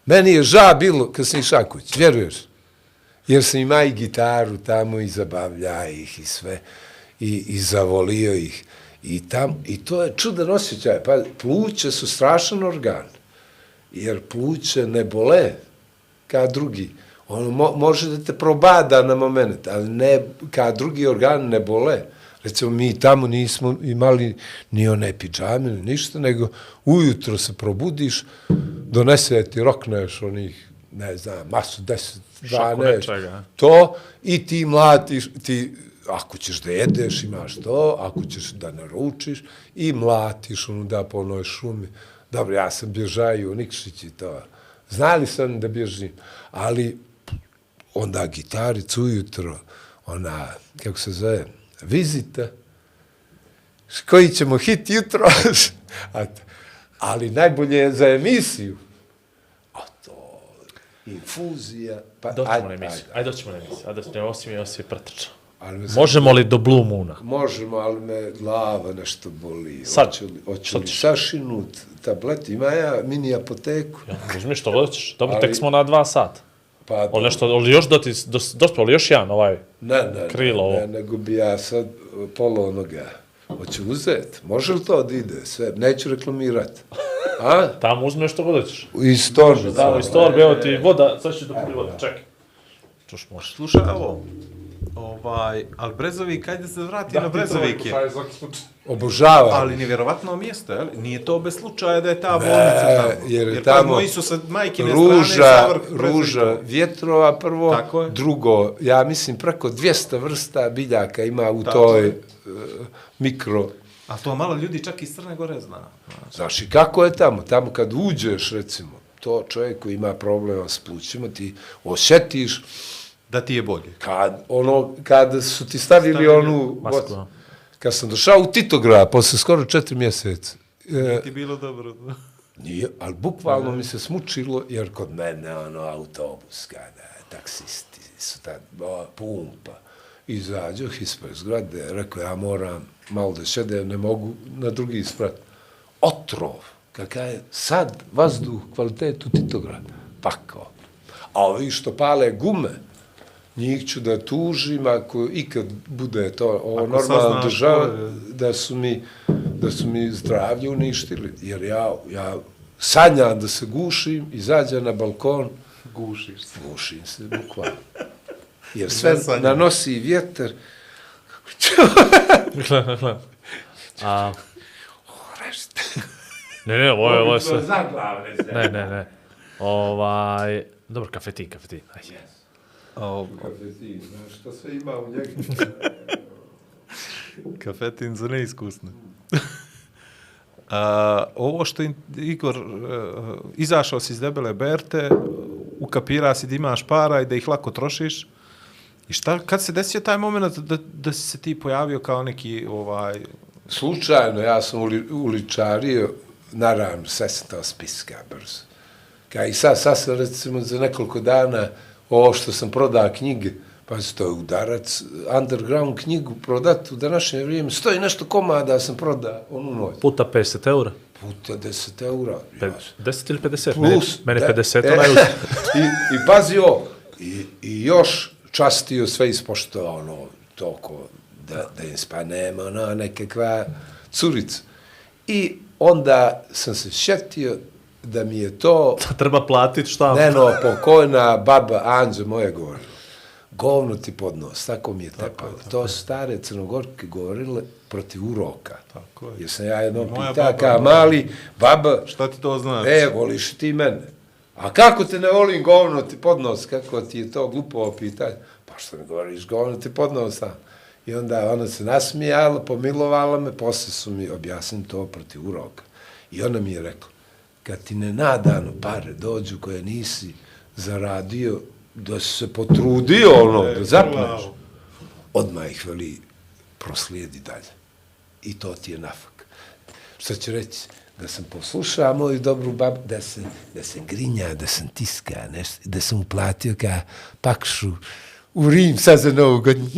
meni je ža bilo kad sam išao kuć, vjeruješ? Jer sam ima i gitaru tamo i zabavlja ih i sve, i, i zavolio ih. I, tam, I to je čudan osjećaj, pa pluće su strašan organ, jer pluće ne bole, kao drugi. Ono mo, može da te probada na moment, ali ne, kao drugi organ ne bole. Recimo, mi tamo nismo imali ni one pidžame, ni ništa, nego ujutro se probudiš, donese ti rokneš onih, ne znam, masu, deset, dvanest, nečega. to, i ti mlatiš, ti, ako ćeš da jedeš, imaš to, ako ćeš da naručiš, i mlatiš onu da po onoj šumi. Dobro, ja sam bježaju, Nikšić i to. Znali sam da bježim, ali onda gitaricu ujutro, ona, kako se zove, vizita, koji ćemo hit jutro, ali najbolje je za emisiju. A to, infuzija, pa, Doćemo na emisiju. Ajde, doćemo na emisiju. Ajde, doćemo, osim je, osim je pretrčno. Ali me Možemo li do Blue Moona? Možemo, ali me glava nešto boli. Sad? Hoću li, hoću li sašinut tablet? Ima ja mini apoteku. Ja, uzmi što hoćeš. Dobro, Ali- tek smo na dva sata. Pa, Ali nešto, ali još doti, dos, dospio, ali još jedan ovaj. ne, ne, krilo ovo. ne, ne, nego bi ja sad uh, pola onoga. Hoću uzet. Može li to da ide? Sve, neću reklamirat. A? Tamo uzmeš što god hoćeš. Iz torbice. Tamo iz torbe, evo ti voda, sad ću da voda, čekaj. Čuš, može. Slušaj, ovo, Ovaj, ali Brezovik, ajde se vrati na Brezovike. Obožavam. Ali nevjerovatno mjesto, je Nije to bez slučaja da je ta bolnica E, tamo. jer je jer tamo pa su sa majkine ruža, strane zavrh ruža vjetrova prvo, Tako je. drugo, ja mislim preko 200 vrsta biljaka ima u Tako toj je. uh, mikro. A to malo ljudi čak iz Crne Gore zna. Znaš i kako je tamo? Tamo kad uđeš, recimo, to čovjek koji ima problema s plućima, ti osjetiš Da ti je bolje. kad, ono, kad su ti stavili, Stavili onu... masku? Kad sam došao u Titograd, posle skoro četiri mjeseca, e, Ti je bilo dobro. Nije, ali bukvalno mi se smučilo, jer kod mene, ono, autobus, kada taksisti su tad, o, pumpa, izađoh ispred zgrade, rekao, ja moram malo da šedem, ne mogu na drugi sprat. Otrov, kakav je sad vazduh, kvalitetu Titograd, pakao. A ovi što pale gume, njih ću da tužim ako ikad bude to ovo saznaš država, da su mi da su mi zdravlje uništili, jer ja, ja sanjam da se gušim, izađem na balkon, Gušiš se. gušim se, bukvalno. Jer sve nanosi vjetar. A, ne, ne, ovo je, ovo je Ne, ne, ne. Ovaj, dobro, kafetin, kafetin. Ajde. O, Znaš što sve ima u njegu? kafetin za neiskusne. A, ovo što Igor, uh, izašao si iz debele Berte, ukapira si da imaš para i da ih lako trošiš. I šta, kad se desio taj moment da, da si se ti pojavio kao neki, ovaj, Slučajno, ja sam uli, uličario, naravno, sve sam to spiska brzo. Ka i sad, sad sam recimo za nekoliko dana, ovo što sam prodao knjige, pa se to je udarac, underground knjigu prodat u današnje vrijeme, stoji nešto komada sam prodao onu noć. Puta 50 eura. Puta 10 eura. Pe, Ja, 10 ili 50? plus. Mene, mene da, 50, e, onaj uz... I, I pazi ovo, i, i još častio sve ispošto, ono, toko, da, da im spa nema, ono, nekakva curica. I onda sam se šetio da mi je to, Treba platiti šta? neno, pokojna baba Anđe moje govorila. Govno ti pod nos, tako mi je tepalo. To su stare crnogorke govorile protiv uroka. Tako je. Jer sam ja jednom Moja pitao, kao mali, baba, šta ti to znači? E, voliš ti mene. A kako te ne volim govno ti pod nos? Kako ti je to glupo pitanje? Pa što mi govoriš govno ti pod nos? a? I onda ona se nasmijala, pomilovala me, posle su mi objasnili to protiv uroka. I ona mi je rekla, kad ti ne nadano pare dođu koje nisi zaradio, da si se potrudio ono, E, da zapneš, odmah ih veli proslijedi dalje. I to ti je nafak. Šta ću reći? Da sam poslušao moju dobru babu, da sam, da sam grinja, da sam tiska, nešto, da sam uplatio ka pakšu u Rim sad za novu godinu.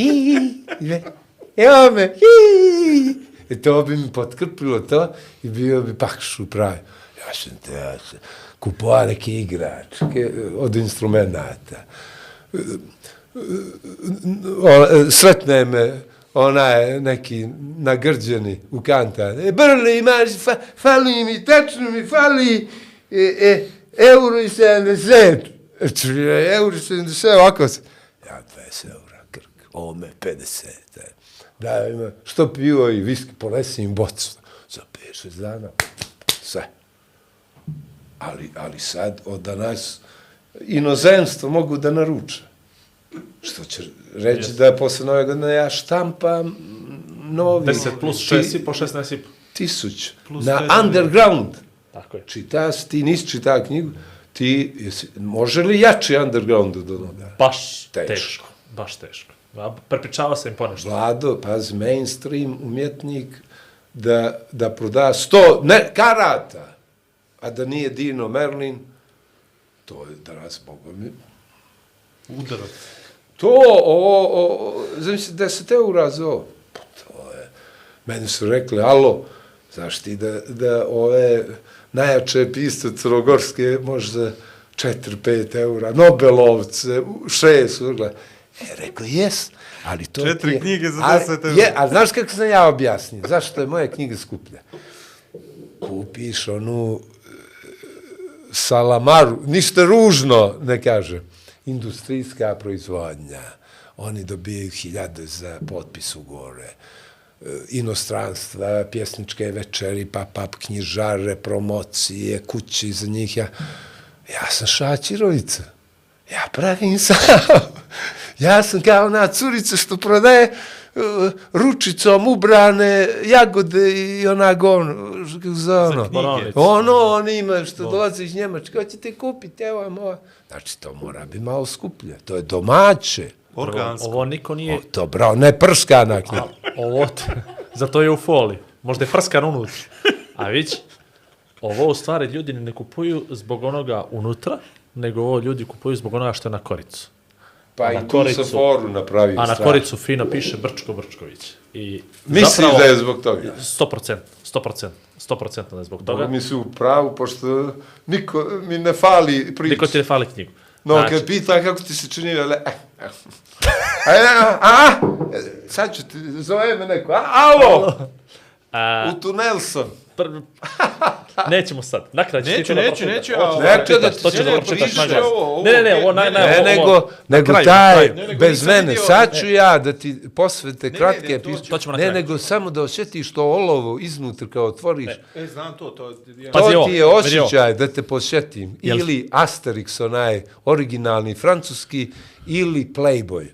Evo me, hi, I to bi mi potkrpilo to i bio bi pakšu pravi. Ja sam te, ja sam kupovao neke igračke od instrumenta sretne me onaj neki nagrđeni u kanta. E, brle imaš, fa, fali mi, tačno mi fali e, e, euro i 70. E, Čuje, euro i 70, ovako se. Ja, 20 eura, krk, ovo me 50. E. Da, ima, što pivo i viski, ponesim bocu. Za 5-6 dana. Ali, ali sad, od danas, inozemstvo mogu da naruče. Što će reći yes. da posle nove godine ja štampam novi 10 plus 6 i po 16 i po. tisuć Plus na underground. Tako je. Čita ti nisi čitao knjigu, ti, jesi, može li jači underground od onoga? Baš Teško. teško. Baš teško. Prepričava se im ponešto. Vlado, pazi, mainstream umjetnik da, da proda sto, ne, karata, a da nije Dino Merlin, to je danas, boga mi, Udarac. To, o, o, zamisli, 10 eura za ovo. Pa to je, meni su rekli, alo, znaš ti da, da ove najjače piste crnogorske može za 4-5 eura, Nobelovce, šest, urla. E, rekao, jes, ali to Četiri ti je, knjige za ali 10 eura. Je, a znaš kako sam ja objasnio? Zašto je moja knjiga skuplja? Kupiš onu salamaru, ništa ružno ne kaže. industrijska proizvodnja. Oni dobijaju hiljade za potpis u gore, e, Inostranstva, pjesničke večeri, pa pap knjižare, promocije, kući za njih. Ja, ja sam Šačirovica. Ja pravim sam. Ja sam kao ona curica što prodaje ručicom ubrane jagode i onak on, za ono. Ono, on ima što dolazi iz Njemačke, hoćete kupiti, evo vam ovo. Znači, to mora biti malo skuplje. To je domaće. Organsko. Ovo niko nije... O, to bravo, ne prskana knjiga. Ovo, zato je u foli. Možda je prskan unutra. A vić, ovo u stvari ljudi ne kupuju zbog onoga unutra, nego ovo ljudi kupuju zbog onoga što je na koricu. Pa i tu sam foru napravio. A na koricu fino piše Brčko Brčković. I Misliš da je zbog toga? 100%, 100%, 100% da je zbog toga. Toga mi su u pravu, pošto niko mi ne fali priča. Niko ti ne fali knjigu. No, Znači- kad pita kako ti se čini, ale... eh, eh. A, a, a, sad ću ti, zove me neko, a, alo, A, u tunel sam. Pr... Nećemo sad. Na kraju ćeš ti Neću, to neću, neću, Neću da pročitaš, ti to ćeš se da ne pročitaš na Ne, ne, ne, ovo, ne, ne, ne, nego, nego taj, bez mene, sad ću ja da ti posvete kratke to ćemo na Ne, nego samo da osjetiš to olovo iznutra kao otvoriš. E, znam to, to... Ja, Pazi to ti je osjećaj da te posjetim. Ili Asterix, onaj originalni francuski, ili Playboy.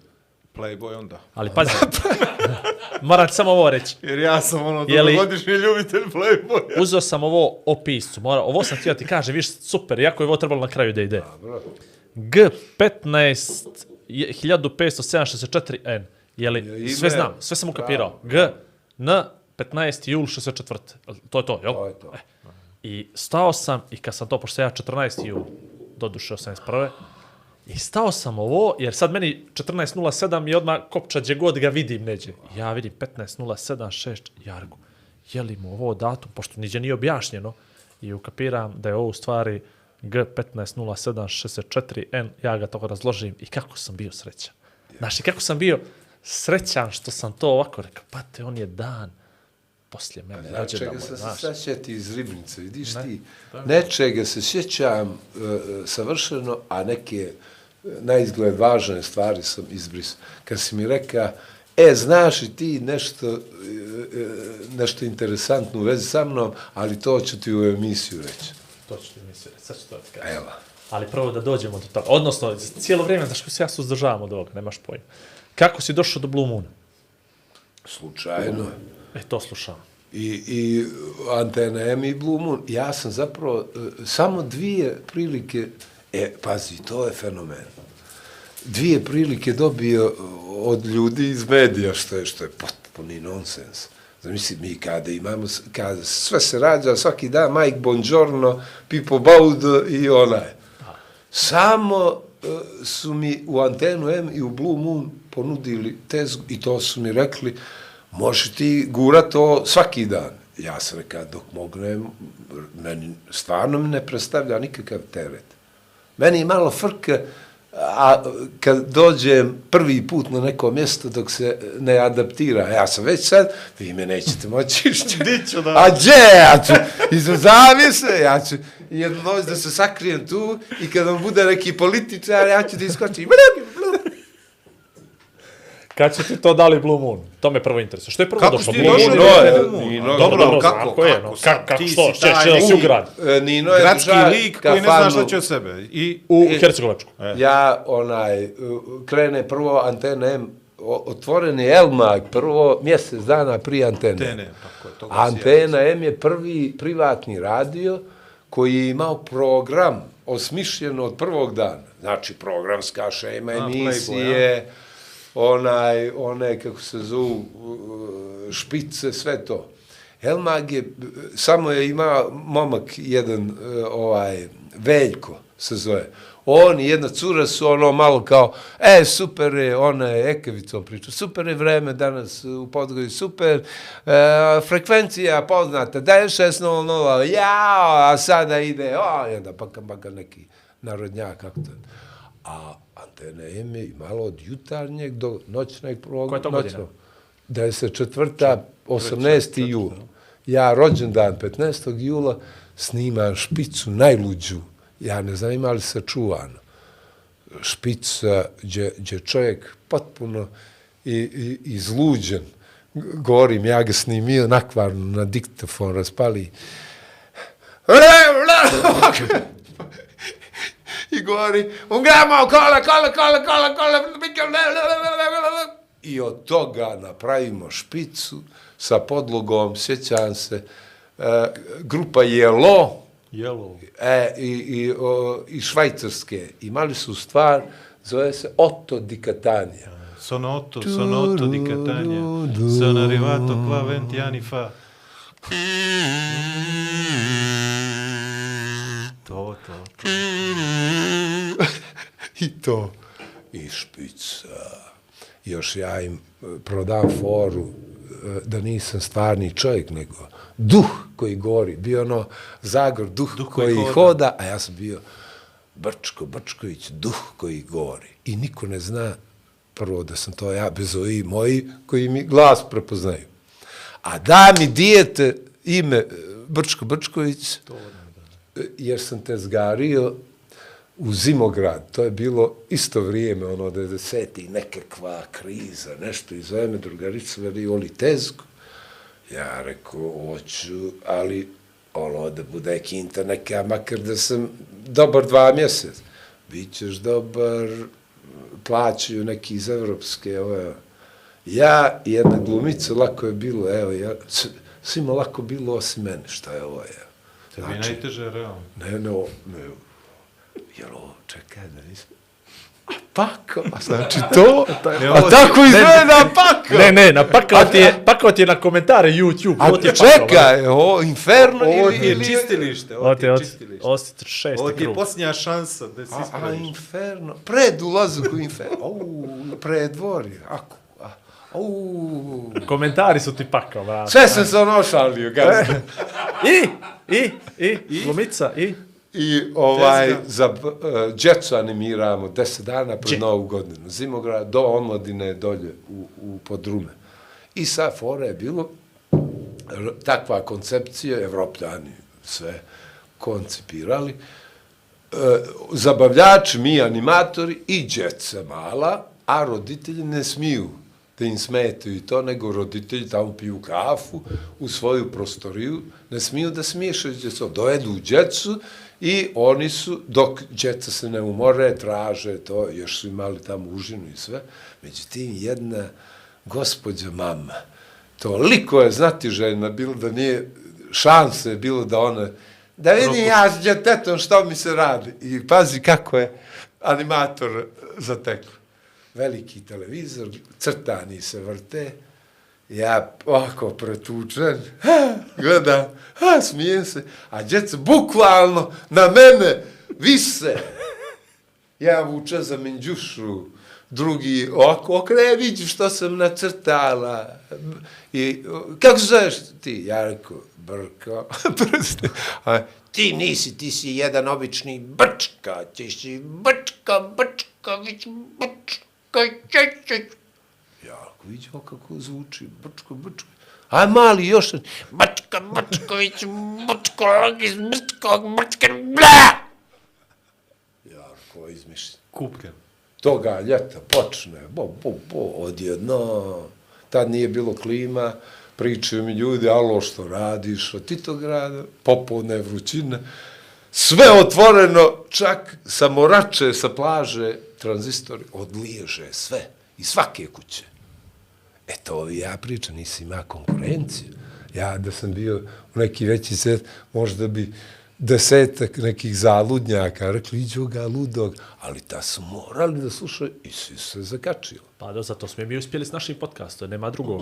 Playboy onda. Ali pazi, moram ti samo ovo reći. Jer ja sam ono dugogodišnji ljubitelj Playboya. Uzeo sam ovo opiscu, mora, ovo sam htio ti kaže, viš, super, jako je ovo trebalo na kraju da ide. G15 je 1574N, je li, ime- sve znam, sve sam ukapirao. G, N, 15. jul 64. To je to, jel? To je to. E. I stao sam, i kad sam to, pošto ja 14. jul, doduše 81. I stao sam ovo, jer sad meni 14.07 je odmah kopča gdje god ga vidim neđe. Ja vidim 15.07.6 Jargu. Je li mu ovo datum, pošto niđe nije objašnjeno, i ukapiram da je ovo u stvari G15.07.64N, ja ga tako razložim i kako sam bio srećan. Znaš, i kako sam bio srećan što sam to ovako rekao, pa te on je dan poslije mene, Znaš rođendan čega moj, sam se sad sjeti iz Ribnice, vidiš ti, nečega se sjećam uh, savršeno, a neke uh, na izgled važne stvari sam izbrisao. Kad si mi reka, e, znaš i ti nešto, uh, uh, nešto interesantno u vezi sa mnom, ali to ću ti u emisiju reći. To ću ti misliti, sad ću to ti kažem. Evo. Ali prvo da dođemo do toga. Odnosno, cijelo vrijeme, zašto se ja suzdržavam od ovoga, nemaš pojma. Kako si došao do Blue Moona? Slučajno. E, to slušam. I, i Antena M i Blue Moon. Ja sam zapravo e, samo dvije prilike, e, pazi, to je fenomen. Dvije prilike dobio od ljudi iz medija, što je, što je potpuni nonsens. Zamisli, mi kada imamo, kada sve se rađa svaki dan, Mike Bongiorno, Pipo Baudo i onaj. Samo e, su mi u Antenu M i u Blue Moon ponudili tezgu i to su mi rekli, može ti gura to svaki dan. Ja sam rekao, dok mognem, meni stvarno mi ne predstavlja nikakav teret. Meni je malo frka, a kad dođem prvi put na neko mjesto dok se ne adaptira, ja sam već sad, vi me nećete moći išće. Diću da- A gdje? Ja ću iza zavise, ja ću jednu noć da se sakrijem tu i kad vam bude neki političar, ja ću da iskočim. Kad su ti to dali Blue Moon? To me prvo interesuje. Što je prvo Kako došlo? si ti Blue došao Moon? do je, Blue Moon? Nino, Dobro, dobro, kako, kako je, no? kako, Kako- kako, što? si si u grad? E, Nino je Gradski lik koji ne zna kafanu. šta će od sebe. I U Hercegovačku. Ja, onaj, krene prvo antena M, otvoren je Elmag prvo mjesec dana prije antene. Antene, tako je, toga se Antena M je prvi privatni radio koji je imao program osmišljen od prvog dana. Znači, programska šema, emisije, onaj, one, kako se zovu, špice, sve to. Elmag je, samo je ima momak jedan, e, ovaj, Veljko se zove. On i jedna cura su ono malo kao, e, super je, ona je Ekevicom priča, super je vreme danas u Podgoju, super, e, frekvencija poznata, da je 600, jao, a sada ide, o, i onda baka, baka neki narodnjak, kako to. A Antena M je imalo od jutarnjeg do noćneg prvog. Koja je to godina? noćnog. 94. 18. jul. Ja rođendan 15. jula snimam špicu najluđu. Ja ne znam ima li se čuvano. špica, gdje, gdje čovjek potpuno i, i, izluđen, govorim, ja ga snimio nakvarno na diktafon, raspali. I govori, un gramo, kola, kola, kola, kola, kola, i od toga napravimo špicu sa podlogom, sjećam se, e, grupa Jelo, Yellow. e, i, i, o, i švajcarske, imali su stvar, zove se Otto di Catania. Sono otto, sono otto di Catania. Sono arrivato qua 20 anni fa. To, to, to. I to. I špica. Još ja im e, prodam foru e, da nisam stvarni čovjek, nego duh koji gori. Bio ono Zagor, duh, Duh koji koji, hoda. hoda, a ja sam bio Brčko, Brčković, duh koji gori. I niko ne zna prvo da sam to ja, bez ovi moji koji mi glas prepoznaju. A da mi dijete ime e, Brčko Brčković, e, jer sam te zgario u Zimograd, to je bilo isto vrijeme, ono, 90. i nekakva kriza, nešto, i zove me drugarica, veli, oli tezgu. Ja rekao, hoću, ali, ono, da bude kinta neka, makar da sam dobar dva mjeseca. Bićeš dobar, plaćaju neki iz Evropske, ove, ja i jedna glumica, lako je bilo, evo, ja, svima lako bilo osim mene, šta je ovo, ja. Tebi je najteže, realno. Ne, ne, ne, jel ovo, čekaj, da nisam... A pako, a znači to, Ne, a ovo tako izgleda pako. Ne, ne, napakao ti je, pakao ti je na komentare YouTube. A ovo ti je pakao, čekaj, o, inferno Ovo ili... ti je ili- čistilište, Ovo ovo ti je čistilište. ovo ti je šesti Ovo ti je posljednja šansa da se A, a ispraviš. inferno, pred ulazak u inferno, au, predvorje, ako, Komentari su ti pakao, brate. sve sam se ono šalio, gazda. I, i, i, glumica, i. I ovaj, Tezga. za uh, djecu animiramo 10 dana pred Dje? Novu godinu. Zimograd do omladine dolje u, u podrume. I sa fora je bilo takva koncepcija, evropljani sve koncipirali, e, zabavljači, mi animatori i djeca mala, a roditelji ne smiju da im smetaju i to, nego roditelji tamo piju kafu u svoju prostoriju, ne smiju da smiješaju s djecom, dojedu djecu i oni su, dok djeca se ne umore, traže to, još su imali tamo užinu i sve, međutim jedna gospođa mama, toliko je znati željna bilo da nije šanse bilo da ona da vidim ja s djetetom što mi se radi. I pazi kako je animator zatekao. Veliki televizor, crtani se vrte, ja ovako pretučen, ha, gledam, ha, smijem se, a djeca bukvalno na mene vise. Ja vuče za minđušu, drugi ovako okre, vidi što sam nacrtala. I, kako se zoveš ti? Ja rekao, Brko. Prste. A, ti nisi, ti si jedan obični brčka, ti si brčka, brčka, vić brčka, čečeć. Ja rekao, vidi ovo kako zvuči, brčko, brčko. Aj mali još, brčka, brčković, brčko, logis, brčko, brčka, bla! Ja rekao, izmišljen Kupken. toga ljeta počne, bo, bo, bo, odjedno, tad nije bilo klima, pričaju mi ljudi, alo što radiš, od Titograda, popodne je vrućina, sve otvoreno, čak samorače sa plaže, tranzistori, odliježe sve, i svake kuće. E to ovi ja pričam, nisi ima konkurenciju. Ja da sam bio u neki veći set, možda bi desetak nekih zaludnjaka rekli, iđu ga ludog, ali ta su morali da slušaju i svi su se zakačili. Pa da, zato smo mi uspjeli s našim podcastom, nema drugog.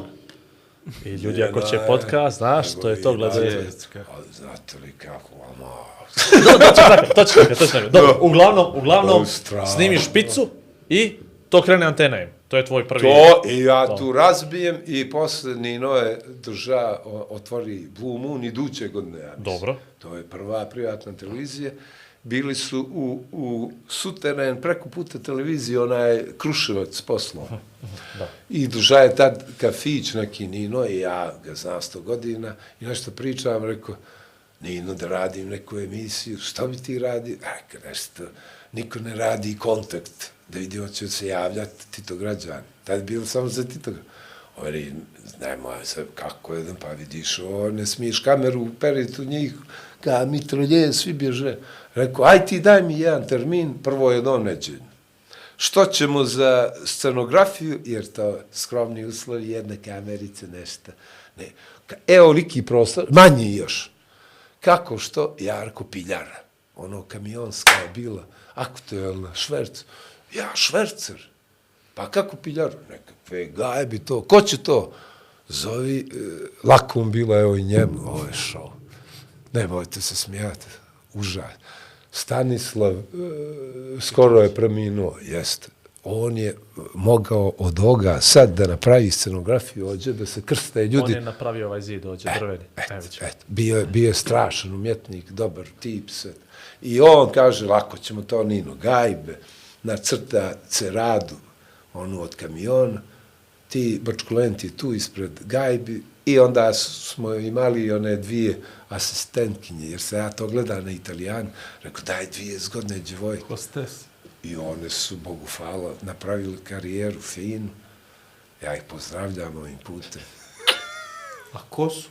I ljudi ako će podcast, znaš, to je to gledaju. Ali znate li kako, ama, To će tako, to će tako. Dobro, uglavnom, uglavnom, snimiš špicu i to krene antena im. To je tvoj prvi... To, i ja To. tu razbijem i posle Nino je drža, otvori Blue Moon iduće godine. Ja. Dobro. To je prva privatna televizija. Bili su u, u suteren preko puta televizije, onaj Kruševac poslao. Da. I drža je tad kafić neki Nino i ja ga znam sto godina i nešto pričam, rekao, Nino, da radim neku emisiju, što bi ti radi? Rekao, nešto, niko ne radi kontakt, da vidi hoće se javljati Tito građani. Tad je bilo samo za Tito ovaj, građani. Ori, nemoj se, kako je, pa vidiš, o, ne smiješ kameru uperiti u njih, ka mitrolje, svi bježe. Rekao, aj ti daj mi jedan termin, prvo je do. Što ćemo za scenografiju, jer to skromni uslovi, jedna kamerica, nešto. Ne. Evo liki prostor, manji još. Kako što? Jarko Piljara. Ono kamionska je bila, aktuelna, šverc. Ja, švercer. Pa kako Piljar? Nekakve gaje bi to. Ko će to? Zovi, e, lakom bila, evo i njemu. Ovo je šao. Ne bojte se smijati. Užaj. Stanislav e, skoro je preminuo, jeste. On je mogao od ovoga sad da napravi scenografiju, ođe da se krste On ljudi. je napravio ovaj zid ovdje, drveni. Evo će. Et, bio, je, bio je strašan umjetnik, dobar tip. Sve. I on kaže, lako ćemo to Nino Gajbe, nacrta ceradu, onu od kamiona, ti Brčkulenti tu ispred Gajbi, i onda smo imali one dvije asistentkinje, jer se ja to gleda na italijan, rekao, daj dvije zgodne djevojke. Hostes. I one su, Bogu hvala, napravili karijeru finu. Ja ih pozdravljam ovim putem. A ko su?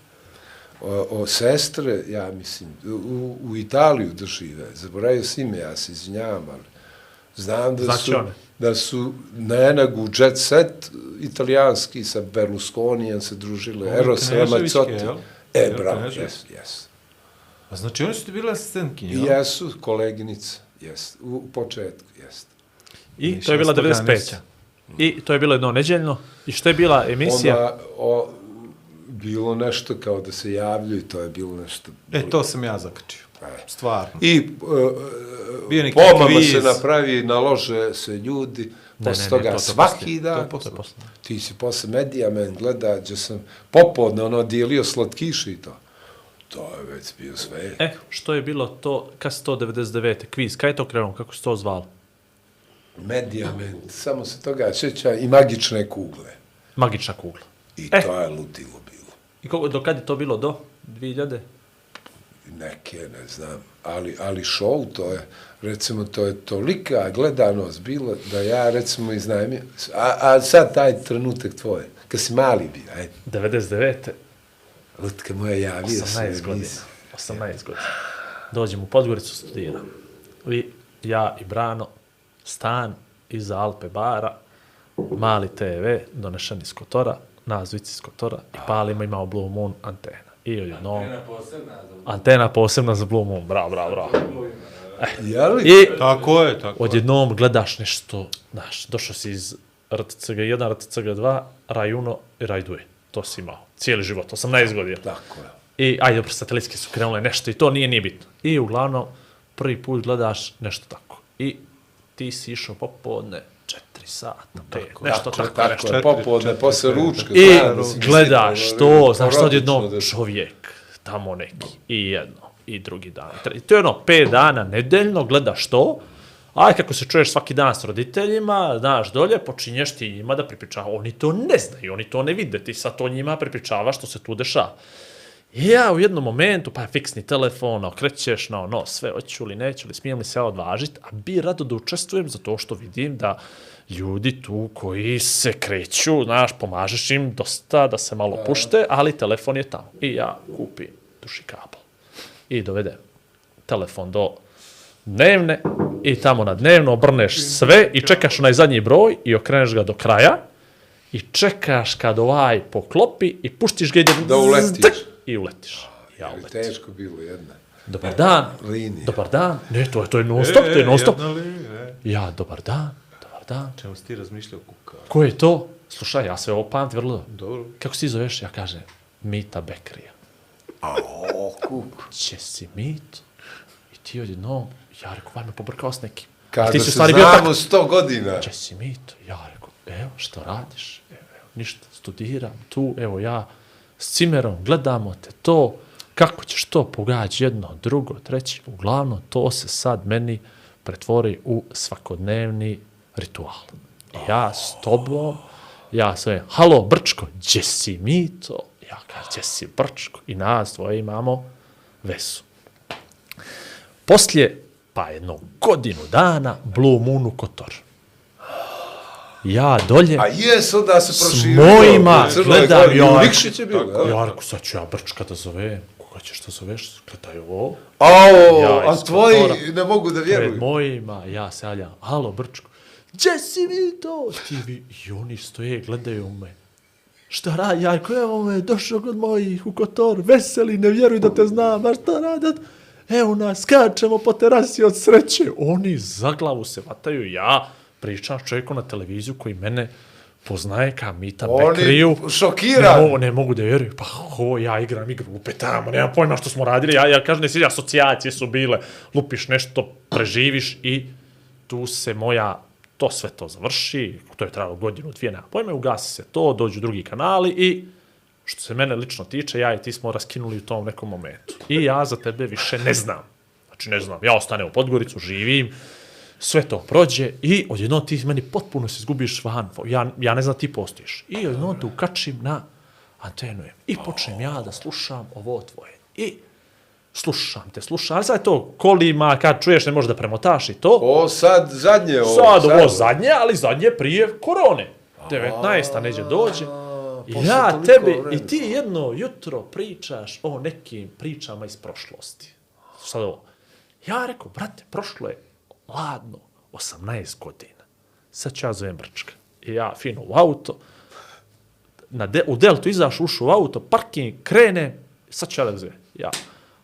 o, o sestre, ja mislim, u, u Italiju da žive. Zaboravio si ime, ja se izvinjavam, ali znam da Znači su, one. da su na enagu jet set italijanski sa Berlusconijem se družile, Eros Ramazzotti. E, Jel, bravo, jes, jes. A znači oni su ti bile asistentkinje, jesu koleginice, jes, u, u početku, jes. I to je bila s toga 95. nisi. I to je bilo jedno neđeljno. I što je bila emisija? Onda, o, bilo nešto kao da se javljaju, to je bilo nešto... E, to sam ja zakačio. E. Stvarno. I uh, pomama se napravi, nalože se ljudi, posle ne, ne, toga to- to svaki poslije. dan, To je posle. To je posle. ti si posle medija men gleda, gdje sam popodne ono dijelio slatkiše i to. To je već bio sve. E, što je bilo to, kad se to 99. kviz, kaj je to krenulo, kako se to zvalo? Medija men, samo se toga sjeća i magične kugle. Magična kugla. I E. to je ludilo bilo. I koliko, do kad je to bilo? Do 2000? Neke, ne znam, ali, ali show to je, recimo, to je tolika gledanost bilo da ja, recimo, iznajmio, a, a sad taj trenutak tvoj, kad si mali bio, ajde, 99. Lutka moja javio se. 18 godina. 18 godina. Dođem u Podgoricu studiram. Vi, ja i Brano, stan iza Alpe bara, mali TV, donešen iz Kotora, nas dvici iz Kotora i palimo, imao Blue Moon antena. I odjednom... Antena posebna za Blue Moon, bravo, bravo, bravo. Jeli? I Tako je, tako je. odjednom gledaš nešto, znaš, došao si iz RTCG 1, RTCG 2, Raj Uno i Raj Duje. To si imao. Cijeli život, 18 godina. Tako je. I, ajde, dobro, satelitski su krenule nešto i to nije, nije bitno. I uglavnom, prvi put gledaš nešto tako. I ti si išao popodne, četiri sata, pet, nešto Tako, tako, tako, nešto. je, popodne, posle ručka. I da si gledaš to, ono, znaš, sad porodično jednom da- čovjek, tamo neki, i jedno, i drugi dan. I to je ono, pet dana nedeljno, gledaš to, aj kako se čuješ svaki dan s roditeljima, znaš, dolje, počinješ ti njima da pripričava. Oni to ne znaju, oni to ne vide, ti sad to njima pripričavaš što se tu dešava. I ja u jednom momentu, pa fiksni telefon, okrećeš na ono, sve, hoću li, neću li, smijem li se ja odvažiti, a bi rado da učestvujem zato što vidim da ljudi tu koji se kreću, znaš, pomažeš im dosta da se malo pušte, ali telefon je tamo. I ja kupim duši kabel. I dovedem telefon do dnevne i tamo na dnevno obrneš sve i čekaš onaj zadnji broj i okreneš ga do kraja i čekaš kad ovaj poklopi i puštiš ga Da uletiš. i uletiš. Ja uletim. Teško bilo jedna. Dobar dan. Linija. Dobar dan. Ne, to je, to je non stop, to je non stop. linija, e. Ja, dobar dan. Dobar dan. Čemu si ti razmišljao kuka? Ko je to? Slušaj, ja sve ovo pamti vrlo. Dobro. Kako si ti zoveš? Ja kažem, Mita Bekrija. O, kuk. Će si Mito? I ti odjednom, ja rekao, var me pobrkao s nekim. Kada ti se si stvari bio znamo tako. sto godina. Če si Mito? Ja rekao, evo, što radiš? Evo, evo, ništa, studiram tu, evo ja s cimerom, gledamo te to, kako ćeš to pogađati jedno, drugo, treće, uglavnom to se sad meni pretvori u svakodnevni ritual. Ja s tobom, ja sve, halo Brčko, gdje si Mito? Ja kažem, gdje si Brčko? I nas dvoje imamo vesu. Poslije pa jedno godinu dana Blue Moon u Kotor. Ja dolje, A jes, onda se s proširio. mojima u Crnoj gledam, u ja, Nikšić je ja rekao, sad ću ja Brčka da zove, koga ćeš da zoveš, gledaj ovo, Ao, Ja a tvoji Kotora. ne mogu da pred vjeruju. mojima, ja se javljam, alo Brčko, gdje si mi to? Ti vi, i oni stoje, gledaju me. Šta radi, ja rekao, evo me, došao kod mojih u Kotor, veseli, ne vjeruj da te znam, a šta radat? Evo nas, skačemo po terasi od sreće. Oni za glavu se vataju, ja pričam s čovjekom na televiziju koji mene poznaje ka Mita Oni Bekriju. šokirani. Ne, mogu, ne mogu da vjeruju. Pa ho, ja igram igru, opet tamo, nemam pojma što smo radili. Ja, ja kažem, ne sviđa, asocijacije su bile. Lupiš nešto, preživiš i tu se moja, to sve to završi. To je trajalo godinu, dvije, nema pojma, ugasi se to, dođu drugi kanali i što se mene lično tiče, ja i ti smo raskinuli u tom nekom momentu. I ja za tebe više ne znam. Znači, ne znam, ja ostanem u Podgoricu, živim, sve to prođe i odjedno ti meni potpuno se izgubiš van. Ja, ja ne znam ti postojiš. I odjedno te ukačim na antenu. I počnem ja da slušam ovo tvoje. I slušam te, slušam. A sad je to kolima, kad čuješ ne možeš da premotaš i to. O, sad zadnje ovo. Sad ovo zadnje, ali zadnje prije korone. 19. neđe dođe. Ja tebi, vremena. i ti jedno jutro pričaš o nekim pričama iz prošlosti. Sad ovo. Ja rekao, brate, prošlo je ladno 18 godina. Sad ću ja zovem Brčka. I ja fino u auto, na de, u Deltu izaš, ušao u auto, parking, krene, sad ću ja da zovem. Ja,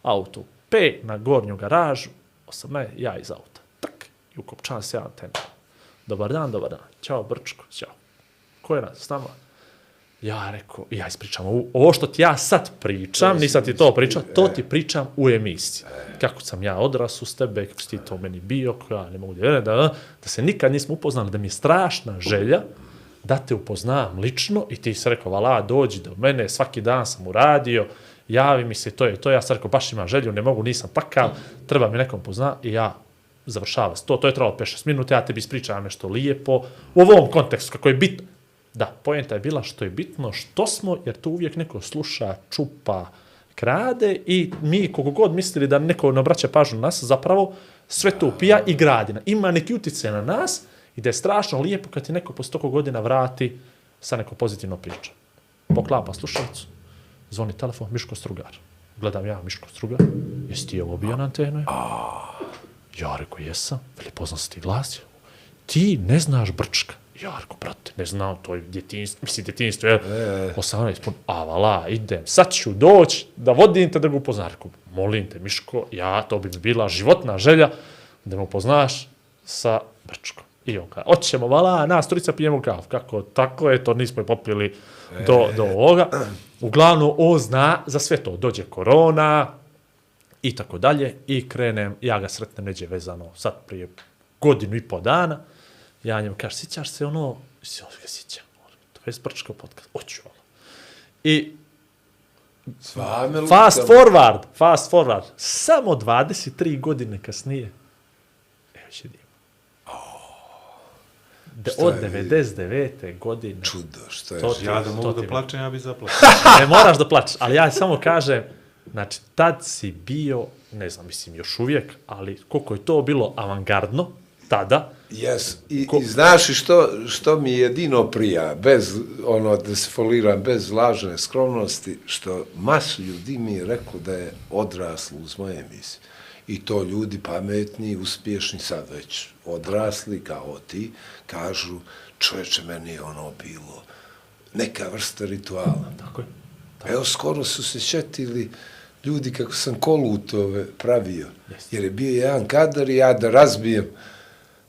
auto P, na gornju garažu, 18, ja iz auta. Tak, i ukopčan se ja antena. Dobar dan, dobar dan. Ćao, Brčko, ćao. Ko je nas s nama? Ja rekao, ja ispričam, ovo, ovo što ti ja sad pričam, nisam ti to pričao, to ti pričam u emisiji. Kako sam ja odrasu s tebe, kako si ti to meni bio, kako ja ne mogu da da, da se nikad nismo upoznali, da mi je strašna želja da te upoznam lično i ti si rekao, vala, dođi do mene, svaki dan sam uradio, javi mi se, to je to, ja sam rekao, baš imam želju, ne mogu, nisam takav, treba mi nekom pozna i ja završava se to, to je trebalo 5-6 minuta, ja tebi ispričavam nešto lijepo, u ovom kontekstu, kako je bitno. Da, pojenta je bila što je bitno, što smo, jer tu uvijek neko sluša, čupa, krade i mi koliko god mislili da neko ne obraća pažnju na nas, zapravo sve to upija i gradi. Ima neki utjecaj na nas i da je strašno lijepo kad ti neko posle toliko godina vrati sa neko pozitivno priča. Poklapa slušalicu, zvoni telefon, Miško Strugar. Gledam ja, Miško Strugar, jesi ti ovo bio na antenu? Ja rekao, jesam. Veli, poznam se ti glas. Ti ne znaš Brčka. Ja rekao, brate, ne znam, to je djetinstvo, mislim, djetinstvo, je, e. 18 pun, a vala, idem, sad ću doći da vodim te da ga upoznam. Rekao, molim te, Miško, ja, to bi bila životna želja da me upoznaš sa Brčkom. I on kaže, oćemo, vala, nas trojica pijemo kafu. Kako, tako je, to nismo je popili do, do ovoga. Uglavnom, on zna za sve to. Dođe korona, i tako dalje, i krenem, ja ga sretnem neđe vezano sad prije godinu i po dana, ja njemu kažem, sjećaš se ono, si on ga sjećam, to je sprčko podcast, oću ono. I Svame fast lukam. forward, fast forward, samo 23 godine kasnije, evo će dim. De, od 99. godine. Čudo, što je. To ti- Ja da mogu da plačem, ja bi zaplačao. ne moraš da plačeš, ali ja samo kažem, znači, tad si bio, ne znam, mislim, još uvijek, ali koliko je to bilo avangardno, tada, Jes, i, Ko- i znaš što, što mi jedino prija, bez, ono, da se foliram, bez lažne skromnosti, što masu ljudi mi je rekao da je odraslo uz moje emisije. I to ljudi pametni, uspješni, sad već odrasli, kao ti, kažu, čoveče, meni je ono bilo neka vrsta rituala. tako je. Evo, skoro su se šetili ljudi kako sam kolutove pravio. Jer je bio jedan kadar i ja da razbijem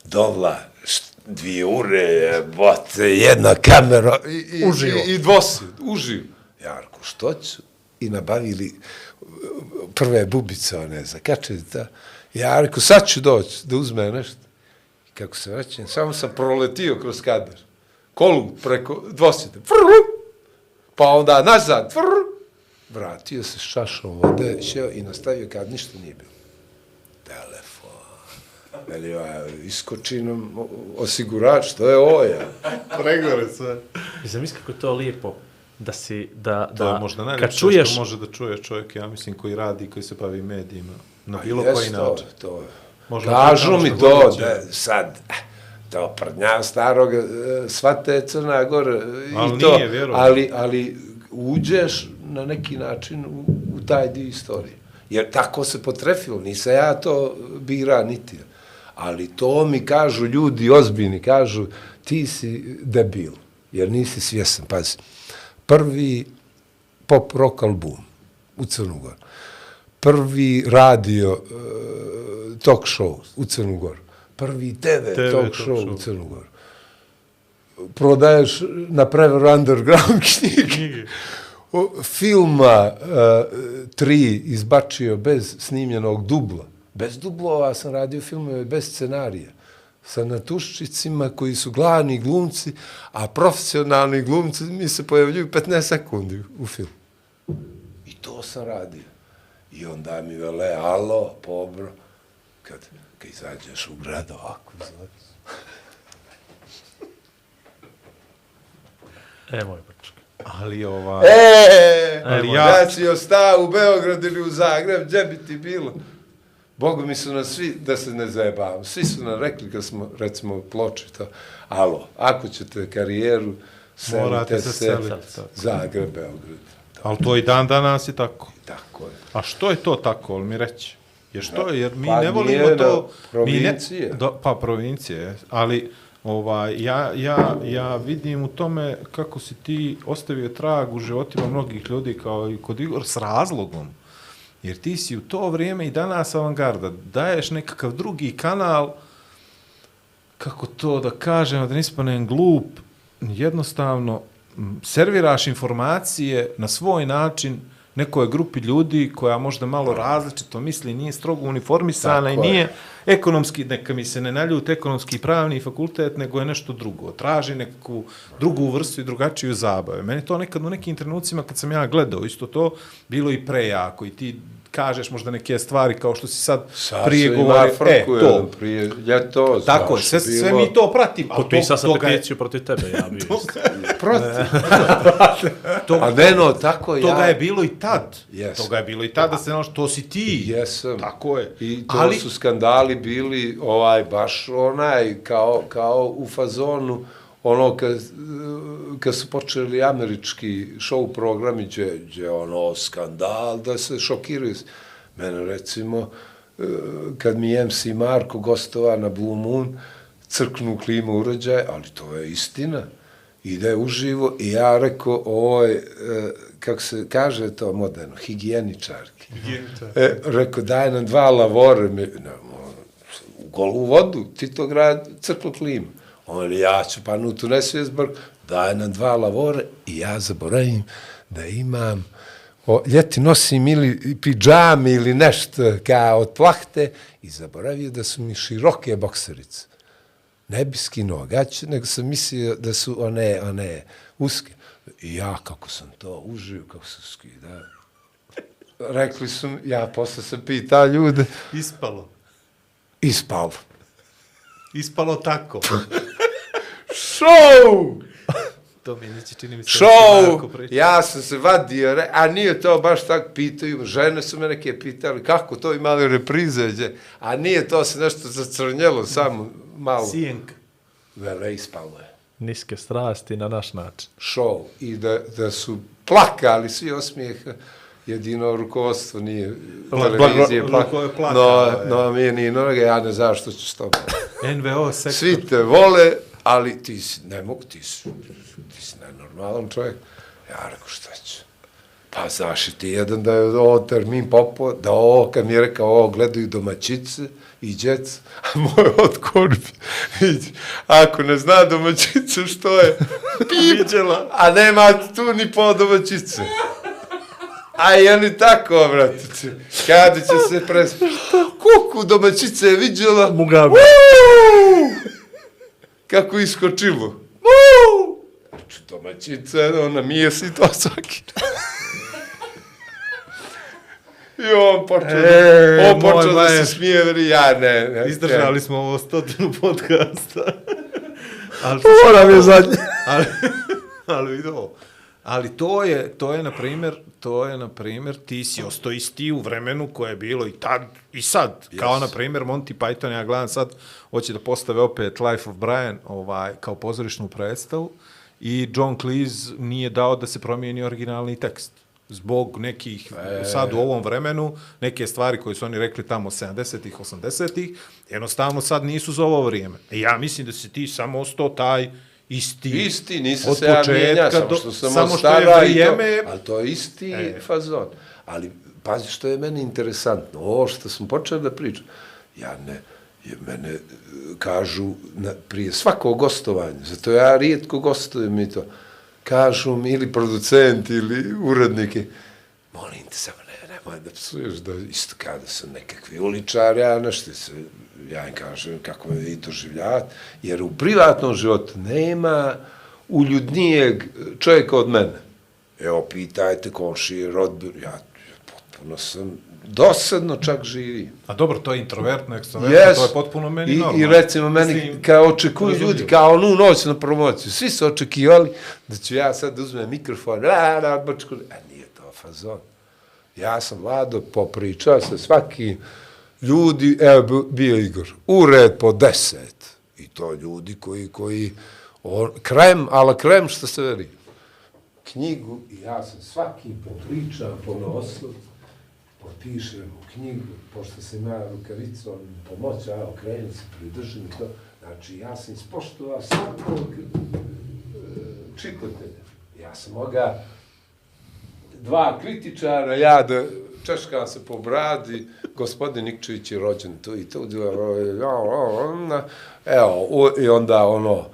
dovla, št- dvije ure, bote, jedna kamera i, i, Uživo. i, i dvosed, uživo. Ja rekao, što ću? I nabavili uh, prve bubice, one, za kačeta. Ja rekao, sad ću doći da uzme nešto. I kako se vraćam, samo sam proletio kroz kadar. Kolu preko dvosjede. Frlu! Pa onda nazad, frr, vratio se s čašom vode, šeo i nastavio kad ništa nije bilo. Veli, ja, iskoči nam osigurač, to je ovo, ja. Pregore sve. I zamisli kako je to lijepo da si, da, To da je možda kad najljepše čuješ, što može da čuje čovjek, ja mislim, koji radi, koji se bavi medijima, na A bilo koji to, način. To, je. Možda Kažu mi to, će. da sad, eh, to prdnja starog, eh, svate Crna Gora eh, i Ali to, nije, ali, ali uđeš na neki način u, u taj dio istorije. Jer tako se potrefilo, nisam ja to bira niti. Ali to mi kažu ljudi ozbiljni, kažu ti si debil, jer nisi svjesan. Pazi, prvi pop rock album u Crnu Goru, prvi radio uh, talk show u Crnu Goru, prvi TV, TV talk talk show, u Crnu Goru. Prodaješ na preveru underground knjige. Filma uh, tri izbačio bez snimljenog dubla. Bez dublova sam radio filmove bez scenarija. Sa natuščicima koji su glavni glumci, a profesionalni glumci mi se pojavljuju 15 sekundi u filmu. I to sam radio. I onda mi vele, alo, pobro, kad, kad izađeš u grad ovako, znaš. E, moj brčak. Ali ovaj... E, Ali ali ja- ja... si ostao u Beogradu ili u Zagreb, gdje bi ti bilo? Bogu mi su nas svi, da se ne zajebavamo, svi su nam rekli kad smo, recimo, ploči to, alo, ako ćete karijeru, Morate selite se se, seliti, tako. Zagreb, Beograd. Ali to i dan danas je tako. Tako je. A što je to tako, ali mi reći? Jer što je, jer mi Pa ne volimo to... mi ne- provincije. do, pa provincije, je. ali ovaj, ja, ja, ja vidim u tome kako si ti ostavio trag u životima mnogih ljudi kao i kod Igor s razlogom. Jer ti si u to vrijeme i danas avangarda, daješ nekakav drugi kanal, kako to da kažem, da nispanem glup, jednostavno serviraš informacije na svoj način nekoj grupi ljudi koja možda malo različito misli, nije strogo uniformisana Tako i je. nije ekonomski, neka mi se ne naljute ekonomski pravni fakultet, nego je nešto drugo. Traži neku drugu vrstu i drugačiju zabave. Meni to nekad u nekim trenucima kad sam ja gledao isto to, bilo i prejako i ti kažeš možda neke stvari kao što si sad, Sad prije govorio, frku e, to, Prije ljeto, tako je, znaš, sve, sve bilo- mi to pratimo. ali Potpisao to- sam toga peticiju protiv tebe, ja bi isto. Protiv. to- A ne, no, tako ja... Toga je bilo i tad. Yes. Toga je bilo i tad da se znaš, to si ti. Jesam. Tako je. I to Ali- Ali... su skandali bili ovaj baš onaj kao, kao u fazonu ono kad, kad su počeli američki show programi gdje, gdje ono skandal da se šokiraju. Mene recimo eh, kad mi MC Marko gostova na Blue Moon crknu klimu uređaj, ali to je istina. Ide uživo i ja rekao, je, eh, kako se kaže to moderno, higijeničarki. E, rekao, daj nam dva lavore, mi, ne, mo- u golu vodu, ti to grad crklo klimu. On je, ja ću pa nutu nesvijezbor, daj nam dva lavore i ja zaboravim da imam, o, ljeti nosim ili pidžame ili nešto kao od plahte i zaboravio da su mi široke bokserice. Ne bi skinuo gaće, nego sam mislio da su one, one uske. I ja, kako sam to užio, kako se skida. Rekli su, mi- ja posle sam pitao ljude, Ispalo. ispalo. Ispalo tako. Show! to mi neće čini mi se. Show! Ja sam se vadio, re, a nije to baš tako pitaju. Žene su me neke pitali, kako to imali reprize, gdje? a nije to se nešto zacrnjelo, samo malo. Sijenka. Vele, ispalo je. Niske strasti na naš način. show i da, da su plakali svi osmijeha, jedino rukovodstvo nije televizije ruko je plakalo. plakalo, No, no, mi je ni noge, ja ne znam što ću s tobom. NVO sektor. Svi te vole, ali ti si, ne mogu, ti si, ti si nenormalan čovjek. Ja rekao, šta ću? Pa znaš ti jedan da je ovo termin popo, da ovo, kad mi je rekao, ovo gledaju domaćice i djec, a moj odgovor bi, vidi, ako ne zna domaćice što je, vidjela, a nema tu ni po domaćice. A i oni tako, bratice, kada će se pres... Kuku domaćice je vidjela, Mugabe. Uuu! Kako iskočilo. Uuu! Znači, domaćica, ona mije si to svaki. I on počeo, E, on počeo da se smije, veri, ja ne. ne Izdržali smo ovo stotinu podcasta. ali, Moram je zadnje. ali, ali vidi ovo. Ali to je, to je, na primjer, to je, na primjer, ti si ostao isti u vremenu koje je bilo i tad, i sad. Yes. Kao, na primjer, Monty Python, ja gledam sad, hoće da postave opet Life of Brian ovaj, kao pozorišnu predstavu i John Cleese nije dao da se promijeni originalni tekst zbog nekih, e... sad u ovom vremenu, neke stvari koje su oni rekli tamo 70-ih, 80-ih, jednostavno sad nisu za ovo vrijeme. I ja mislim da si ti samo ostao taj isti. Isti, nisam se ja mijenja, samo što sam samo što je vrijeme. To, ali to je isti e. fazon. Ali, pazi što je meni interesantno, ovo što sam počeo da pričam, ja ne, je mene e, kažu na, prije svakog gostovanja, zato ja rijetko gostujem i to, kažu mi ili producent ili uredniki, molim te samo ne, nemoj da psuješ, da isto kada sam nekakvi uličar, ja nešto se, ja im kažem kako me vi doživljavate, jer u privatnom životu nema uljudnijeg čovjeka od mene. Evo, pitajte komši, rodbir, ja potpuno sam dosadno čak živi. A dobro, to je introvertno, ekstrovertno, yes. to je potpuno meni I, normalno. I recimo meni, Mislim, kao očekuju ljudi, kao onu noć na promociju, svi su očekivali da ću ja sad uzmem mikrofon, la, la, bačku, a nije to fazon. Ja sam vlado popričao sa svaki ljudi, evo bio Igor, u red po deset. I to ljudi koji, koji, on, krem, ala krem što se veri. Knjigu, i ja sam svaki popričao po nosu, potpišem u knjigu, pošto sam ja rukavicom pomoća, ja okrenem se, pridržim to. Znači, ja sam ispoštovao svakog e, čitatelja. Ja sam moga dva kritičara, ja da češka se po bradi, gospodin Nikčević je rođen tu i tu, evo, i onda ono,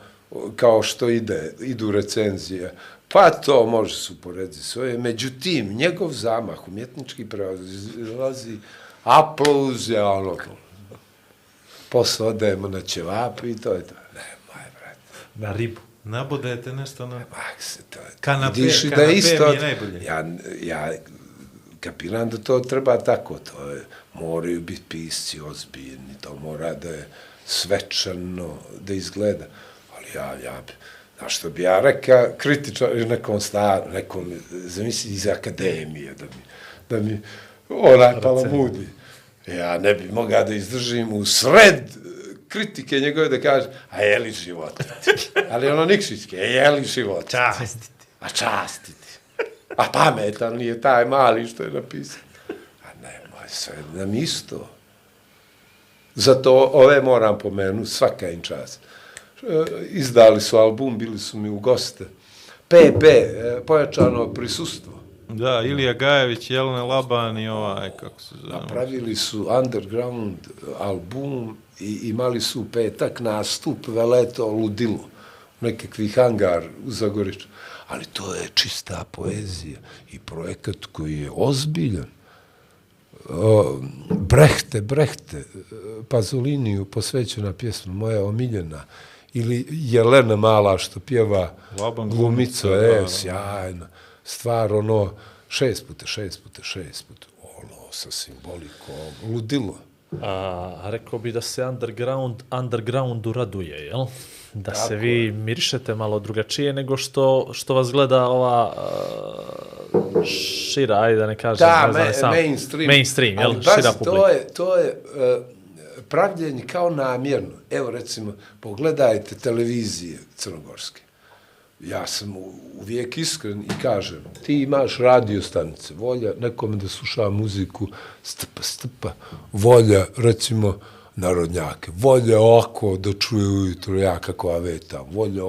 kao što ide, idu recenzije, Pa to može se uporediti svoje. Međutim, njegov zamah, umjetnički prelazi, aplauz je ono, posle odajemo na ćevapu i to je to. Ne, moj brat. Na ribu. Nabodajete nešto na... Mak se to je. Kanape, Vidiš kanape da isto, mi je najbolje. Ja, ja kapiram da to treba tako. To je, moraju biti pisci ozbiljni, to mora da je svečano da izgleda. Ali ja, ja bi, A što bi ja rekao, kritičar nekom star, nekom, zamisli iz akademije, da mi, da mi onaj palamudi. Ja ne bi mogao da izdržim u sred kritike njegove da kaže, a je li život? Ali ono nikšićke, a je li život? Častiti. A častiti. A pametan nije taj mali što je napisao. A ne, moj sve nam isto. Zato ove moram pomenuti, svaka im čast. E, izdali su album, bili su mi u goste. PP, e, pojačano prisustvo. Da, Ilija Gajević, Jelena Laban i ovaj, kako se zove. Napravili su underground album i imali su petak nastup Veleto Ludilo, nekakvi hangar u Zagoriču. Ali to je čista poezija i projekat koji je ozbiljan. Brehte, Brehte, Pazoliniju posvećena pjesma, moja omiljena, ili Jelena Mala što pjeva Laban glumico, je, sjajno. Stvar, ono, šest puta, šest puta, šest puta, ono, sa simbolikom, ludilo. A, rekao bi da se underground, undergroundu raduje, jel? Da Tako se vi mirišete malo drugačije nego što, što vas gleda ova uh, šira, ajde da ne kažem. Da, ne znam, me, sam, mainstream. Mainstream, jel? Ali, šira publika. to je, to je uh, pravljenje kao namjerno. Evo, recimo, pogledajte televizije crnogorske. Ja sam uvijek iskren i kažem, ti imaš radio stanice, volja nekome da sluša muziku, stpa, stpa, volja, recimo, narodnjake, volja oko da čuje ujutro ja kako aveta, volja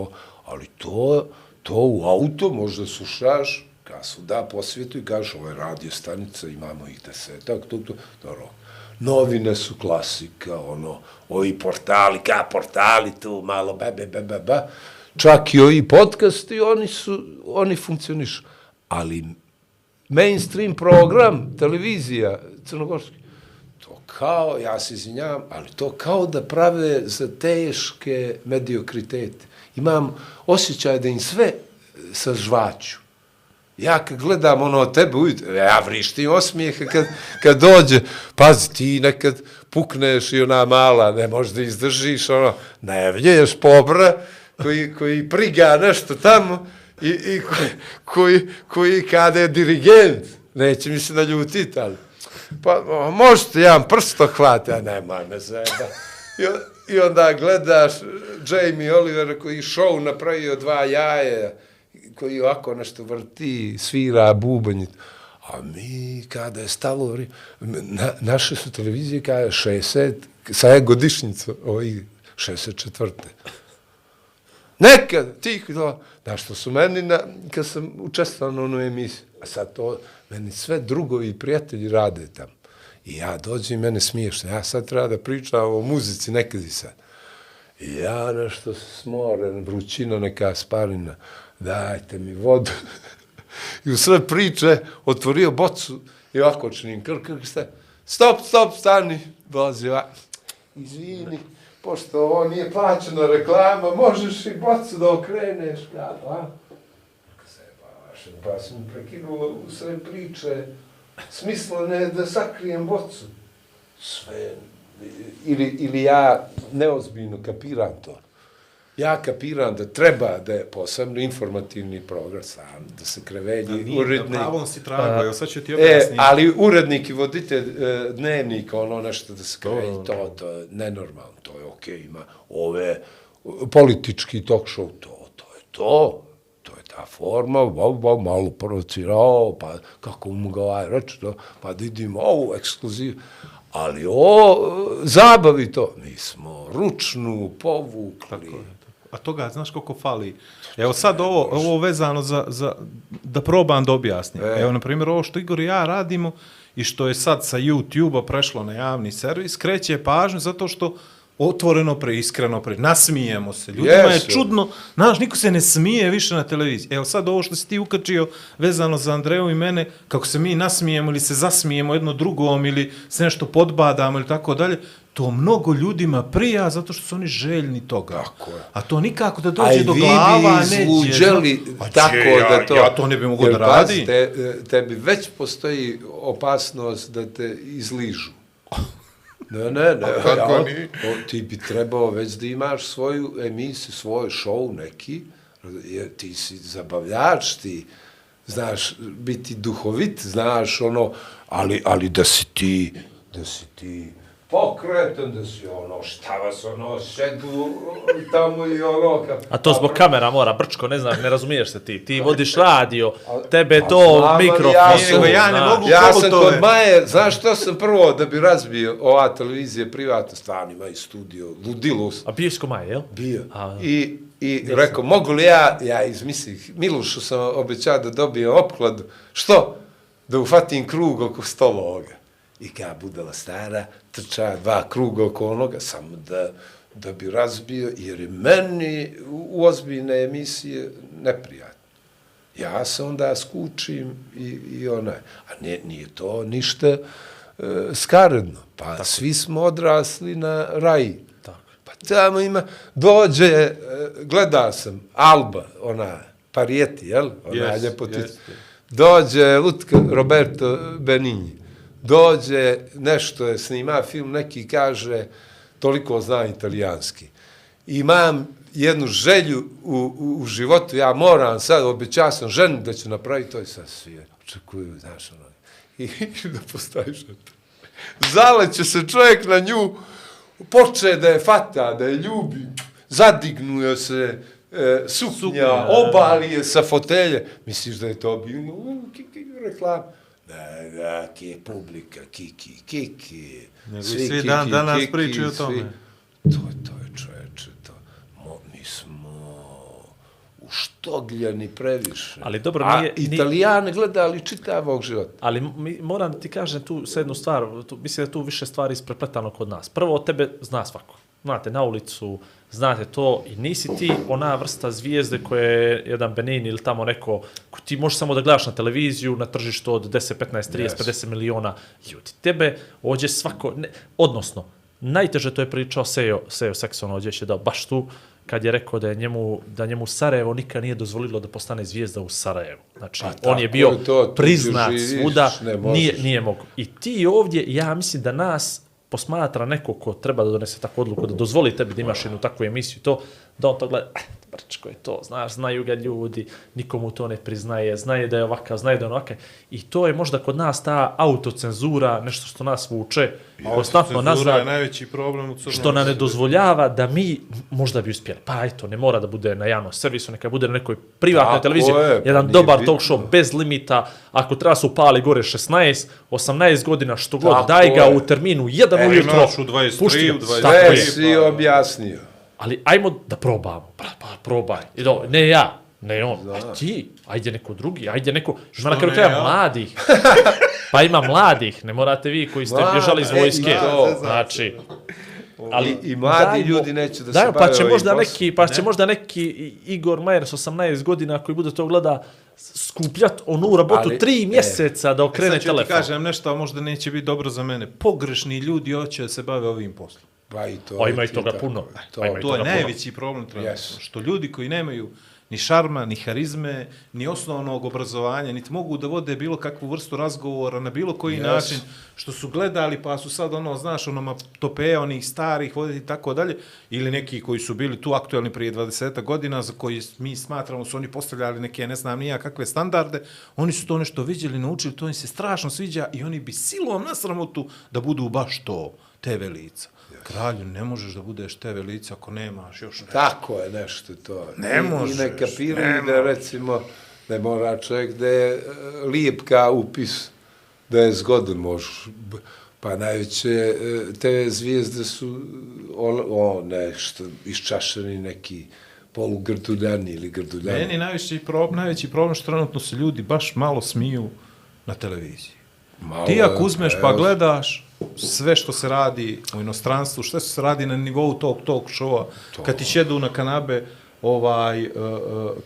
ali to, to u auto možda slušaš, kasu da posvjetu i kažeš, ovo je radio stanica, imamo ih desetak, to, to, dobro, novine su klasika, ono, ovi portali, ka portali tu, malo be, be, be, be, be. Čak i ovi podcasti, oni su, oni funkcionišu. Ali mainstream program, televizija, crnogorski, to kao, ja se izvinjam, ali to kao da prave za teške mediokritete. Imam osjećaj da im sve sa žvaću. Ja kad gledam ono tebe ujutro, ja vrištim osmijeha kad, kad dođe, pazi ti nekad pukneš i ona mala, ne možeš da izdržiš, ono, ne vlješ pobra koji, koji priga nešto tamo I, i koji, koji, koji kada je dirigent, neće mi se naljutiti, ali pa možete jedan prsto hvati, a nema me zajeba. I, I onda gledaš Jamie Oliver koji show napravio dva jaje, koji ovako nešto vrti, svira, bubanj. A mi, kada je stalo, na, naše su televizije kada je 60, sa je godišnjica, ovaj 64. Nekad, tih da, da što su meni, na, kad sam učestvovao na onu emisiju, a sad to, meni sve drugovi i prijatelji rade tamo. I ja dođem i mene smiješno, ja sad treba da pričam o muzici nekad i sad. I ja nešto smoren, vrućina neka spalina, dajte mi vodu. I u sve priče otvorio bocu i ovako činim krk, krk, stop, stop, stani, dolazi ovako. Izvini, pošto ovo nije plaćena reklama, možeš i bocu da okreneš, kada, a? Se pa sam prekinuo u sve priče, smislene da sakrijem bocu. Sve, ili, ili ja neozbiljno kapiram to. Ja kapiram da treba da je posebno informativni program sam, da se krevelji Nije, urednik. na pravom si tragu, evo sad ću ti E, objasniti. ali urednik i voditelj e, dnevnika, ono nešto da se krevelji, to, to je nenormalno, to je okej, ima ove politički talk show, to, to je to, to je ta forma, ba, ba, malo provocirao, pa kako mu ga ovaj reći, to, pa da idimo ovu ekskluzivu, ali o, zabavi to, mi smo ručnu povukli, A toga, znaš koliko fali? Evo sad ovo, ovo vezano za, za, da probam da objasnim. E. Evo, na primjer, ovo što Igor i ja radimo i što je sad sa YouTube-a prešlo na javni servis, kreće pažnju zato što otvoreno pre, iskreno pre, nasmijemo se. Ljudima je Jesu. čudno, znaš, niko se ne smije više na televiziji. Evo sad ovo što si ti ukačio vezano za Andreju i mene, kako se mi nasmijemo ili se zasmijemo jedno drugom ili se nešto podbadamo ili tako dalje, to mnogo ljudima prija zato što su oni željni toga. Tako je. A to nikako da A dođe do vi glava, bi neće. izluđeli Pa tako će, ja, da to... Ja to ne bi mogao Jer da radim. pazite, e, tebi već postoji opasnost da te izližu. Ne, ne, ne. kako ja, ni? o, ti bi trebao već da imaš svoju emisiju, svoj show neki, jer ti si zabavljač, ti znaš biti duhovit, znaš ono, ali, ali da si ti, da si ti pokretan, da si ono, šta vas ono, sedu tamo i ono, ka, A to zbog kamera mora, brčko, ne znaš, ne razumiješ se ti. Ti vodiš radio, tebe a to znam, mikrofon. ja sam- ja ne mogu- Ja sam kod Maje, znaš što sam prvo, da bi razbio ova televizija privatna, stvarno ima i studio, ludilus, A bio si ko Maja, jel? bio. A, I, i rekao, mogu li ja, ja izmislih, Milušu sam obećao da dobijem opkladu, što? Da ufatim krug oko stola ovoga. I kada budala stara, trča dva kruga oko onoga, samo da, da bi razbio, jer je meni u, ozbiljne emisije neprijatno. Ja se onda skučim i, i onaj, a nije, nije to ništa e, skaredno. Pa Tako. svi smo odrasli na raji. Tako. Pa tamo ima, dođe, e, gleda sam, Alba, ona, Parijeti, jel? Ona Yes, ljepotica. yes. Dođe Lutka, Roberto Benigni. Dođe, nešto je snima film, neki kaže, toliko zna italijanski. Imam jednu želju u, u, u životu, ja moram sad, obećao sam ženu da ću napraviti to i sad svi očekuju, znaš, ono. I da postaviš na to. Zaleće se čovjek na nju, poče da je fata, da je ljubi, zadignuje se, e, suknja, Suknja, obali je sa fotelje. Misliš da je to bilo u, kiki, je publika, kiki, kiki. Nego i svi dan danas pričaju o tome. To je, to je čoveče, to. Mo, mi smo uštogljeni previše. Ali dobro, A nije- nije- Italijane gledali čitavog života. Ali mi, moram ti kažem tu sad jednu stvar, tu, mislim da tu više stvari isprepletano kod nas. Prvo, od tebe zna svako. Znate, na ulicu, znate to i nisi ti ona vrsta zvijezde koje je jedan Benin ili tamo neko, ko ti možeš samo da gledaš na televiziju, na tržištu od 10, 15, 30, Yes. 50 miliona ljudi. Tebe ođe svako, ne, odnosno, najteže to je pričao Sejo, Sejo Sekson ođe je dao baš tu, kad je rekao da je njemu, da njemu Sarajevo nikad nije dozvolilo da postane zvijezda u Sarajevu. Znači, Pa on je bio to, priznat živiš, svuda, nije, nije mogu. I ti ovdje, ja mislim da nas posmatra neko ko treba da donese takvu odluku, da dozvoli tebi da imaš jednu takvu emisiju, to, da on to gleda, eh, Brčko je to, znaš, znaju ga ljudi, nikomu to ne priznaje, znaje da je ovakav, znaje da je onakav. I to je možda kod nas ta autocenzura, nešto što nas vuče, konstantno Cenzura je nazad, najveći problem u Crnoj što nam ne dozvoljava da mi možda bi uspjeli. Pa eto, ne mora da bude na javnom servisu, neka bude na nekoj privatnoj Tako televiziji, je, pa jedan dobar bitno. talk show bez limita, ako treba se upali gore 16, 18 godina, što god, Tako daj ga je. u terminu, jedan E, ujutro, imaš u 23, pušti ga. u 23. Tako Sve si objasnio. Ali ajmo da probamo. Pa, pa probaj. I do, ne ja, ne on. A ti, ajde neko drugi, ajde neko... Ima na kraju ne kraja ja? mladih. pa ima mladih, ne morate vi koji ste Mlada, bježali iz e, vojske. to. Znači, ali I- i mladi dajmo- ljudi neće da se dajmo, bave pa će ovim možda neki, pa će možda neki Igor Majer s 18 godina koji bude to gleda skupljat onu rabotu Ali, tri e, mjeseca da okrene Sad ću ti telefon. kažem nešto, a možda neće biti dobro za mene. Pogrešni ljudi hoće da se bave ovim poslom. Pa i to. O, ima ti toga puno. To, A To je najveći problem trenutno. Yes. Što ljudi koji nemaju ni šarma, ni harizme, ni osnovnog obrazovanja, niti mogu da vode bilo kakvu vrstu razgovora na bilo koji Yes. način, što su gledali pa su sad ono, znaš, ono topeje onih starih voditi i tako dalje, ili neki koji su bili tu aktuelni prije 20 godina, za koji mi smatramo su oni postavljali neke, ne znam, nija kakve standarde, oni su to nešto vidjeli, naučili, to im se strašno sviđa i oni bi silom na sramotu da budu baš to, TV lica. Kralju, ne možeš da budeš TV lica ako nemaš još nešto. Tako je nešto to. Ne I, možeš, I ne kapiraju ne da recimo ne mora čovjek da je e, lijep ka upis, da je zgodan možeš. Pa najveće e, te zvijezde su o, o nešto iščašeni neki polugrduljani ili grduljani. Meni najveći problem, najveći problem što trenutno se ljudi baš malo smiju na televiziji. Malo Ti ako uzmeš pa gledaš sve što se radi u inostranstvu, što se radi na nivou tog talk showa, kad ti šedu na kanabe ovaj uh,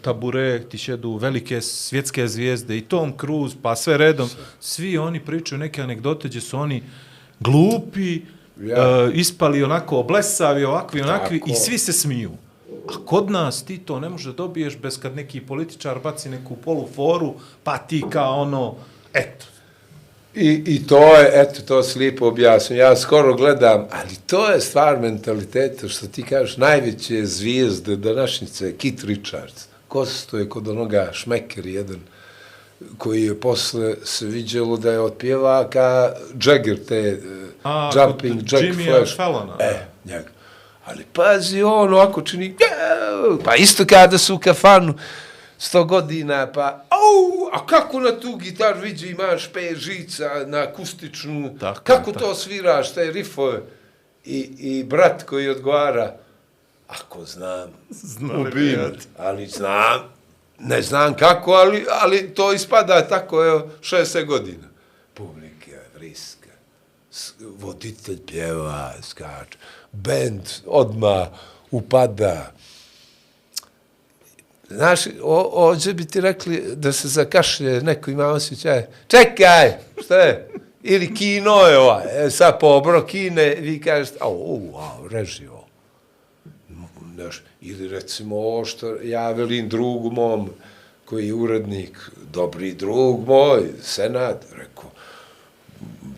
tabure, ti šedu velike svjetske zvijezde i Tom Cruise, pa sve redom, svi oni pričaju neke anegdote gdje su oni glupi, Ja. uh, ispali onako oblesavi, ovakvi, onakvi Tako. i svi se smiju. A kod nas ti to ne može dobiješ bez kad neki političar baci neku poluforu, pa ti kao ono, eto, I, I to je, eto, to si lijepo objasnio. Ja skoro gledam, ali to je stvar mentaliteta, što ti kažeš, najveće zvijezde današnjice, Kit Richards. Kosto je kod onoga šmeker jedan, koji je posle se viđelo da je od pjevaka Jagger, te eh, A, Jumping Jack Jimmya Flash. Fallona, E, njega. Ali pazi, on ovako čini, pa isto kada su u kafanu, sto godina, pa, au, a kako na tu gitaru viđe imaš pet žica na akustičnu, Tako, kako tako. to sviraš, te rifove, i, i brat koji odgovara, ako znam, Znali ubim, ali znam, ne znam kako, ali, ali to ispada tako, evo, 60 godina. Publika vriska, voditelj pjeva, skače, bend odma upada. Znaš, o, ođe bi ti rekli da se zakašlje, neko ima osjećaj, čekaj, šta je? Ili kino je ovaj, e, sad po obro kine, vi kažete, au, au, au, reži ovo. Znaš, ili recimo ovo što ja velim drugu mom, koji je urednik, dobri drug moj, senat, rekao,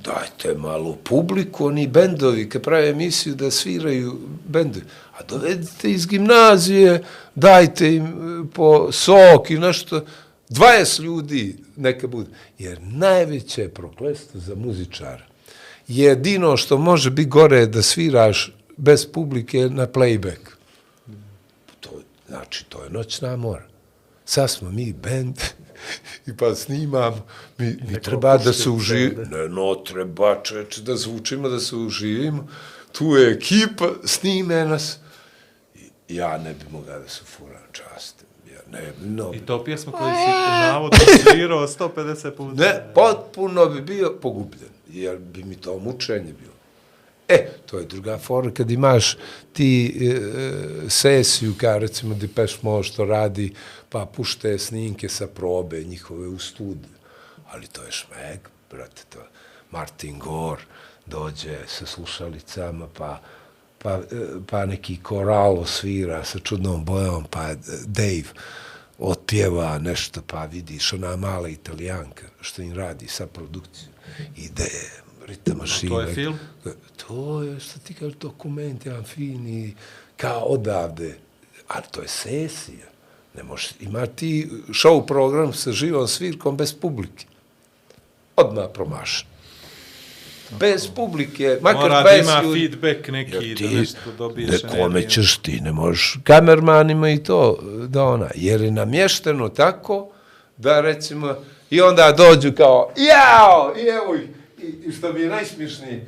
dajte malo publiku, oni bendovi, kad prave emisiju da sviraju bendovi, a dovedite iz gimnazije, dajte im e, po sok i nešto, 20 ljudi neka bude. Jer najveće proklestvo za muzičara jedino što može biti gore je da sviraš bez publike na playback. To, znači, to je noćna mora. Sad smo mi band i pa snimamo. Mi, mi treba da se uživimo. Ne, no, treba čeče da zvučimo, da se uživimo. Tu je ekipa, snime nas. Ja ne bi mogao da se furam častim. Ja ne bi, no, I to pjesma koju si navodno svirao 150 puta. Ne, potpuno bi bio pogubljen, jer bi mi to mučenje bilo. E, to je druga fora, kad imaš ti e, e, sesiju, kao recimo Depeche Mode što radi, pa pušte snimke sa probe njihove u studiju. Ali to je šmeg, brate, to Martin Gore dođe sa slušalicama, pa pa, e, pa neki koralo svira sa čudnom bojom, pa e, Dave otpjeva nešto, pa vidiš ona mala italijanka što im radi sa produkcijom. Ide ritam mašine. to je film? To je, što ti kažeš, dokument, jedan fini, kao odavde. ali to je sesija. Ne možeš imati show program sa živom svirkom bez publike. Odmah promašen. Bez publike, makar Mora da bez ima ljudi. feedback neki, da nešto dobiješ. Ne, kome ćeš ti, ne možeš kamermanima i to, da ona, jer je namješteno tako, da recimo, i onda dođu kao, jao, i evo ih, i, i što mi je najsmišnije,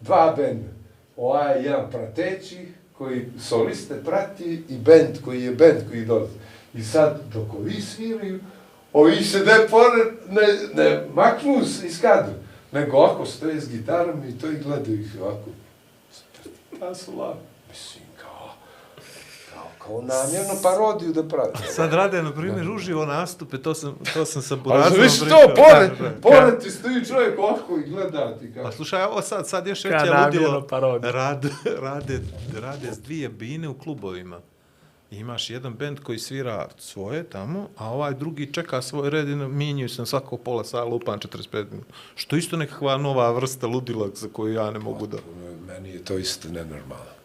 dva benda, ovaj jedan prateći, koji soliste prati, i bend koji je bend koji dolazi. I sad, dok ovi sviraju, ovi se ne, pored, ne, ne maknu iz kadra, nego ako stoje s gitarom i to i gledaju ih ovako. Pa su lavi. Mislim, kao, kao, kao namjerno parodiju da pravi. Sad rade, na primjer, uživo nastupe, to sam, to sam sa Ali Burazom znaš pričao. to, pored, Da, da. pored ti stoji čovjek ovako i gleda ti kao. Pa slušaj, ovo sad, sad još veće namjerno ludilo. parodija. Rad, rade, rade s dvije bine u klubovima. I Imaš jedan bend koji svira svoje tamo, a ovaj drugi čeka svoj red i mijenjaju se na svako pola sala, lupan 45 minuta. Što isto nekakva nova vrsta ludila za koju ja ne mogu da... Meni je to isto nenormalno.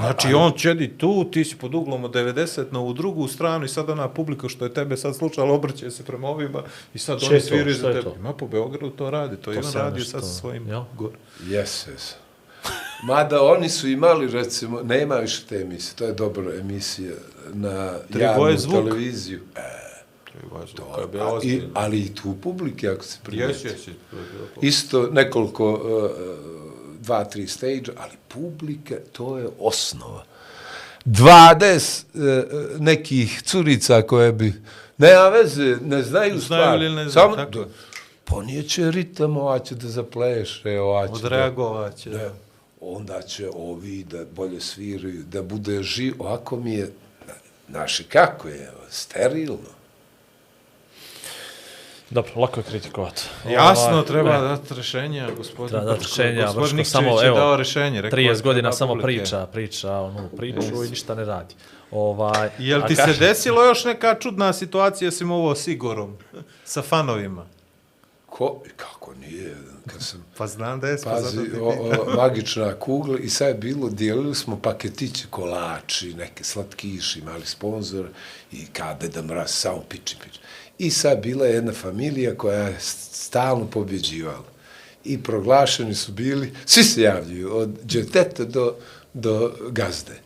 Znači, on čedi tu, ti si pod uglom od 90 na ovu drugu stranu i sad ona publika što je tebe sad slučala, obrće se prema ovima i sad Šta oni je sviraju za je tebe. Ma po Beogradu to radi, to, je To ja radio nešto- sad sa svojim jel? gore. Jes, jes. Mada oni su imali, recimo, nema više te emisije, to je dobra emisija na javnu televiziju. E, To je a, bilo i, ali i tu publike, ako se primeti. Isto nekoliko, uh, dva, tri stage, ali publika, to je osnova. 20 uh, nekih curica koje bi, nema veze, ne znaju Znaju stvar. ne znaju, Samo, tako. da, ponijeće ritam, ova će da zapleše, ova će da... Odreagovat će. Da, onda će ovi da bolje sviraju, da bude živ, ovako mi je, naši kako je, sterilno. Dobro, lako je kritikovati. Jasno, Ovaj, treba ne. dati rešenja, gospodin Treba dati Brčko. rešenja, Gospodin Nikčević samo, je evo, dao rešenje. rekao je 30 godina samo publike. priča, priča onu priču i ništa ne radi. Ovaj, Jel ti se kaže- desilo još neka čudna situacija s ovo Sigorom, sa fanovima? Ko, kako nije, kad sam, Pa znam da je pa zato pazi, o, o, magična kugla i sad je bilo, dijelili smo paketiće kolači, neke slatkiši, mali sponzor i kao Deda Mraz, samo piči, piči. I sad bila je jedna familija koja je stalno pobjeđivala. I proglašeni su bili, svi se javljaju, od džeteta do, do gazde.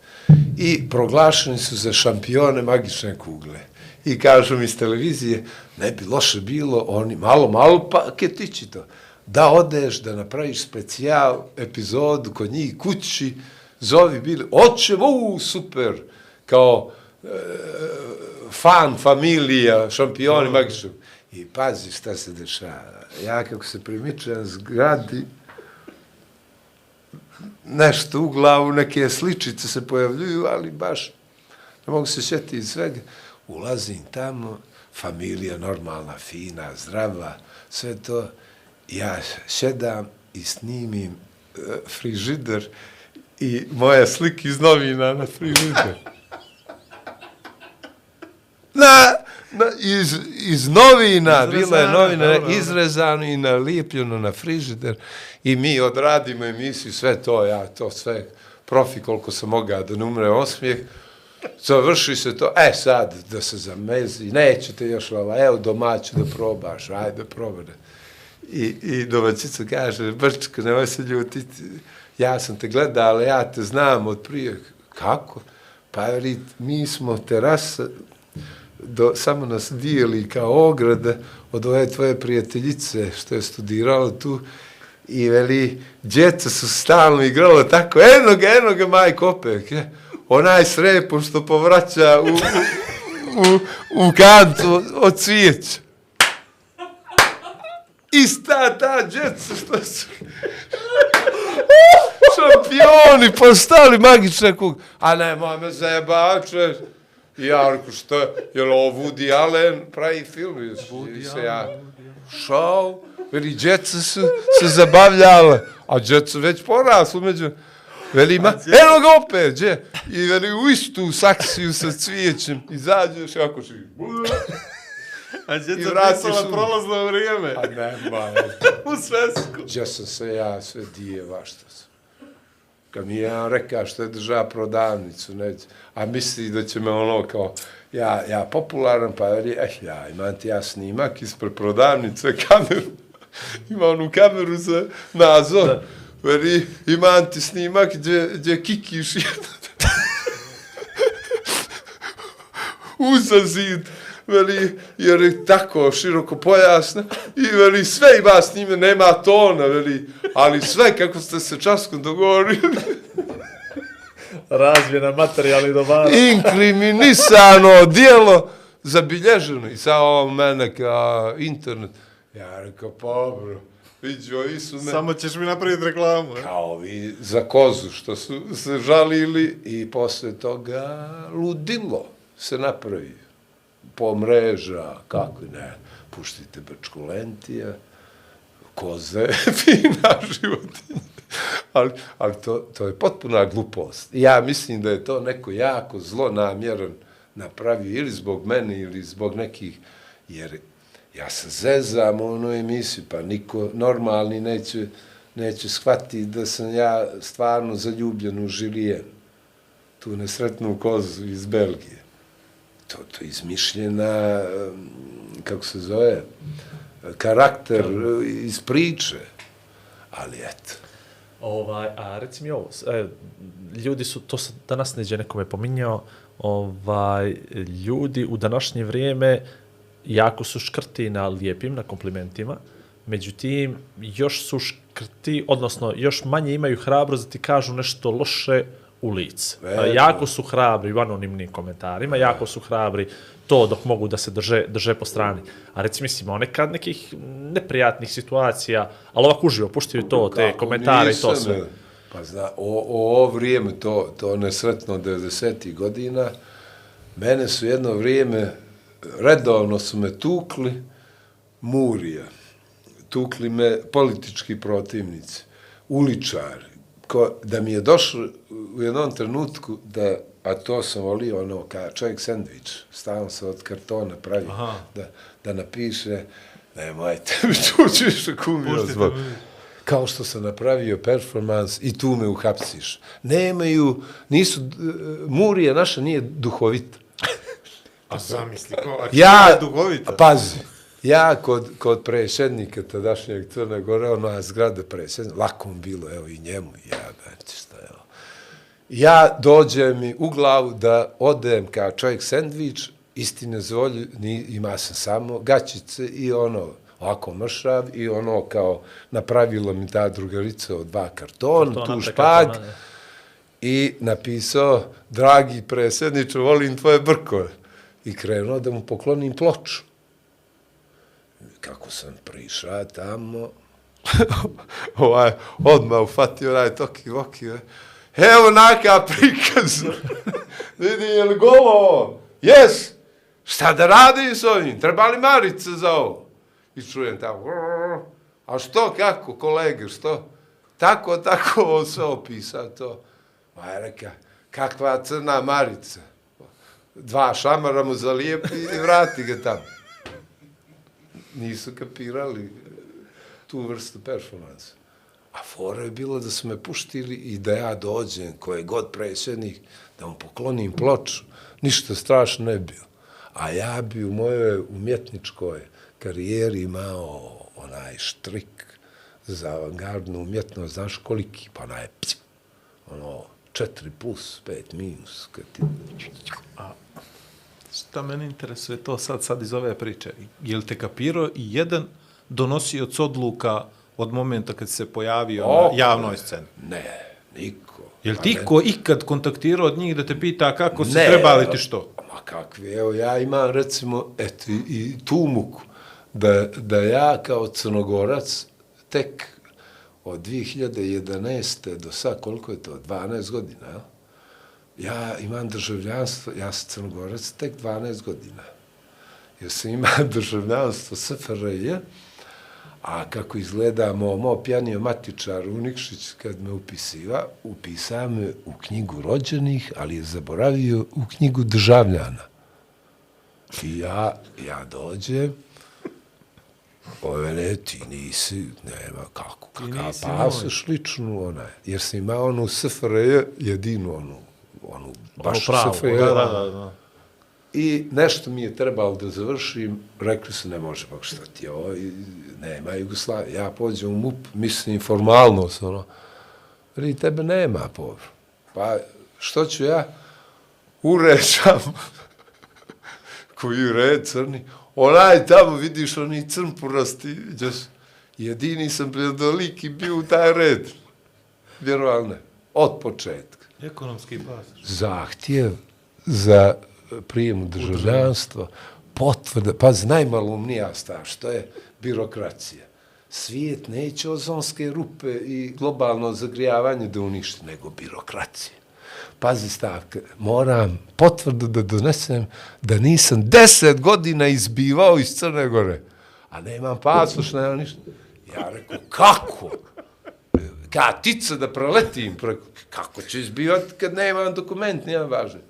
I proglašeni su za šampione magične kugle. I kažu mi iz televizije, ne bi loše bilo, oni malo, malo paketići to. Da odeš, da napraviš specijal epizodu kod njih kući, zovi bili, oćemo, u, super, kao e, fan, familija, šampioni magičnog. I pazi šta se dešava. Ja kako se primičam zgradi, nešto u glavu, neke sličice se pojavljuju, ali baš ne mogu se sjetiti svega. Ulazim tamo, familija normalna, fina, zdrava, sve to. Ja šedam i snimim uh, frižider i moja slika iz novina na frižider. Na, na, iz, iz novina, bila je Izrezano, novina, dobro, izrezano i nalijepljeno na frižider i mi odradimo emisiju, sve to, ja to sve, profi koliko sam mogao da ne umre osmijeh, završi se to, e sad da se zamezi, nećete još evo domaću da probaš, ajde probaj. I, i domaćica kaže, Brčko, nemoj se ljutiti, ja sam te gledala, ali ja te znam od prije. Kako? Pa veli, mi smo terasa, do, samo nas dijeli kao ograda od ove tvoje prijateljice što je studirala tu i veli, djeca su stalno igrala tako, eno ga, eno ga, majko opet, je. onaj s repom što povraća u, u, u, u kantu od cvijeća. Ista ta djeca što su šampioni postali magična kug. A ne, me zajebače. I ja rekao, što je, je li ovo Woody Allen pravi film? Woody se ja šao, veli, djeca su se zabavljale, a djeca već poraslu među... Veli, ima, eno ga opet, gdje? I veli, u istu saksiju sa cvijećem, izađeš, ako si... A djeca vratiš pisala u- prolazno vrijeme? A nema, u svesku. gdje sam se ja sve dijeva što sam. Kad mi je jedan rekao što je država prodavnicu, neće, a misli da će me ono kao, ja, ja popularan, pa veli, eh, ja imam ti ja snimak ispred prodavnice, kameru, ima onu kameru za nadzor, veli, imam ti snimak gdje, gdje kikiš uza zid, veli, jer je tako široko pojasno, i veli, sve ima s njime, nema tona, veli, ali sve kako ste se časkom dogovorili, Razmjena materijalnih dobara. inkriminisano dijelo, zabilježeno, i sad ovo mene kao internet, ja rekao, pa bro, vidi, ovi su me, Samo ćeš mi napraviti reklamu. e? kao ovi za kozu, što su se žalili, i posle toga ludilo se napravi po mreža, kako ne, puštite brčkulentija, koze, fina životinja. Ali, ali to, to je potpuna glupost. Ja mislim da je to neko jako zlo namjeran napravio ili zbog mene ili zbog nekih, jer ja se zezam u onoj emisiji, pa niko normalni neće, neće shvatiti da sam ja stvarno zaljubljen u Žilijen, tu nesretnu kozu iz Belgije. To, to je izmišljena, kako se zove, karakter iz priče. Ali eto, Ovaj, a reci mi ovo, e, ljudi su, to sam danas neđe nekome pominjao, ovaj, ljudi u današnje vrijeme jako su škrti na lijepim, na komplimentima, međutim, još su škrti, odnosno, još manje imaju hrabrost da ti kažu nešto loše u lice. Večno. A, jako su hrabri u anonimnim komentarima, jako su hrabri to dok mogu da se drže, drže po strani. A reci mi, si imao nekad nekih neprijatnih situacija, ali ovako uživo, puštaju to, te Kako komentare i to nisam, sve. ne. Pa zna, o, o ovo vrijeme, to, to nesretno 90. godina, mene su jedno vrijeme, redovno su me tukli Murija, tukli me politički protivnici, uličari, ko, da mi je došlo u jednom trenutku da, a to sam volio ono, kao čovjek sandvič, stalno se od kartona pravi, Aha. da, da napiše, nemojte mi tući više kumio Pustite zbog, me. kao što sam napravio performans i tu me uhapsiš. Nemaju, nisu, Murija naša nije duhovita. A zamisli, ko, a Ja, je duhovita. pazi, ja kod, kod predsjednika tadašnjeg Crne Gore, ona zgrada predsjednika, lako mu bilo, evo i njemu, ja, znači šta je ovo. Ja dođem mi u glavu da odem kao čovjek sendvič, istine zvolju, ni, ima sam samo gaćice i ono, ovako mršav i ono kao napravila mi ta drugarica od dva Kartona, tu špag, kartona, i napisao, dragi predsjedniče, volim tvoje brkove. I krenuo da mu poklonim ploču. Kako sam prišao tamo, ovaj, odmah ufatio onaj toki voki, evo naka prikaz, vidi, je li golo? Jes, šta da radi s ovim, treba li marice za ovo? I čujem tamo, a što, kako, kolege, što? Tako, tako, on sve opisao to. Ma je reka, kakva crna marica. Dva šamara mu zalijepi i vrati ga tamo. Nisu kapirali tu vrstu performansa. A fora je bila da su me puštili i da ja dođem, koje god predsjednik, da mu poklonim ploču. Ništa strašno ne bio. A ja bi u mojoj umjetničkoj karijeri imao onaj štrik za avangardnu umjetnost, znaš koliki, pa onaj, pć, ono, 4 plus, 5 minus, kad ti... Šta mene interesuje to sad, sad iz ove priče? Je li te kapirao i jedan donosioc odluka od momenta kad se pojavio O, na javnoj sceni? Ne, niko. Je li Pa ti ne- ko ikad kontaktirao od njih da te pita kako si Ne, treba li ti što? Ma kakvi, evo ja imam recimo, eto, i, i tu muku, da, da ja kao crnogorac tek od 2011. do sad, koliko je to, 12 godina, jel? Ja imam državljanstvo, ja sam crnogorac tek 12 godina. Jer sam imao državljanstvo SFRJ, a kako izgleda mo, mo pjanio matičar Unikšić kad me upisiva, upisao me u knjigu rođenih, ali je zaboravio u knjigu državljana. I ja, ja dođem, Ove ne, ti nisi, nema, kako, kakav pasoš ličnu, onaj, jer sam imao onu SFRJ, jedinu onu, onu, baš Ono pravo, SFRJ. da, da, da, da. I nešto mi je trebalo da završim, rekli su ne može, pa šta ti je ovo, i nema Jugoslavije. Ja pođem u MUP, mislim formalno se ono, ali tebe nema povr. Pa što ću ja? Uređam koji red crni, onaj tamo vidiš oni crnpurasti, vidiš, jedini sam predoliki bio u taj red. Vjerovalno, od početka Ekonomski pasoš. zahtjev za prijem državljanstva, potvrda, pa najmalumnija stav, što je birokracija. Svijet neće ozonske rupe i globalno zagrijavanje da uništi, nego birokracija. Pazi stavka, moram potvrdu da donesem da nisam deset godina izbivao iz Crne Gore, a nemam pasoš, nemam ništa. Ja rekao, kako? Ka tica da proletim preko, kako ću izbivati kad nemam dokument, nema važno.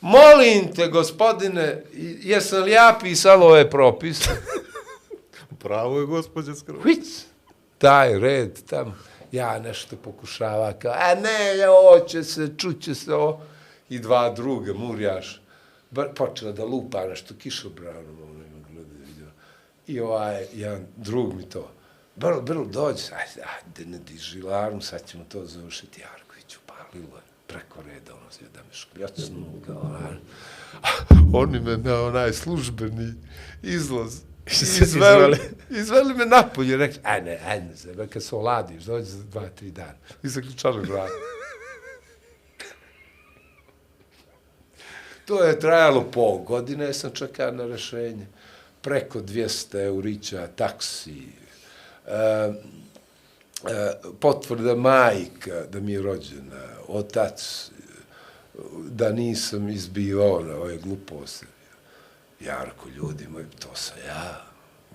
Molim te, gospodine, jesam li ja pisalo ove propise? Pravo je gospođa Skrov. Hic, taj red tamo. Ja nešto pokušava kao, a ne, ovo će se, čuće se ovo. I dva druga, murjaš, počela da lupa nešto kišobranom, ono ima gleda. I ovaj, jedan drug mi to, brlo, brlo, dođi, ajde, ajde, ne diži larm, sad ćemo to završiti, Jarković, upalilo je preko reda, ono se da me škljocnu, kao, onaj. Oni me na onaj službeni izlaz izveli, izveli me napolje, rekli, ajde, ajde, se, kad se oladiš, dođi za dva, tri dana. I zaključali vrat. To je trajalo pol godine, sam čekao na rešenje. Preko 200 eurića, taksi, e, potvrda majka da mi je rođena, otac, da nisam izbivao na ove gluposti. Jarko, ljudi moji, to sam ja,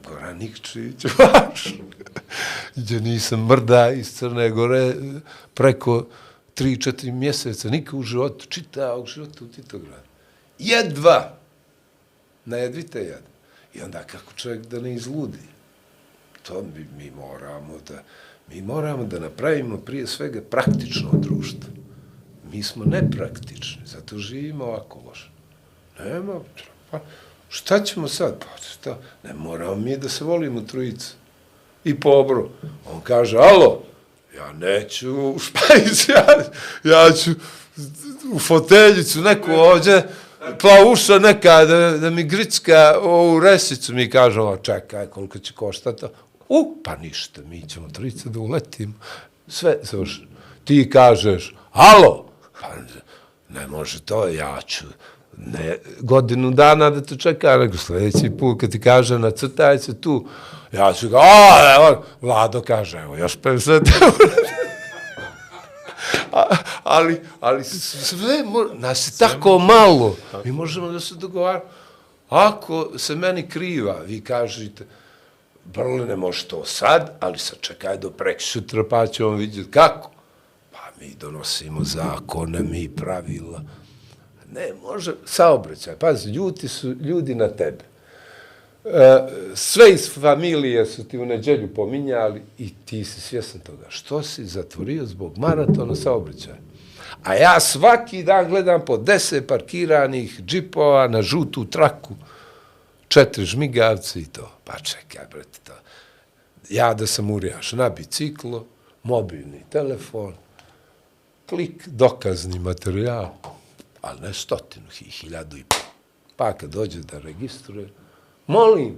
Goran Nikčić, vaš. Gdje nisam mrda iz Crne Gore preko 3-4 mjeseca, nikad u životu, čitao života u Titogradu. Jedva! Na jedvite. I onda kako čovjek da ne izludi? To mi, mi moramo da, mi moramo da napravimo prije svega praktično društvo. Mi smo nepraktični, zato živimo ovako loše. Nema, pa, šta ćemo sad? Pa, šta? Ne moramo mi da se volimo trojicu. I pobro. On kaže, alo, ja neću u špajić, ja, ja ću u foteljicu neku ovdje, plavuša neka da, da mi gricka ovu resicu, mi kaže, ovo, čekaj, koliko će koštati. U, pa ništa, mi ćemo trojica da uletimo. Sve završeno. Ti kažeš, alo, pa ne može to, ja ću ne, godinu dana da te čeka, nego sljedeći put kad ti kaže nacrtaj se tu, ja ću ga, a, evo, Vlado kaže, evo, još 50 eura. Ali, ali sve, nas je tako malo, mi možemo da se dogovaramo. Ako se meni kriva, vi kažete, Brle, ne može to sad, ali sad čekaj do prek sutra, pa ćemo vidjeti kako. Pa mi donosimo zakone, mi pravila. Ne, može, saobraćaj, pazi, ljuti su ljudi na tebe. E, sve iz familije su ti u neđelju pominjali i ti si svjesan toga. Što si zatvorio zbog maratona saobraćaja? A ja svaki dan gledam po deset parkiranih džipova na žutu traku, četiri žmigavci i to. Pa čekaj, brate, to. Ja da sam urijaš na biciklo, mobilni telefon, klik, dokazni materijal, ali ne stotinu, hi, hiljadu i pol. Pa kad dođe da registruje, molim,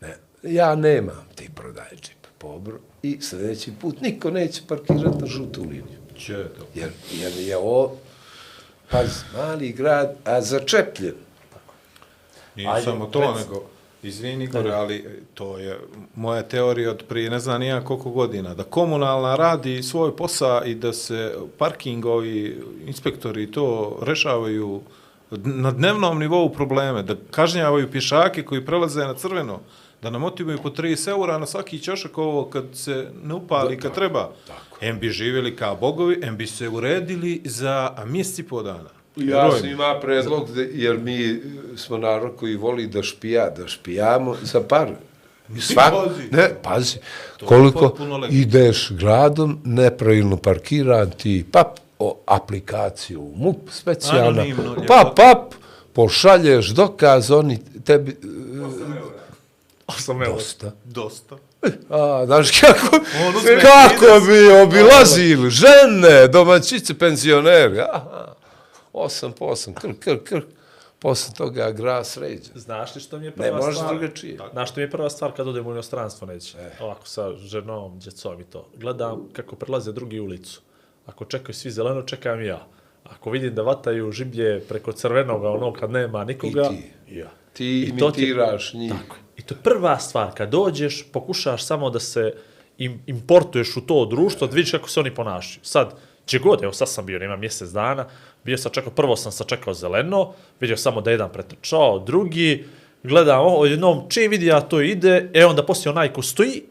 ne, ja nemam ti prodaje džip, pobro, i sljedeći put niko neće parkirati na žutu liniju. Će to. Jer, jer je ovo, pazi, mali grad, a začepljen. Nije Ajde, samo to, rec- nego, izvini Igor, ali to je moja teorija od prije ne znam nija koliko godina, da komunalna radi svoj posao i da se parkingovi, inspektori to rešavaju na dnevnom nivou probleme, da kažnjavaju pješake koji prelaze na crveno, da nam otimaju po 30 eura na svaki ćošak ovo kad se ne upali, kad treba. Em bi živjeli kao bogovi, em bi se uredili za mjesec i po dana. Ja sam ima predlog, da- jer mi smo narod koji voli da špija, da špijamo za par. I svak, ne, pazi, koliko ideš gradom, nepravilno parkiran ti, pap, o, aplikaciju, MUP specijalna, pap, pap, pošalješ dokaz, oni tebi, 8 eura. dosta. Dosta. A, znaš kako, On uzme kako bi obilazili žene, domaćice, penzioneri. Aha, osam po osam, krk, krk, krk. Posle toga gra sređa. Znaš li što mi je prva Ne može stvar? drugačije. Znaš što mi je prva stvar kad odem u inostranstvo neće? Ovako sa ženom, djecom i to. Gledam kako prelaze drugi ulicu. Ako čekaju svi zeleno, čekam i ja. Ako vidim da vataju žiblje preko crvenoga, ono kad nema nikoga, I ti. ja. Ti I to ti- imitiraš njih. Tako. I to je prva stvar, kad dođeš, pokušaš samo da se im, importuješ u to društvo, da vidiš kako se oni ponašaju. Sad, Če god, evo sad sam bio, nema mjesec dana, bio sam čekao, prvo sam sačekao zeleno, vidio samo da jedan pretrčao, drugi, gledam, o, jednom, čim vidi ja to ide, e onda poslije onaj ko stoji,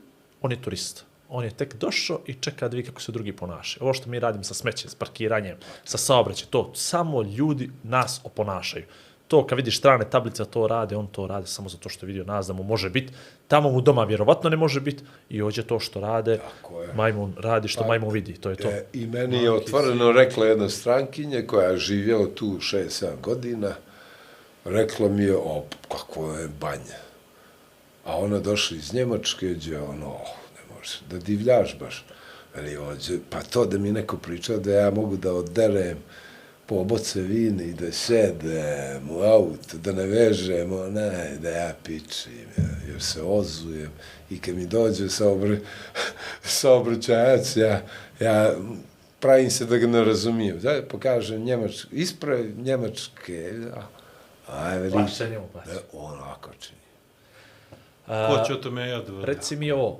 on je turista. On je tek došao i čeka da vidi kako se drugi ponašaju. Ovo što mi radimo sa smećem, s parkiranjem, sa saobraćajem, to samo ljudi nas oponašaju. To kad vidiš strane tablice to rade, on to rade samo zato što je vidio nas da mu može biti. Tamo mu doma vjerovatno ne može biti i ođe to što rade, majmun radi što majmun vidi, to je to. E, I meni je otvoreno rekla jedna strankinja koja je živjela tu 6-7 godina, rekla mi je, o, kako je banja. A ona došla iz Njemačke, gdje ono, oh, ne može, da divljaš baš. Veli, ođe, pa to da mi neko priča da ja mogu da odderem po oboce vina i da sedem u auto, da ne vežem, onaj, da ja pičim, ja, jer se ozujem. I kad mi dođe saobr saobraćajac, ja, ja pravim se da ga ne razumijem. Da pokažem njemačke, ispravi njemačke, a, aj, veli, Plaća njemu, plaća. da, on ovako čini. Ko će o tome ja da Reci mi ovo,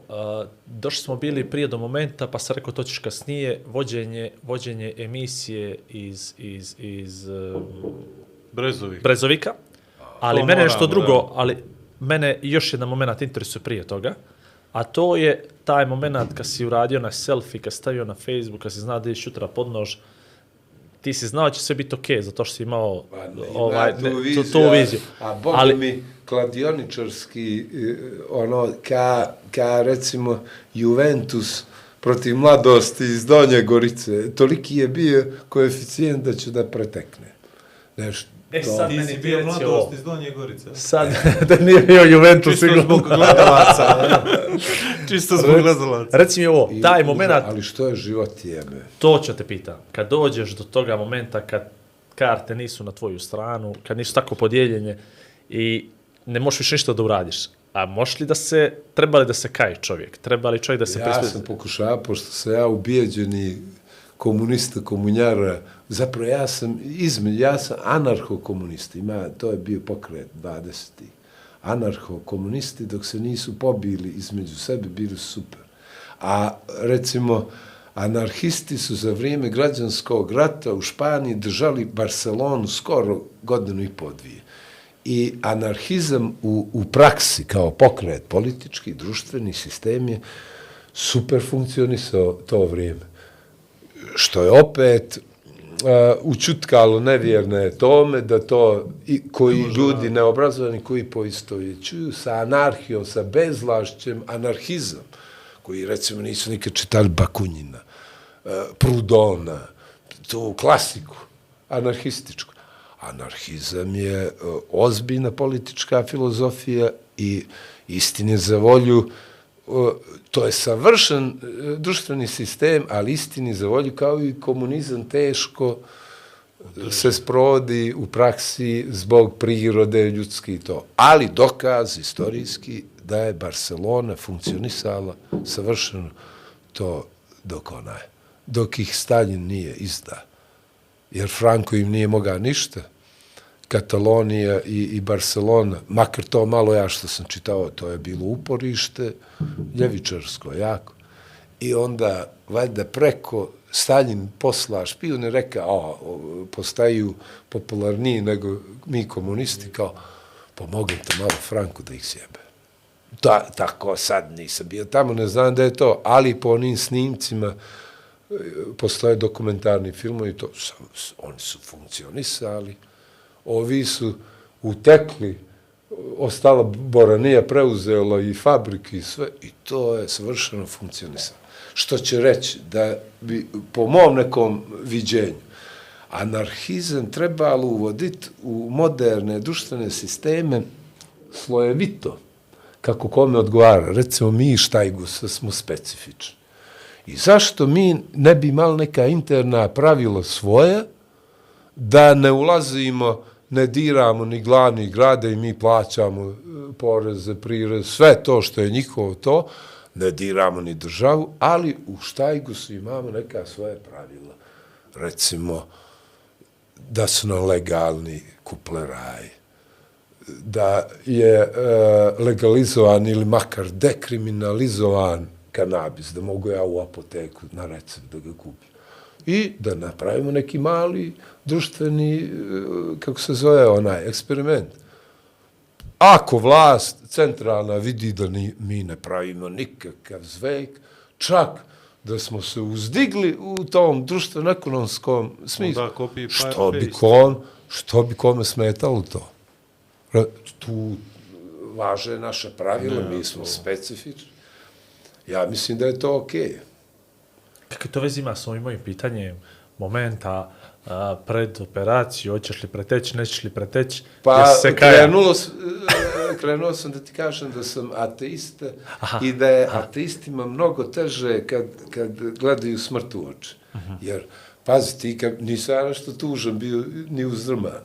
došli smo bili prije do momenta, pa sam rekao to ćeš kasnije, vođenje, vođenje emisije iz, iz, iz uh, Brezovi. Brezovika, ali To mene nešto drugo, da. ali mene još jedan moment interesuje prije toga, a to je taj moment kad si uradio na selfie, kad stavio na Facebook, kad si znao da ideš jutra pod nož, ti si znao da će sve biti okej, okay, zato što si imao Pa, ne, ovaj, ne, tu tu, viziju, tu viziju. A Bog ali, mi kladioničarski, eh, ono, ka, ka recimo Juventus protiv mladosti iz Donje Gorice, toliki je bio koeficijent da će da pretekne. Nešto, E, to- sad Ti meni bio mladost iz Donje Gorice. Sad, da nije bio Juventus, Čisto sigurno. zbog gledalaca. Čisto zbog gledalaca. Reci mi ovo, I- taj moment, Ali što je život jebe? to ću te pitam, kad dođeš do toga momenta kad karte nisu na tvoju stranu, kad nisu tako podijeljene i ne možeš više ništa da uradiš, a možeš li da se, treba li da se kaje čovjek? Treba li čovjek da se Ja prispiti? sam pokušao, pošto sam ja ubijeđeni komunista, komunjara, zapravo ja sam između, ja sam anarcho-komunista, ima, to je bio pokret 20. Anarcho-komunisti, dok se nisu pobili između sebe, bili su super. A, recimo, anarhisti su za vrijeme građanskog rata u Španiji držali Barcelonu skoro godinu i po dvije. I anarhizam u, u praksi kao pokret politički, društveni sistem je super funkcionisao to vrijeme. Što je opet uh, učutkalo nevjerne tome da to i, koji ljudi neobrazovani koji poistovjećuju sa anarhijom, sa bezlašćem, anarhizam, koji recimo nisu nikad čitali Bakunjina, uh, Prudona, tu klasiku anarhističku. Anarhizam je e, ozbiljna politička filozofija i istine za volju e, to je savršen e, društveni sistem, ali istini za volju kao i komunizam teško se sprovodi u praksi zbog prirode ljudski i to. Ali dokaz istorijski da je Barcelona funkcionisala savršeno to dok ona je. Dok ih Stalin nije izda. Jer Franko im nije mogao ništa. Katalonija i, i Barcelona, makar to malo ja što sam čitao, to je bilo uporište, ljevičarsko, jako. I onda, valjda preko Stalin posla špijune, reka, a, postaju popularniji nego mi komunisti, kao, pomognite malo Franku da ih sjebe. Da, tako sad nisam bio tamo, ne znam da je to, ali po onim snimcima e, postoje dokumentarni filmovi, to sam, oni su funkcionisali, ovi su utekli, ostala Boranija preuzela i fabrike i sve, i to je savršeno funkcionisano. Što će reći da bi, po mom nekom viđenju, anarhizam trebalo uvoditi u moderne društvene sisteme slojevito, kako kome odgovara. Recimo, mi štajgusa smo specifični. I zašto mi ne bi imali neka interna pravila svoja, da ne ulazimo, ne diramo ni glavni grade i mi plaćamo e, poreze, prirez, sve to što je njihovo to, ne diramo ni državu, ali u štajgu su imamo neka svoje pravila. Recimo, da su nam legalni kupleraji, da je e, legalizovan ili makar dekriminalizovan kanabis, da mogu ja u apoteku na recept da ga kupim. I da napravimo neki mali društveni, e, kako se zove onaj, eksperiment. Ako vlast centralna vidi da ni, mi ne pravimo nikakav zvejk, čak da smo se uzdigli u tom društveno-ekonomskom smislu, copy, što bi kom, što bi kome smetalo to? Tu važe naša pravila, mi smo specifični. Ja mislim da je to okej. Kakve to veze ima s ovim mojim pitanjem momenta a, pred operaciju, hoćeš li preteći, nećeš li preteći, Pa, se krenulo, s- e, krenuo sam da ti kažem da sam ateista Aha, i da je ateistima mnogo teže kad, kad gledaju smrt u oči. Jer, pazi ti, kad, nisam ja nešto tužan bio ni uzdrman.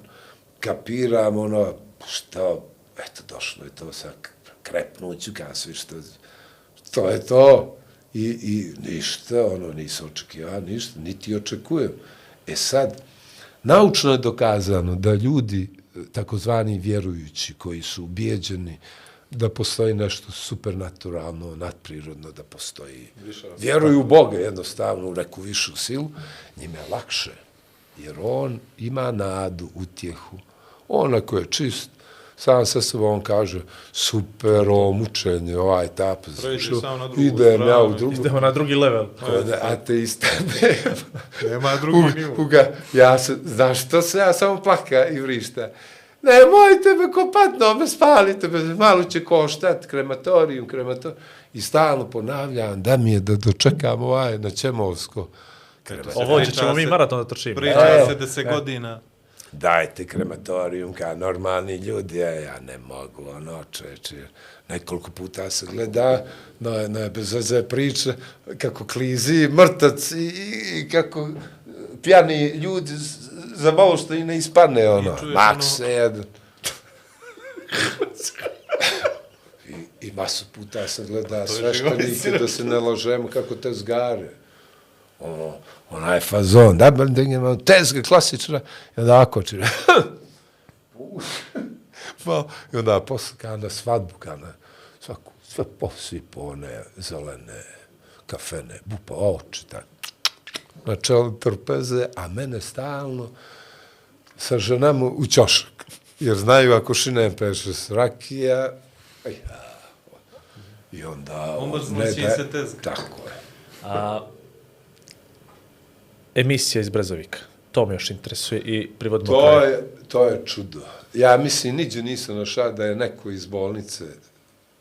Kapiram ono, što, eto, došlo je to sa krepnuću, kasvi, što, to je to. I, I ništa, ono, nisam očekivao, ništa, niti očekujem. E sad, naučno je dokazano da ljudi, takozvani vjerujući, koji su ubijeđeni da postoji nešto supernaturalno, nadprirodno, da postoji. Vjeruju u Boga jednostavno, u neku višu silu, njima je lakše. Jer on ima nadu, utjehu. On ako je čist, sam sa sobom on kaže, super, o mučenje, ovaj etap, na drugu idem ja u drugu. Idemo na drugi level. Kod ateista nema. Nema drugi nivo. Uga, ja se, znaš što se ja samo plaka i vrišta. Nemojte me kopat, no me spalite, me, malo će koštat, krematorijum, krematorijum. I stalno ponavljam da mi je da dočekam ovaj na Čemovsko. Ovo ćemo mi maraton da trčimo. Priča se da se godina. Dajte krematorium ka normalni ljudi, a ja ne mogu, ono, čeče. Nekoliko puta se gleda, na, na bez veze priče, kako klizi mrtac i, i, kako pjani ljudi za malo što i ne ispadne, ono, maks ono- jedan. I, I masu puta se gleda sveštenike da se ne lažemo kako te zgare. Ono, onaj fazon, da bi da imamo tezga klasična, i onda ako će, Malo, I onda posle, kada na svadbu, kada na svaku, sve posipo one zelene, kafene, bupa oči, tako, na čelu trpeze, a mene stalno sa ženama u ćošak. Jer znaju ako šinem peše s rakija, ja, i onda... Onda ne zvuči da- se tezga. Tako je. A, emisija iz Brezovika. To me još interesuje i privodimo To kraju. je, to je čudo. Ja mislim, niđe nisam našao da je neko iz bolnice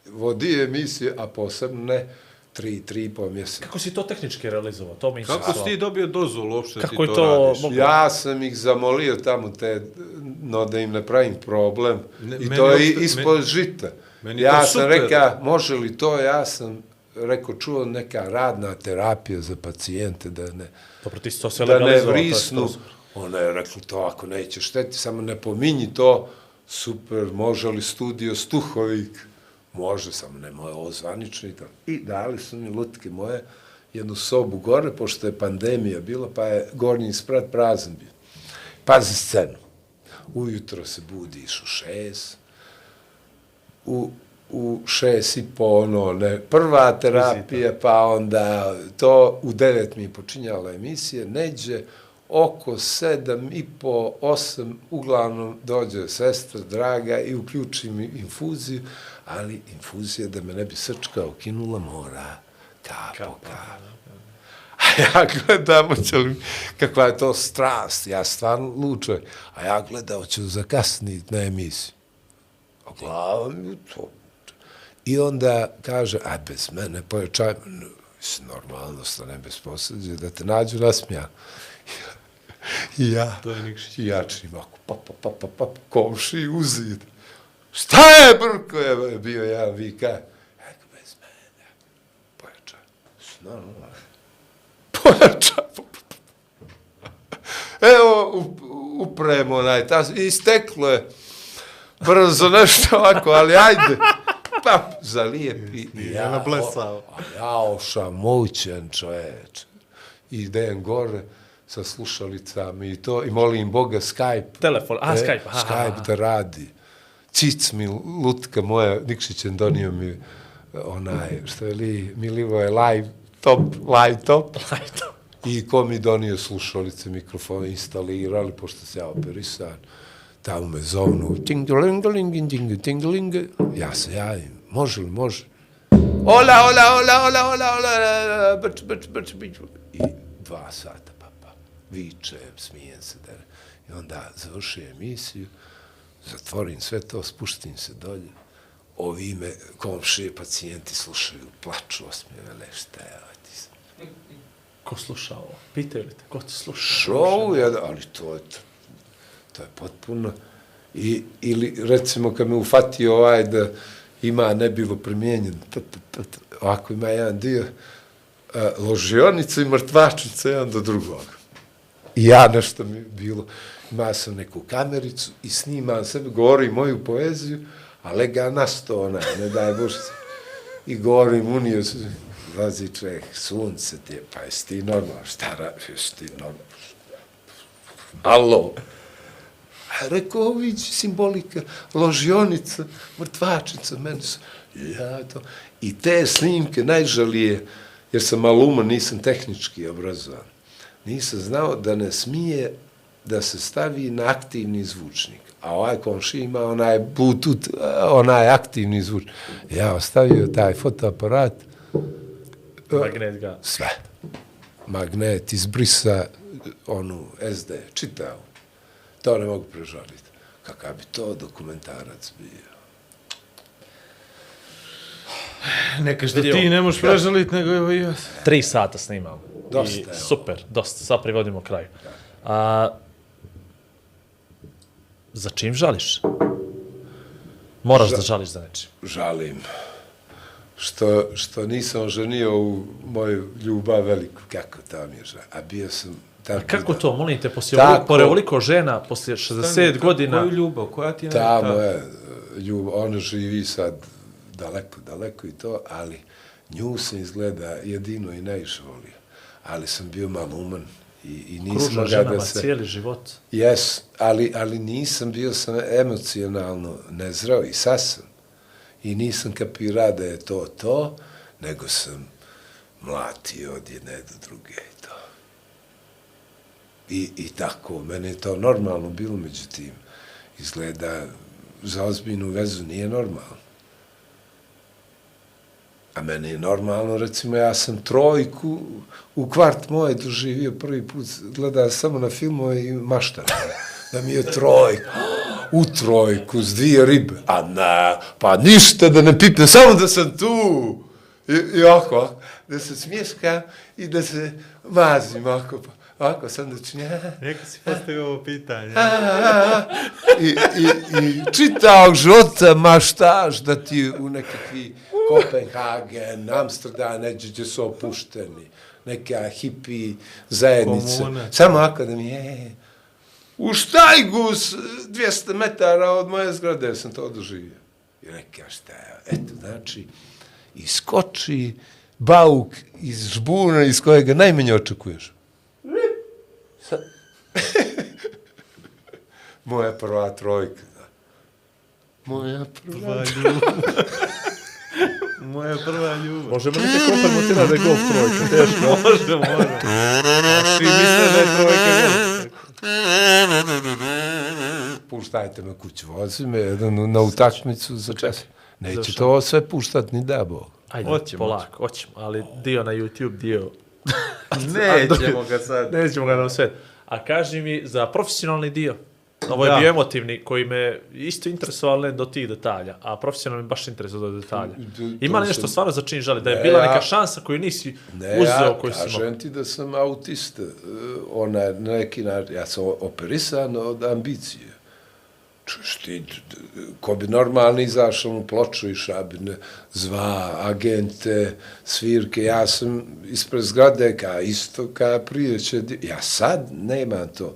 vodi emisije, a posebno ne tri, tri i pol mjeseca. Kako si to tehnički realizovao? To me Kako interesuje. si ti dobio dozvolu uopšte Kako ti to, to radiš? mogu- Ja sam ih zamolio tamo te, no da im ne pravim problem. Ne, I meni to je ispod žita. meni ja sam super. reka, može li to, ja sam rekao, čuo neka radna terapija za pacijente, da ne, Dobro, ti to sve da ne to vrisnu. to. Ona je rekla, to ako neće šteti, samo ne pominji to, super, može li studio Stuhovik? Može, samo ne moje ovo zvanično i tako. I dali su mi lutke moje, jednu sobu gore, pošto je pandemija bila, pa je gornji sprat prazan bio. Pazi scenu. Ujutro se budiš u šest, u, u šest i po, ono, ne, prva terapija, pa onda to u devet mi je počinjala emisija, neđe oko sedam i po, osam, uglavnom dođe sestra draga i uključi mi infuziju, ali infuzija da me ne bi srčka okinula mora, kap po kap. A ja gledam, hoće li, kakva je to strast, ja stvarno lučoj, a ja gledam, hoću zakasniti na emisiju. A glava mi to. I onda kaže, aj bez mene, pojačaj, mislim, normalno, stane bez posljednje, da te nađu nasmijan. I ja, to je Nikšić. I ja činim ovako, pa, pa, pa, pa, pa, komši u zid. Šta je, brko je bio ja, vi kaj? Eko, bez mene. Pojačaj. Normalno. Pojačaj. Evo, u- upremo onaj tas, i steklo je. Brzo nešto ovako, ali ajde. Pa, zalijepi. I ja, nablesao. a ja ošamućen čoveč. I idem gore sa slušalicama i to, i molim Boga Skype. Telefon, a, Skype, aha, Skype da radi. Cic mi, lutka moja, Nikšić je donio mi onaj, što je li, Milivo je live top, live top. I ko mi donio slušalice, mikrofone, instalirali, pošto se ja operisan, tamo me zovnu, ting-a-ling-a-ling, ting-a-ting-a-ling, ja se javim, može li, može. Ola, ola, ola, ola, ola, ola, brč, brč, brč, brč. I dva sata, pa, pa, vičem, smijem se, da, i onda završi emisiju, zatvorim sve to, spuštim se dolje, ovi me, komšije, pacijenti slušaju, plaču, osmije, vele, šta je, ovaj ti sam Ko sluša ovo? Pitaju li te, ko ti sluša? šou, ja, ali to je, to je potpuno, I, ili recimo kad me ufatio ovaj da ima ne bilo t, t, t, t, ovako ima jedan dio, a, ložionice i mrtvačnice jedan do drugog. I ja nešto mi bilo, ima sam neku kamericu i snimam sebe, govorim moju poeziju, a lega nasto ona, ne daj Bože. I govorim, unio se, lazi čovjek, sunce ti je, pa jesi ti normalno, šta radiš, ti normalno. Alo. Rekao, vidi simbolika, ložionica, mrtvačica, meni su, ja to. I te snimke najžalije, jer sam maluma, nisam tehnički obrazovan, nisam znao da ne smije da se stavi na aktivni zvučnik. A ovaj komši ima onaj a, onaj aktivni zvučnik. Ja ostavio taj fotoaparat, Magnet ga. sve. Magnet izbrisa onu SD, čitao. To ne mogu prežaliti. Kakav bi to dokumentarac bio. Neka što Vidio. ti ne možeš prežaliti, nego evo i ja. Tri sata snimamo. Dosta, I evo. super, dosta. Sad privodimo kraju. A, za čim žališ? Moraš da žališ za nečim. Žalim. Što, što nisam ženio u moju ljubav veliku. Kako to mi je žal. A bio sam... Tako Kako da- to, molim te, poslije Tako. ovoliko, pored ovoliko žena, poslije 60 godina, Koju ljubav, koja ti je Ta najta- moja ljubav, ona živi sad daleko, daleko i to, ali nju sam izgleda jedino i najviše volio. Ali sam bio maluman i, i nisam kružna mogao ženama da se... cijeli život. Jes, ali, ali nisam bio sam emocionalno nezrao i sad sam. I nisam kapirao da je to to, nego sam mlatio od jedne do druge i to. I, I tako, mene je to normalno bilo, međutim, izgleda za ozbiljnu vezu nije normalno. A meni je normalno, recimo, ja sam trojku u kvart moje doživio prvi put, gleda samo na filmove i maštam. Da mi je trojka. U trojku, s dvije ribe. A na, pa ništa da ne pipne, samo da sam tu. I, i ovako, da se smješkam i da se mazim, ovako, pa, ovako sam da činja. Neka si postavio ovo pitanje. I, i, i čitao života maštaš da ti u nekakvi Kopenhagen, Amsterdam, neđe gdje su opušteni, neka hipi zajednice. Komune. Samo ako da mi je, u štajgu s 200 metara od moje zgrade sam to doživio. I reka šta je, eto, znači, iskoči bauk iz žbuna iz kojega najmanje očekuješ. Moja prva trojka. Moja prva Moja prva ljubav. Možemo li te kompromitirati da je golf trojka? Teško. Može, može. A svi misle da je trojka golf. Puštajte me kuću, vozi me jedan na utakmicu za čas. Neće to sve puštat ni da Bog. Ajde, Hoćemo, polako, hoćemo, ali dio na YouTube, dio... Nećemo ga sad. Nećemo ga na svet. A kaži mi za profesionalni dio. Ovo je Da. bio emotivni koji me isto interesovao ne do tih detalja, a profesionalni me baš interesovao do detalja. Ima li to nešto sam- stvarno za čin žali? Da je Ne, bila ja- neka šansa koju nisi Ne, uzeo ja koju si mogao? kažem ti da sam autista. e, Ona, na neki način, ja sam operisan od ambicije. Čuš ti, ko bi normalno izašao mu ploču i šabine, zva, agente, svirke, ja sam ispred zgrade, ka isto, ka prije će, ja sad nemam to.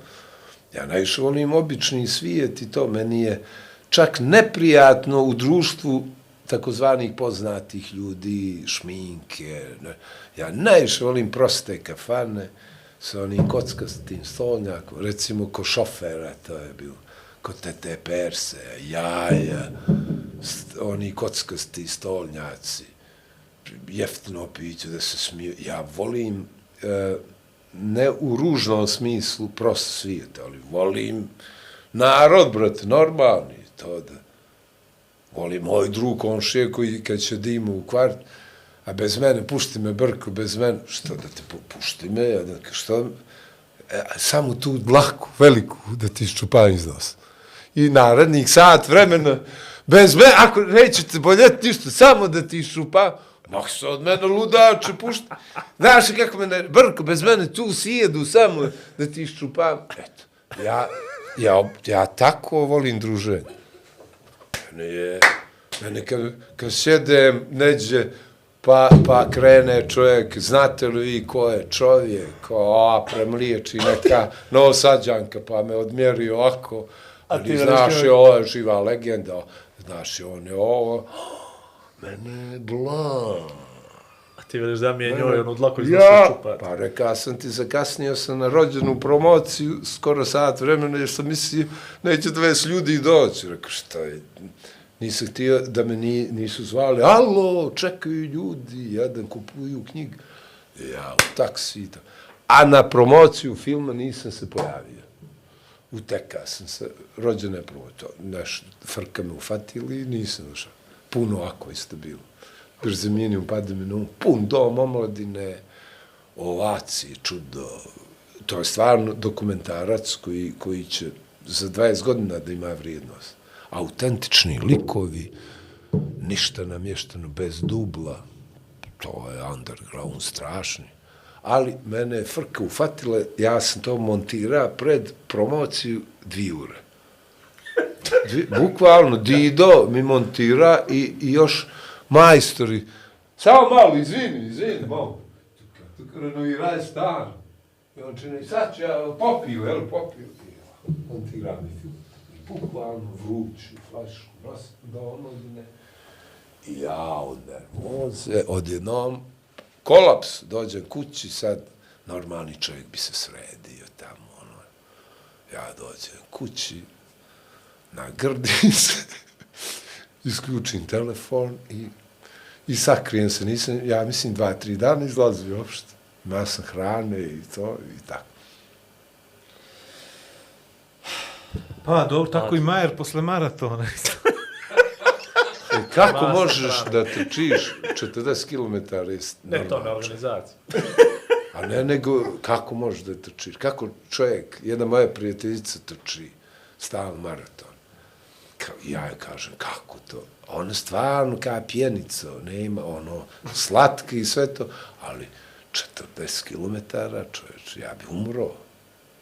Ja najviše volim obični svijet i to meni je čak neprijatno u društvu takozvanih poznatih ljudi, šminke. Ne. Ja najviše volim proste kafane sa onim kockastim stolnjakom, recimo ko šofera, to je bilo, kod tete perse, jaja, st, oni kockasti stolnjaci, jeftino piće da se smiju. Ja volim, e, ne u ružnom smislu prost svijet, ali volim narod, brate, normalni, to da volim moj drug komšije koji kad će dimu u kvart, a bez mene, pušti me brku, bez mene, što da te pušti me, ja da, što, e, samo tu dlaku, veliku, da ti iščupam iz nosa. I narednih sat vremena, bez me, ako nećete boljeti ništa, samo da ti šupa, Mak se od mene ludače pušta. Znaš kako mene, brko, bez mene tu sjedu samo da ti iščupam. Eto, ja, ja, ja tako volim druženje. Mene je, mene kad, kad sjedem neđe, pa, pa krene čovjek, znate li vi ko je čovjek, ko, a, premliječi neka novosađanka, pa me odmjeri ovako, ali ti znaš veliš je ovo je živa legenda, znaš je on je ovo, mene je blan. A ti veliš da mi je njoj ono dlako iz Ja, čupati. pa reka sam ti, zakasnio sam na rođenu promociju, skoro sat vremena, jer sam mislio, neće 20 ljudi doći. Rekao, šta je, nisam htio da me ni, nisu zvali, alo, čekaju ljudi, jedan kupuju knjig. Ja, u taksi i to. A na promociju filma nisam se pojavio. Uteka sam se, rođene prvo to, naš frka me ufatili i nisam došao. Puno ako isto bilo. Brzemini upade mi na um, pun dom omladine, ovaci, čudo. To je stvarno dokumentarac koji, koji će za 20 godina da ima vrijednost. Autentični likovi, ništa namješteno bez dubla, to je underground strašni. Ali mene je frka ufatila, ja sam to montirao pred promociju dvije ure. Dvi, bukvalno, Dido mi montira i, i još majstori. Samo malo, izvini, izvini, malo. Renoviraj stan. I on čini, sad ću ja popiju, jel, popiju. I Montira mi film. Bukvalno vruću flašku, nosim do ono omladine. I ja od nervoze, odjednom, kolaps, dođem kući, sad normalni čovjek bi se sredio tamo, ono. Ja dođem kući, nagrdim se, isključim telefon i, i sakrijem se, nisam, ja mislim, dva, tri dana izlazi uopšte. Ima sam hrane i to i tako. Pa, dobro, tako i Majer posle maratona. Kako Ima sam možeš hrane. da trčiš 40 km? Ne to na organizaciju. A ne nego, kako možeš da trčiš? Kako čovjek, jedna moja prijateljica trči stalno maraton. Ka, ja joj kažem, kako to? Ona stvarno kao pjenica, nema ono, slatka i sve to, ali 40 km, čovječ, ja bi umro.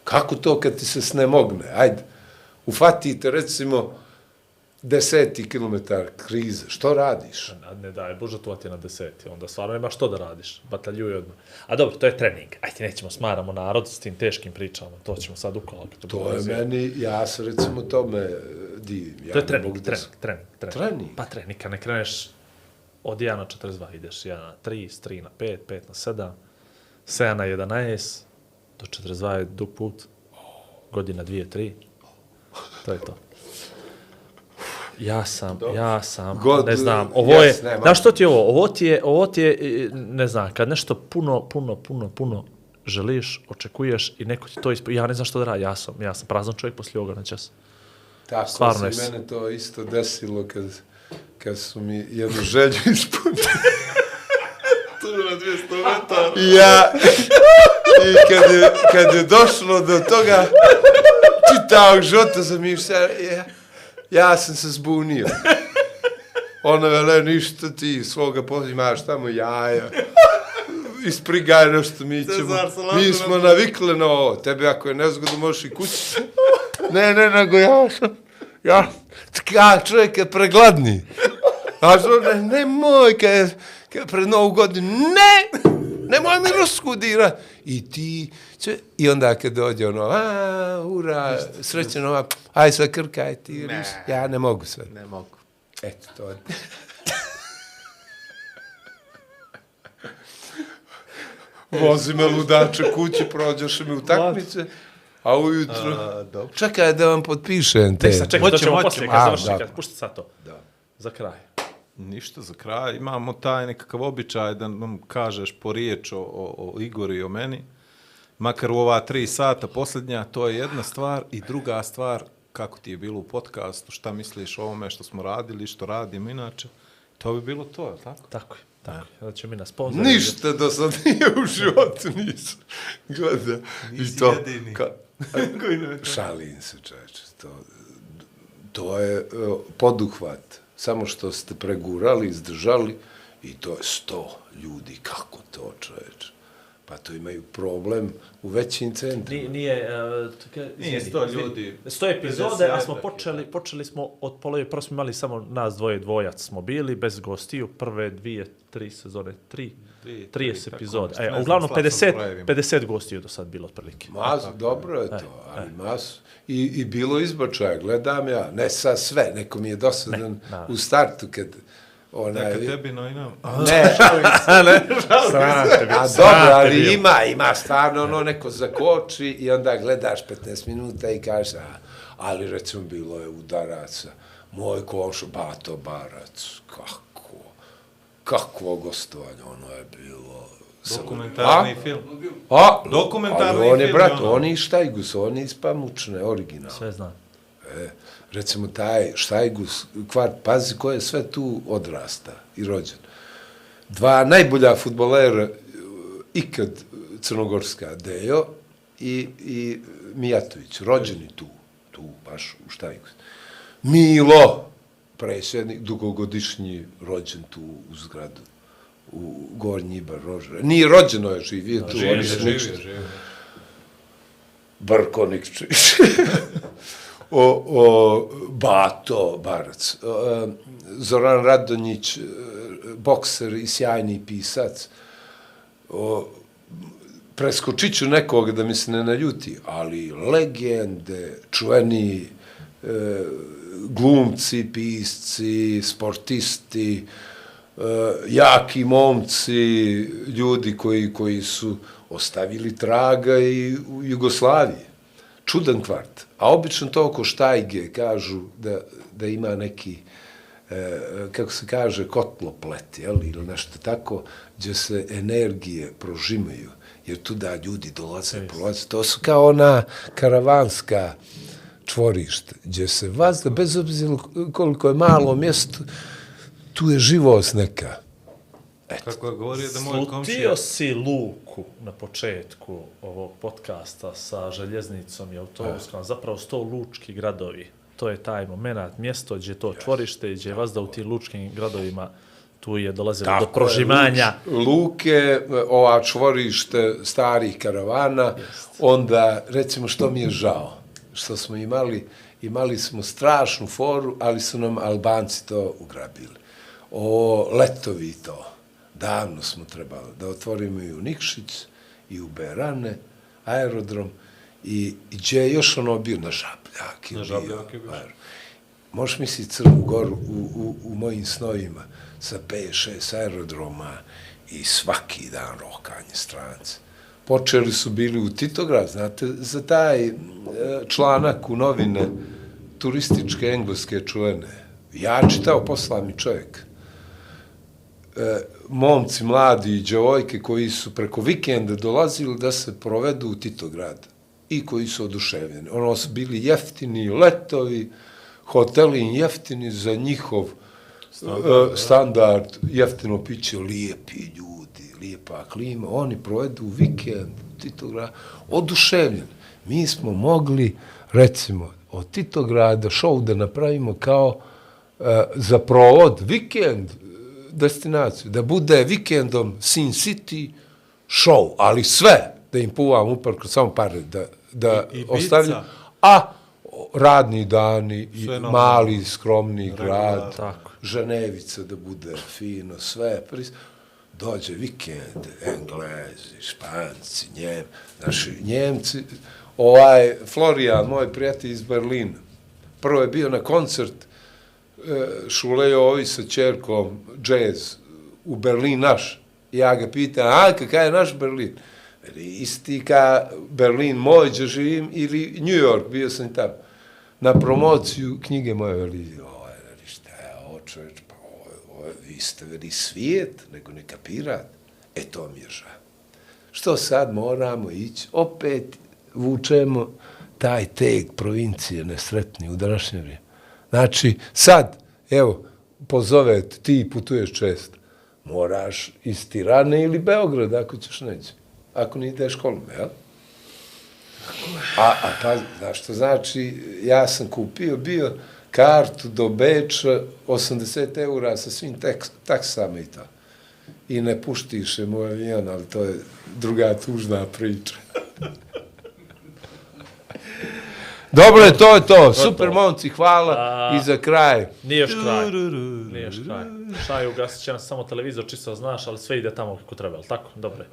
Kako to kad ti se snemogne? Ajde, ufatite recimo deseti kilometar krize, što radiš? A ne daj, Bože, to ti je na deseti, onda stvarno nema što da radiš, bataljuj odmah. A dobro, to je trening, ajde, nećemo smaramo narod s tim teškim pričama, to ćemo sad ukola. kad To je meni, ja se recimo tome divim. Ja To je trening, mogu da trening, trening, trening. Trening? Pa trening, kad ne kreneš od 1 na 42, ideš 1 na 3, s 3 na 5, 5 na 7, 7 na 11, do 42 je dug put, godina 2, 3, to je to. Ja sam, ja sam, God, ne znam, ovo yes, je, nema. znaš što ti je ovo? Ovo ti je, ovo ti je, ne znam, kad nešto puno, puno, puno, puno želiš, očekuješ i neko ti to ispo... Ja ne znam što da radi, ja sam, ja sam prazan čovjek poslije ovoga na čas. Tako Stvarno se mene to isto desilo kad, kad su mi jednu želju ispunili. to na 200 metara. Ja, i kad je, kad je došlo do toga, čitavog života sam mišljao, ja, ja sam se zbunio. Ona vele, ništa ti svoga posla, imaš tamo jaja. Isprigaj nešto, mi ćemo, mi smo navikli na ovo. Tebe ako je nezgodno, možeš i kući. Ne, ne, nego ja sam, ja, ja čovjek je pregladni. A što, ne, kad je, kad je pred novu godinu, ne, nemoj mi rusku dirat. I ti, će, i onda kad dođe ono, a, ura, srećan ova, aj sve krkaj ti, ne. ja ne mogu sve. Ne mogu. Eto, to je. Vozi me ludače kući, prođeš mi u takmice, a ujutro... A, dobro. Čekaj da vam potpišem te. Ne, sad čekaj, to Hoćemo, ćemo poslije, kad završi, kad pušti sad to. Da. Za kraj. Ništa za kraj. Imamo taj nekakav običaj da nam kažeš po riječ o, o, o Igoru i o meni. Makar u ova tri sata posljednja, to je jedna stvar. I druga stvar, kako ti je bilo u podcastu, šta misliš o ovome što smo radili, što radimo inače. To bi bilo to, je li tako? Tako je. Tako je. Onda će mi na sponzor. Ništa do sad nije u životu nisam gleda. I to, jedini. ka, šalim se čeče. To, to je uh, poduhvat. Samo što ste pregurali, izdržali i to je sto ljudi. Kako to čeče? Pa to imaju problem u većim centrima. Nije, nije, uh, tka, Nije sto ljudi. Sto epizode, a smo 50 počeli, počeli smo od polovi, prvo smo imali samo nas dvoje dvojac smo bili, bez gostiju, prve dvije, tri sezone, tri, Dvije, 30 tri, tako epizoda. nešto, E, ne uglavnom slab sam 50, brojevima. 50 gostiju do sad bilo otprilike. Mas, dobro je to, ali mas. I, I bilo izbačaja, gledam ja, ne sa sve, neko mi je dosadan naravno. u startu kad onaj... Neka tebi, no i nam. Ne, Sramate a dobro, ali ima, ima stvarno ono neko zakoči i onda gledaš 15 minuta i kažeš, a, ali recimo bilo je udaraca, moj komšo Bato Barac, kako, kakvo gostovanje, ono je bilo... Dokumentarni A? film. A, Dokumentarni ali on je, film, brat, ono. on je Štajgus, on je iz Pamučne, original. Sve znam. E, recimo taj Štajgus, kvart, pazi ko je sve tu odrasta i rođen. Dva najbolja futbolera e, ikad crnogorska, Dejo i, i Mijatović, rođeni tu, tu baš u Štajgus. Milo, predsjednik, dugogodišnji rođen tu u zgradu u Gornji Ibar, Rožre. Nije rođeno je, živio tu, oni su ništa. Brko Nikčić. o, o Bato Barac, o, Zoran Radonjić, e, bokser i sjajni pisac. O, preskočit ću nekog da mi se ne naljuti, ali legende, čuveni e, glumci, pisci, sportisti, e, jaki momci, ljudi koji, koji su ostavili traga i u Jugoslaviji. Čudan kvart. A obično to oko štajge kažu da, da ima neki, e, kako se kaže, kotloplet, jel, ili nešto tako, gdje se energije prožimaju, jer tu da ljudi dolaze, prolaze. To su kao ona karavanska čvorište, gdje se vazda, bez obzira koliko je malo mjesto, tu je živost neka. Kako je govorio da moj komšija... Slutio si Luku na početku ovog podcasta sa željeznicom i autobuskom, zapravo sto lučki gradovi. To je taj moment, mjesto gdje je to čvorište, gdje je vazda u tim lučkim gradovima tu je dolazilo do je, prožimanja. luč- Luke, ova čvorište starih karavana, onda, recimo, što mi je žao, što smo imali, imali smo strašnu foru, ali su nam Albanci to ugrabili. O, letovi to. Davno smo trebali da otvorimo i u Nikšić, i u Berane, aerodrom, i, i gdje je još ono bio na Žabljak. Na Žabljak je bio. Možeš misliti Crnu Goru u, u, u mojim snovima sa 5-6 aerodroma i svaki dan rokanje strance. Počeli su bili u Titograd, znate, za taj e, članak u novine turističke engleske čuvene. Ja čitao, posla mi čovjek. E, momci, mladi i djevojke koji su preko vikenda dolazili da se provedu u Titograd i koji su oduševljeni. Ono su bili jeftini letovi, hoteli jeftini za njihov standard, standard jeftino piće, lijepi ljudi, lijepa klima, oni provedu vikend u Titogradu, oduševljen. Mi smo mogli, recimo, od Titograda šou da napravimo kao e, za provod, vikend, e, destinaciju, da bude vikendom Sin City show, ali sve, da im puvam uparko, samo pare, da, da I- Ibiza. ostavljam. A radni dani, i mali, skromni grad, Tako. Ženevica da bude fino, sve. Pris... Dođe vikend, Englezi, Španci, Njem, naši Njemci. Ovaj, Florian, moj prijatelj iz Berlina, prvo je bio na koncert e, Šulejovi sa čerkom, jazz, u Berlin naš. Ja ga pitam, a kakav je naš Berlin? Veli, isti ka Berlin moj, gdje živim, ili New York, bio sam tamo. Na promociju knjige moje, veli, šta je ovo čovječ, pa ovo, je- ste, veli, svijet, nego ne pirat. E, to mi je žao. Što sad moramo ići, opet vučemo taj teg provincije nesretni u današnje vrijeme. Znači, sad, evo, pozove ti putuješ često, moraš iz Tirane ili Beograda ako ćeš neći. Ako ne ideš školom, jel? A, a pa, znaš što znači, ja sam kupio bio kartu do Beča 80 eura sa svim teks, taksama i to. I ne puštiše moj avion, ali to je druga tužna priča. Dobro je, to je to. Super, momci, hvala. A- I za kraj. Nije još kraj. Nije još kraj. Šta je, ugasit će nas samo televizor, čisto znaš, ali sve ide tamo kako treba, ali tako? Dobro.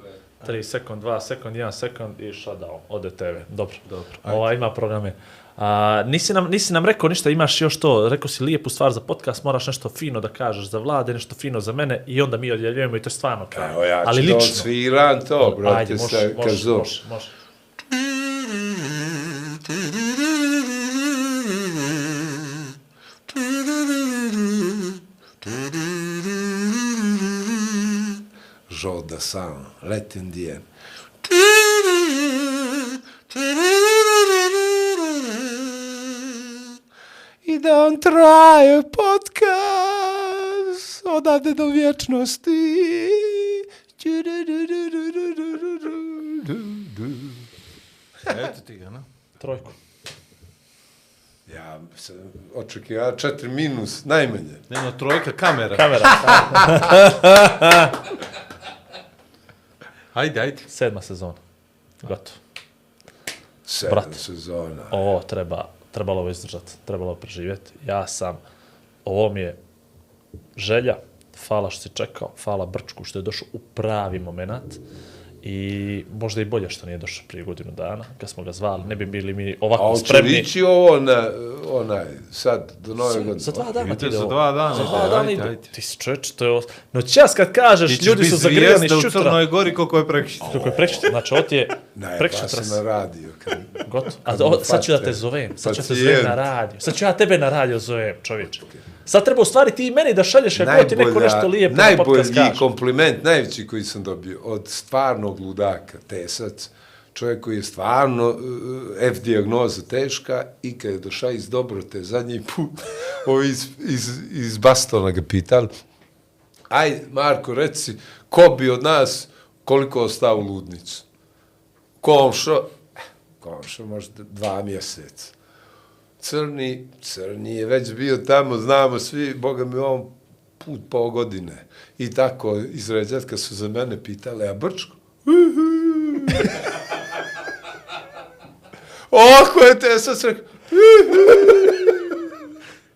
3 sekund, 2 sekund, 1 sekund i shutdown. Ode TV. Dobro. Dobro. Ova ima programe. A, nisi, nam, nisi nam rekao ništa, imaš još to, rekao si lijepu stvar za podcast, moraš nešto fino da kažeš za vlade, nešto fino za mene i onda mi odjeljujemo i to je stvarno kraj. Evo ja ću ali lično. odsviram to, brate, Ajde, može, može, može. Joe Dassin, Let in the end. I da on traje podcast odavde do vječnosti. Eto ti ga, no? Trojku. Ja sam očekivao četiri minus, najmanje. Nema trojka kamera. Kamera. Ajde, ajde. Sedma sezona. Gotovo. Sedam Brate. sezona. ovo treba, trebalo ovo izdržati, trebalo ovo preživjeti. Ja sam, ovo mi je želja, hvala što si čekao, hvala Brčku što je došao u pravi moment i možda i bolje što nije došao prije godinu dana, kad smo ga zvali, ne bi bili mi A ovako hoće spremni. lići ovo na, onaj, sad, do nove godine? Za dva dana ti ide za ovo. dva dana, Za dva ajde, dana ajde, ide. ajde. Ti si čovječ, to je... ovo- No čas kad kažeš, Ti ćeš ljudi biti su zagrijani zvijezda u šutra. Crnoj Gori koliko je prekšta. Kako je prekšta, znači ovo ti je Ne, prekšta pa na radio. Kad... Gotovo. A o, sad ću da te zovem. Sad ću da te zovem na radio. Sad ću ja tebe na radio zovem, čovječe. Sad treba u stvari ti i meni da šalješ kako ti neko nešto lijepo na podcast najbolji kaže. kompliment, najveći koji sam dobio od stvarnog ludaka, tesac, čovjek koji je stvarno uh, F dijagnoza teška i kad je došao iz Dobrote zadnji put, ovi iz, iz, iz Bastona ga pitali, aj Marko, reci, ko bi od nas koliko ostao u ludnicu? Komšo, eh, komšo možda dva mjeseca. Crni, crni je već bio tamo, znamo svi, boga mi on put pol godine. I tako, iz Ređatka su za mene pitali, a Brčko? Oko je te, sad sam rekao,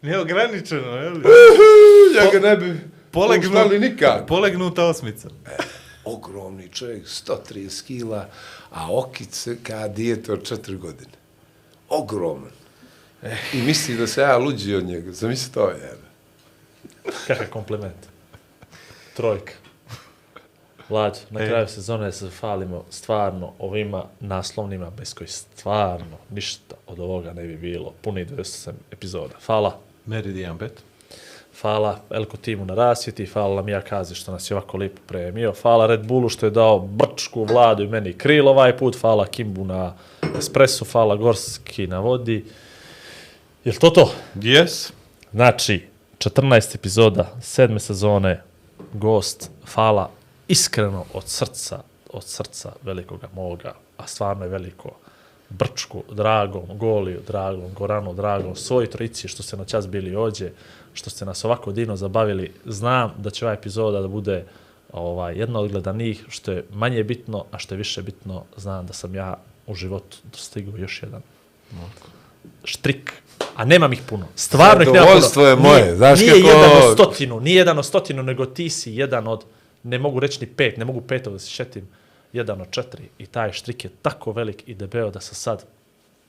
Neograničeno, je li? ja ga ne bi puštali nikako. Polegnuta osmica. Ogromni čovjek, 130 kila, a okice ka dijete od 4 godine. Ogroman. I misli da se ja luđi od njega. Zamisli to je. Kakav kompliment. Trojka. Vlađo, na E. kraju sezone se falimo stvarno ovima naslovnima bez koji stvarno ništa od ovoga ne bi bilo. Puni 207 epizoda. Hvala. Meridian bet. Hvala Elko timu na rasvjeti, hvala Lamija Kazi što nas je ovako lijepo premio, hvala Red Bullu što je dao brčku vladu i meni kril ovaj put, hvala Kimbu na espresso, hvala Gorski na vodi. Jel to to? Yes. Znači, 14 epizoda, sedme sezone, gost, hvala iskreno od srca, od srca velikoga moga, a stvarno je veliko, Brčku, Dragom, Goliju, Dragom, Goranu, Dragom, svoj trojici što ste na čas bili ođe, što ste nas ovako divno zabavili. Znam da će ova epizoda da bude ovaj, jedna od gledanih, što je manje bitno, a što je više bitno, znam da sam ja u životu dostigao još jedan štrik, a nemam ih puno. Stvarno ih nemam puno. Zadovoljstvo je moje, Nije, znaš nije kako- jedan od stotinu, nije jedan od stotinu, nego ti si jedan od, ne mogu reći ni pet, ne mogu petog da se šetim, jedan od četiri. I taj štrik je tako velik i debeo da sam sad,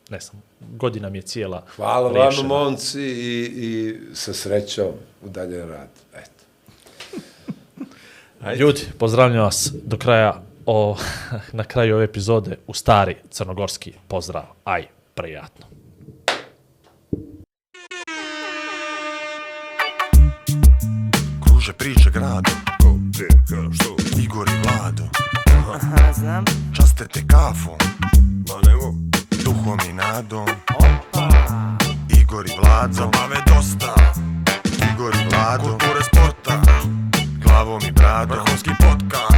ne znam, godina mi je cijela Hvala vama, rešena. momci, i, i sa srećom u daljen rad. Eto. Ljudi, pozdravljam vas do kraja, o, na kraju ove epizode u stari crnogorski pozdrav. Aj, prijatno. Kruže priče gradom Igor i Vlado. Aha, znam. Časte te kafom. Ma nemo. Duhom i nadom. Igor i Vlado. Zabave dosta. Igor i Vlado. Kulture sporta. Glavom i bradom. Vrhunski podcast